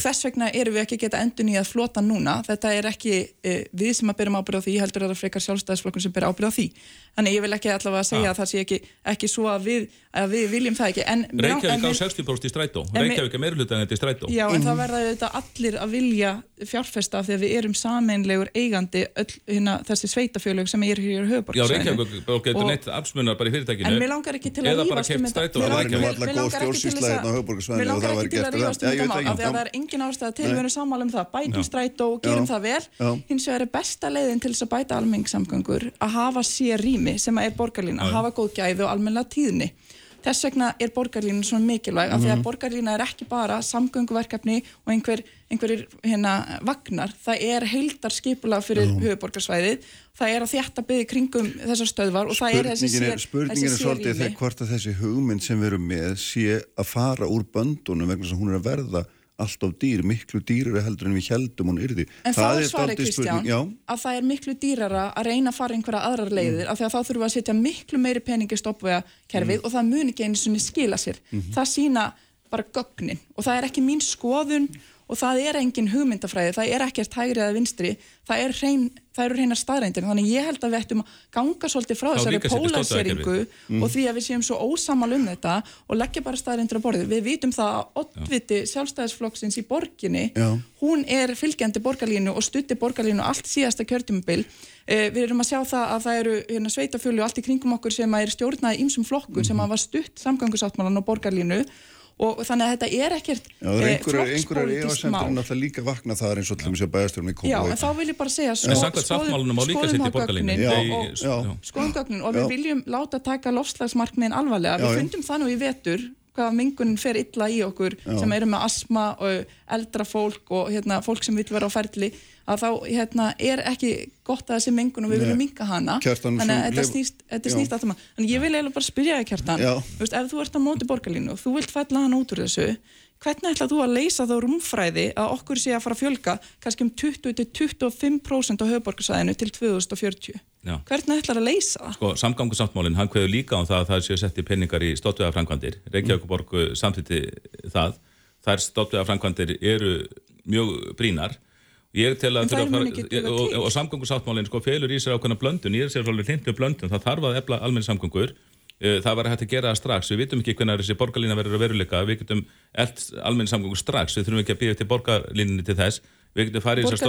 Speaker 6: þess vegna erum við ekki geta endur nýjað flota núna. Þetta er ekki e, við sem að byrjum ábyrð á því, heldur að það er frekar sjálfstæðisflokkun sem byrja ábyrð á því. Þannig ég vil ekki allavega að segja
Speaker 7: Ah.
Speaker 6: að það sé ekki, ekki svo að við, að við viljum það ekki. En,
Speaker 7: Reykjavík á
Speaker 6: við-
Speaker 7: 60% í strætó.
Speaker 6: Við-
Speaker 7: Reykjavík er meirulutan en þetta í strætó.
Speaker 6: Já, en það verða auðvitað allir að vilja fjárfesta af því að við erum sameinlegur eigandi öll hérna, þessi sveitafjölög sem er hér í
Speaker 7: Já,
Speaker 6: höfuborgarsvæðinu.
Speaker 7: Reykjavík getur
Speaker 6: Og-
Speaker 7: neitt afsmunar bara í fyrirtækinu.
Speaker 6: En mér langar ekki til að rífast um þetta.
Speaker 1: væri
Speaker 6: langar- ekki til að-
Speaker 1: hérna og
Speaker 6: til að rífast um
Speaker 1: Já,
Speaker 6: þetta því engin ástæða til, við erum sammála um það, bætum
Speaker 1: Já.
Speaker 6: strætó og gerum
Speaker 1: Já.
Speaker 6: það vel.
Speaker 1: Já.
Speaker 6: Hins vegar er besta leiðin til þess að bæta almenningssamgöngur að hafa sér rými sem er borgarlína, að hafa góð gæði og almennilega tíðni. Þess vegna er borgarlínan svona mikilvæg af því
Speaker 1: Mhm.
Speaker 6: að borgarlína er ekki bara samgönguverkefni og einhver, einhverjir hérna, vagnar, það er heildar skipulag fyrir höfuborgarsvæðið, það er að þjætta byggði kringum þessar stöðvar og það er þessi
Speaker 1: Spurningin er,
Speaker 6: sér,
Speaker 1: spurningin er svolítið þegar hvort að þessi hugmynd sem við erum með sé að fara úr böndunum vegna sem hún er að verða alltaf dýr, miklu dýrari heldur en við heldum hún yrði.
Speaker 6: En það, er
Speaker 1: er
Speaker 6: svarið Kristján
Speaker 1: Já,
Speaker 6: að það er miklu dýrara að reyna að fara einhverja aðrar leiðir af því að þá þurfum við að setja miklu meiri peningi stoppvega kerfið og það mun ekki einu svona skila sér. Það sína bara gögnin og það er ekki mín skoðun og það er engin hugmyndafræði, það er ekkert hægri eða vinstri, það, er hrein, það eru hreinar staðrændir, þannig ég held að við ættum að ganga svolítið frá þessari pólaseringu
Speaker 7: stoðvegkerfið.
Speaker 6: og því að við séum svo ósamal um þetta og leggja bara staðrændir á borðið. Við vitum það að oddviti sjálfstæðisflokksins í borginni
Speaker 1: Já.
Speaker 6: hún er fylgjandi borgarlínu og stutti borgarlínu allt síðasta kjörtjumbil eh, við erum að sjá það að það eru hérna, sveitafjölu allt í kringum okkur sem er stjórnað í ýmsum flokkur sem hafa stutt samgangusáttmálan og og þannig að þetta er ekkert
Speaker 1: já það er
Speaker 6: eh,
Speaker 1: einhverjar einhverjar efasemtur
Speaker 6: mál.
Speaker 1: en alltaf líka vakna það er eins og til þess að bæðasturum í
Speaker 6: Já,
Speaker 1: Kópavogi.
Speaker 6: en þá vil ég bara segja sko, skoðum
Speaker 7: borgarlínu.
Speaker 6: gögnin
Speaker 1: Já,
Speaker 6: og- og-
Speaker 1: já.
Speaker 6: og
Speaker 1: Já.
Speaker 6: við viljum láta taka lofslagsmarkmiðin alvarlega.
Speaker 1: Já,
Speaker 6: Við
Speaker 1: já.
Speaker 6: fundum það nú í vetur hvaða mengunin fer illa í okkur sem eru með asma og eldra fólk og hérna, fólk sem vil vera á ferli að þá hérna, er ekki gott að þessi mengun og við viljum minka hana.
Speaker 1: Kjartan,
Speaker 6: þannig að þetta snýst,
Speaker 1: Já.
Speaker 6: snýst alltaf maður þannig ég vil eiginlega bara spyrja þig Kjartan.
Speaker 1: Já.
Speaker 6: Veist, ef þú ert á móti borgarlínu og þú vilt fella hana út úr þessu hvernig ætlað þú að leysa þá rúmfræði að okkur sé að fara að fjölga kannski um 20-25% á höfuborgarsæðinu til 2040
Speaker 7: Já.
Speaker 6: hvernig ætlar að leysa það?
Speaker 7: Sko, samgangusáttmálinn, hann kveður líka á það að það séu setti peningar í stóttveða framkvæmdir. Reykjavíkuborg mm. samþýtti það. Þær stóttveða framkvæmdir eru mjög brínar. Ég tel að þurfa að
Speaker 6: duga
Speaker 7: og, og, samgangusáttmálinn sko felur í sér ákveðna blöndun, ég er sér svolítið hlindu blöndun, það þarf að efla almenni samgangur. Eh, Það var hægt að gera það strax, við vitum ekki hvernig þessi borgarlína verður að veruleika, við getum eld almenni samgangur strax, við þurfum ekki að býja til borgarlínunni til þess, við getum farið
Speaker 6: ert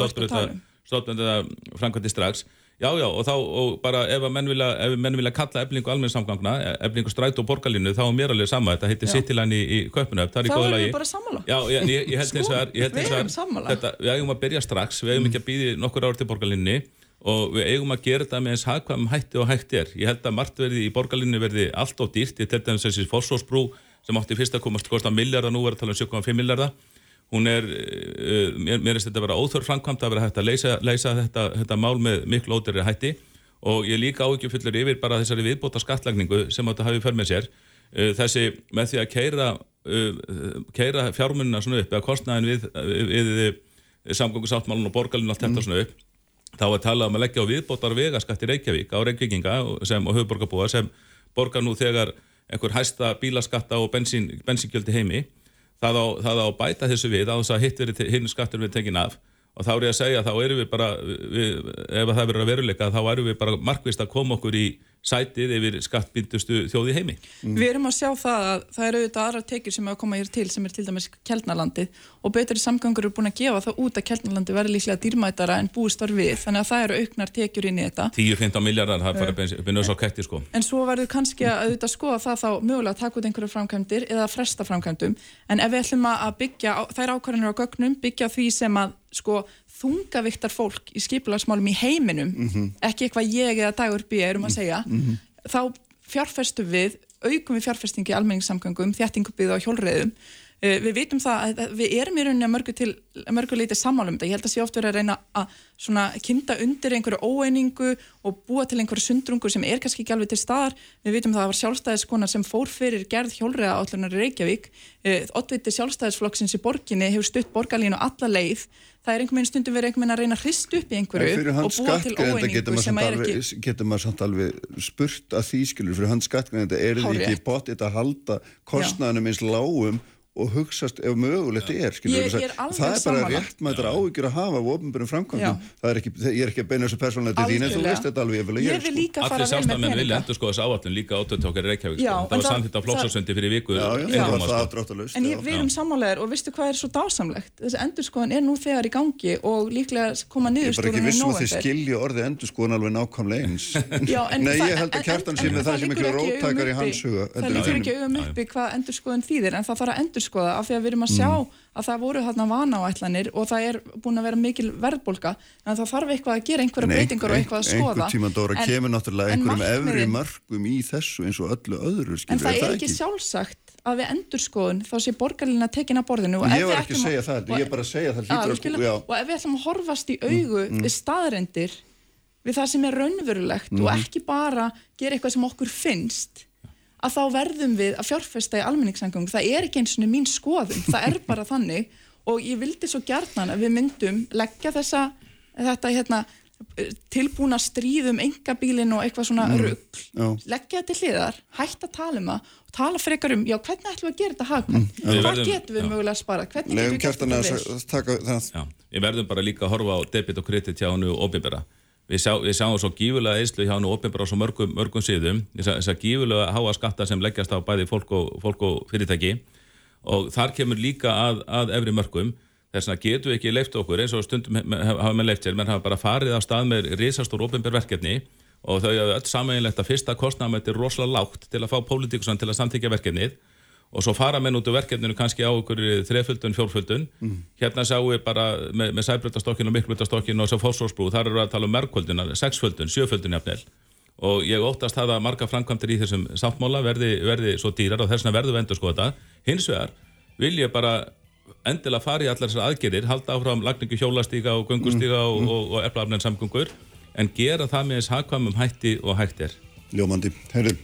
Speaker 6: að tala um.
Speaker 7: stofnbönda framkvæmdi strax. Já, já, og þá, og bara ef að menn vilja, ef menn vilja kalla eflingu almenn samgangna, eflingu stræt og borgarlínu þá er mér alveg sama, þetta heitir Cityline í, í Köpunöf,
Speaker 6: Þá erum við bara sammála.
Speaker 7: Já, ég, ég, ég held eins og það
Speaker 6: við
Speaker 7: þetta, eigum að byrja strax, við eigum ekki að býði nokkur ár til borgarlínni og við eigum að gera þetta með eins hagkvæm hætti og hætti er. Ég held að margt verði í borgarlínni verði allt of dýrt, ég tel dæmis þessi fórsósbrú sem átti fyrst að komast kosta miljardar, nú er að tala um 7,5 miljardar hún er, uh, mér, mér er þetta að vera óþörf framkvæmt að vera hægt að leysa, leysa þetta, þetta mál með miklu ódæri hætti. Og ég líka áhyggjufullur yfir bara þessari viðbóta skattlagningu sem átt að hafi för með sér. Uh, þessi með því að keira, uh, keira fjármunna svona upp eða kostnaðin við, við, við samgöngusáttmálun og borgarlinu allt þetta svona upp þá er talað um að leggja á viðbótar vegaskatt í Reykjavík á Reykjavíkinga sem, og höfuborgarbúa sem borgar nú þegar einhver hæsta bílaskatta og bensín, bensíngjöld í heimi það á, það á bæta þessu við á þess að hitt verið hinn skattur við tekin af. Og þá er ég að segja þá erum við bara við, ef það verður að veruleika þá erum við bara markvist að koma okkur í sætið yfir skattbyndustu þjóði heimi.
Speaker 6: Við erum að sjá það að það eru auðvitað aðra tekjur sem er að koma hér til sem er til dæmis Kjeldnalandið og betri samgangur eru búin að gefa það út að Kjeldnalandi verði líklega dýrmætara en búist var við. Þannig að það eru auknar tekjur inn í þetta.
Speaker 7: 10-15 miljardar, það fara bennus á ketti sko.
Speaker 6: En svo verður kannski að auðvitað skoða það þá mögulega að taka út einhverju framkvæmdir eða að fresta framkvæmdum. En ef við ætlum að byggja á- þær ákvarðanir á gögnum byggja því sem að sko þungaviktar fólk í skipulagsmálum í heiminum ekki eitthvað ég eða dagur B erum að segja þá fjárfestum við aukum við fjárfestingi almenningssamgangum þjættingu byggða á hjólreiðum Uh, við vitum það að við erum í rauninni að mörgu, til, mörgu leiti sammálum þetta. Ég held að sé oft verið að reyna að kynda undir einhverju óeiningu og búa til einhverju sundrungu sem er kannski ekki alveg til staðar. Við vitum það að það var sjálfstæðiskonar sem fór fyrir gerð hjólriða állunar í Reykjavík. Uh, Oddviti sjálfstæðisflokksins í borginni hefur stutt borgarlínu alla leið. Það er einhvern veginn stundum verið einhvern veginn að reyna að hrist upp í einhverju og búa til óeiningu sem er ekki...
Speaker 1: alveg, getur maður samt alveg spurt að því skilur, fyrir hans skattgreðenda er þið ekki
Speaker 6: Hárrétt.
Speaker 1: bóttið að halda kostnaðanum eins lágum og hugsast ef mögulegt er
Speaker 6: Ég- ég er
Speaker 1: það er bara
Speaker 6: sammála.
Speaker 1: rétt maður áhyggjur að hafa af ofnbjörnum framkvæmdum
Speaker 6: Já.
Speaker 1: það er ekki, ég er ekki að beina þessu persónulega til þín en þú veist þetta alveg ég vil
Speaker 6: Ég
Speaker 1: ég
Speaker 6: vil
Speaker 1: sko.
Speaker 6: líka fara
Speaker 7: Allir
Speaker 6: vel með
Speaker 7: sjálfstæðmenn vilja
Speaker 6: peninga.
Speaker 7: endur skoða þessu áallin líka átöðtókar í Reykjavík
Speaker 6: Já,
Speaker 7: sko.
Speaker 6: en
Speaker 7: það var samþýtt á flóksasundi fyrir viku sko.
Speaker 6: En ég, við erum sammálegar og veistu hvað er svo dásamlegt? Þessi endurskoðan er nú þegar í gangi og líklega koma
Speaker 1: er bara
Speaker 6: niðurstóðan í november.
Speaker 1: endur <laughs> ég held
Speaker 6: en-
Speaker 1: að kjartan
Speaker 6: en-
Speaker 1: sé
Speaker 6: en
Speaker 1: með það sem
Speaker 6: liggur
Speaker 1: miklu
Speaker 6: ekki Það það að endurskoða af því að við erum að sjá að það voru þarna vanáætlanir og það er búin að vera mikil verðbólka en það þarf eitthvað að gera einhverja breytingar og eitthvað að skoða.
Speaker 1: einhver tíma Dóra
Speaker 6: En-
Speaker 1: kemur náttúrulega einhverjum efri mörgum í þessu eins og öllu öðru skilur,
Speaker 6: En það er ekki sjálfsagt að við endurskoðun þá sé borgarlina tekin að borðinu og ef
Speaker 1: ég
Speaker 6: við
Speaker 1: að
Speaker 6: ætlum
Speaker 1: segja það
Speaker 6: og-
Speaker 1: ég er bara að segja það að já,
Speaker 6: og ef við ætlum að horfast í augu við staðrendir við það sem er raunverulegt og ekki bara gera eitthvað sem okkur finnst að þá verðum við að fjárfesta í almenningssangum það er ekki eins og mín skoðum, það er bara þannig og ég vildi svo gjarnan að við myndum leggja þessa þetta hérna tilbúna stríðum engabílin og eitthvað svona
Speaker 1: Mm.
Speaker 6: rugg leggja þetta til hliðar, hætta að tala um það og tala frekar um, já hvernig ætlum við að gera þetta hagkvæm,
Speaker 7: Við
Speaker 6: hvað
Speaker 7: verðum-
Speaker 6: getum við
Speaker 7: já.
Speaker 6: mögulega að spara, hvernig getum við gert
Speaker 1: kjartan
Speaker 6: þetta
Speaker 1: að
Speaker 6: vel
Speaker 1: að taka það.
Speaker 7: Já, við verðum bara líka að horfa á debit og kredit hjá hannu óbyrbara. Við, sjá, við sjáum svo gífulega eislu hjá hannu óbyrbara á svo mörgum, mörgum síðum, þess að gífulega háa skatta sem leggjast á bæði fólk og, fólk og fyrirtæki. Og þar kemur líka að, að efri mörgum þess að getum við ekki leift okkur eins og stundum hafa með leift sér, menn hafa bara farið á stað með risastór óbyrbar verkefni og þau hafa öll samanlegt að fyrsta kostnæmætt er rosalega lágt til að fá pólitíkusan til að samþykja verkefnið og svo fara menn út úr verkefninu kannski á okkur þreföldun, fjórföldun. Hérna sjáum við bara með, með sæbröndastokkin og miklubröndastokkin og svo fórsórsbrú þar eru að tala um merkvölduna, sexföldun, sjöföldun jafnvel. Og ég óttast það að marga framkvæmdir í þessum sáttmála verði, verði svo dýrar og þess vegna verðum við endur sko þetta. Hins vegar vil ég bara endilega fara í allar þessar aðgerðir halda áfram lagningu hjólastíga og göngustíga og, og, og eflaafnæðin samgöngur en gera það með þess hagkvæmum hætti og hægt er.
Speaker 1: Ljómandi. Herri,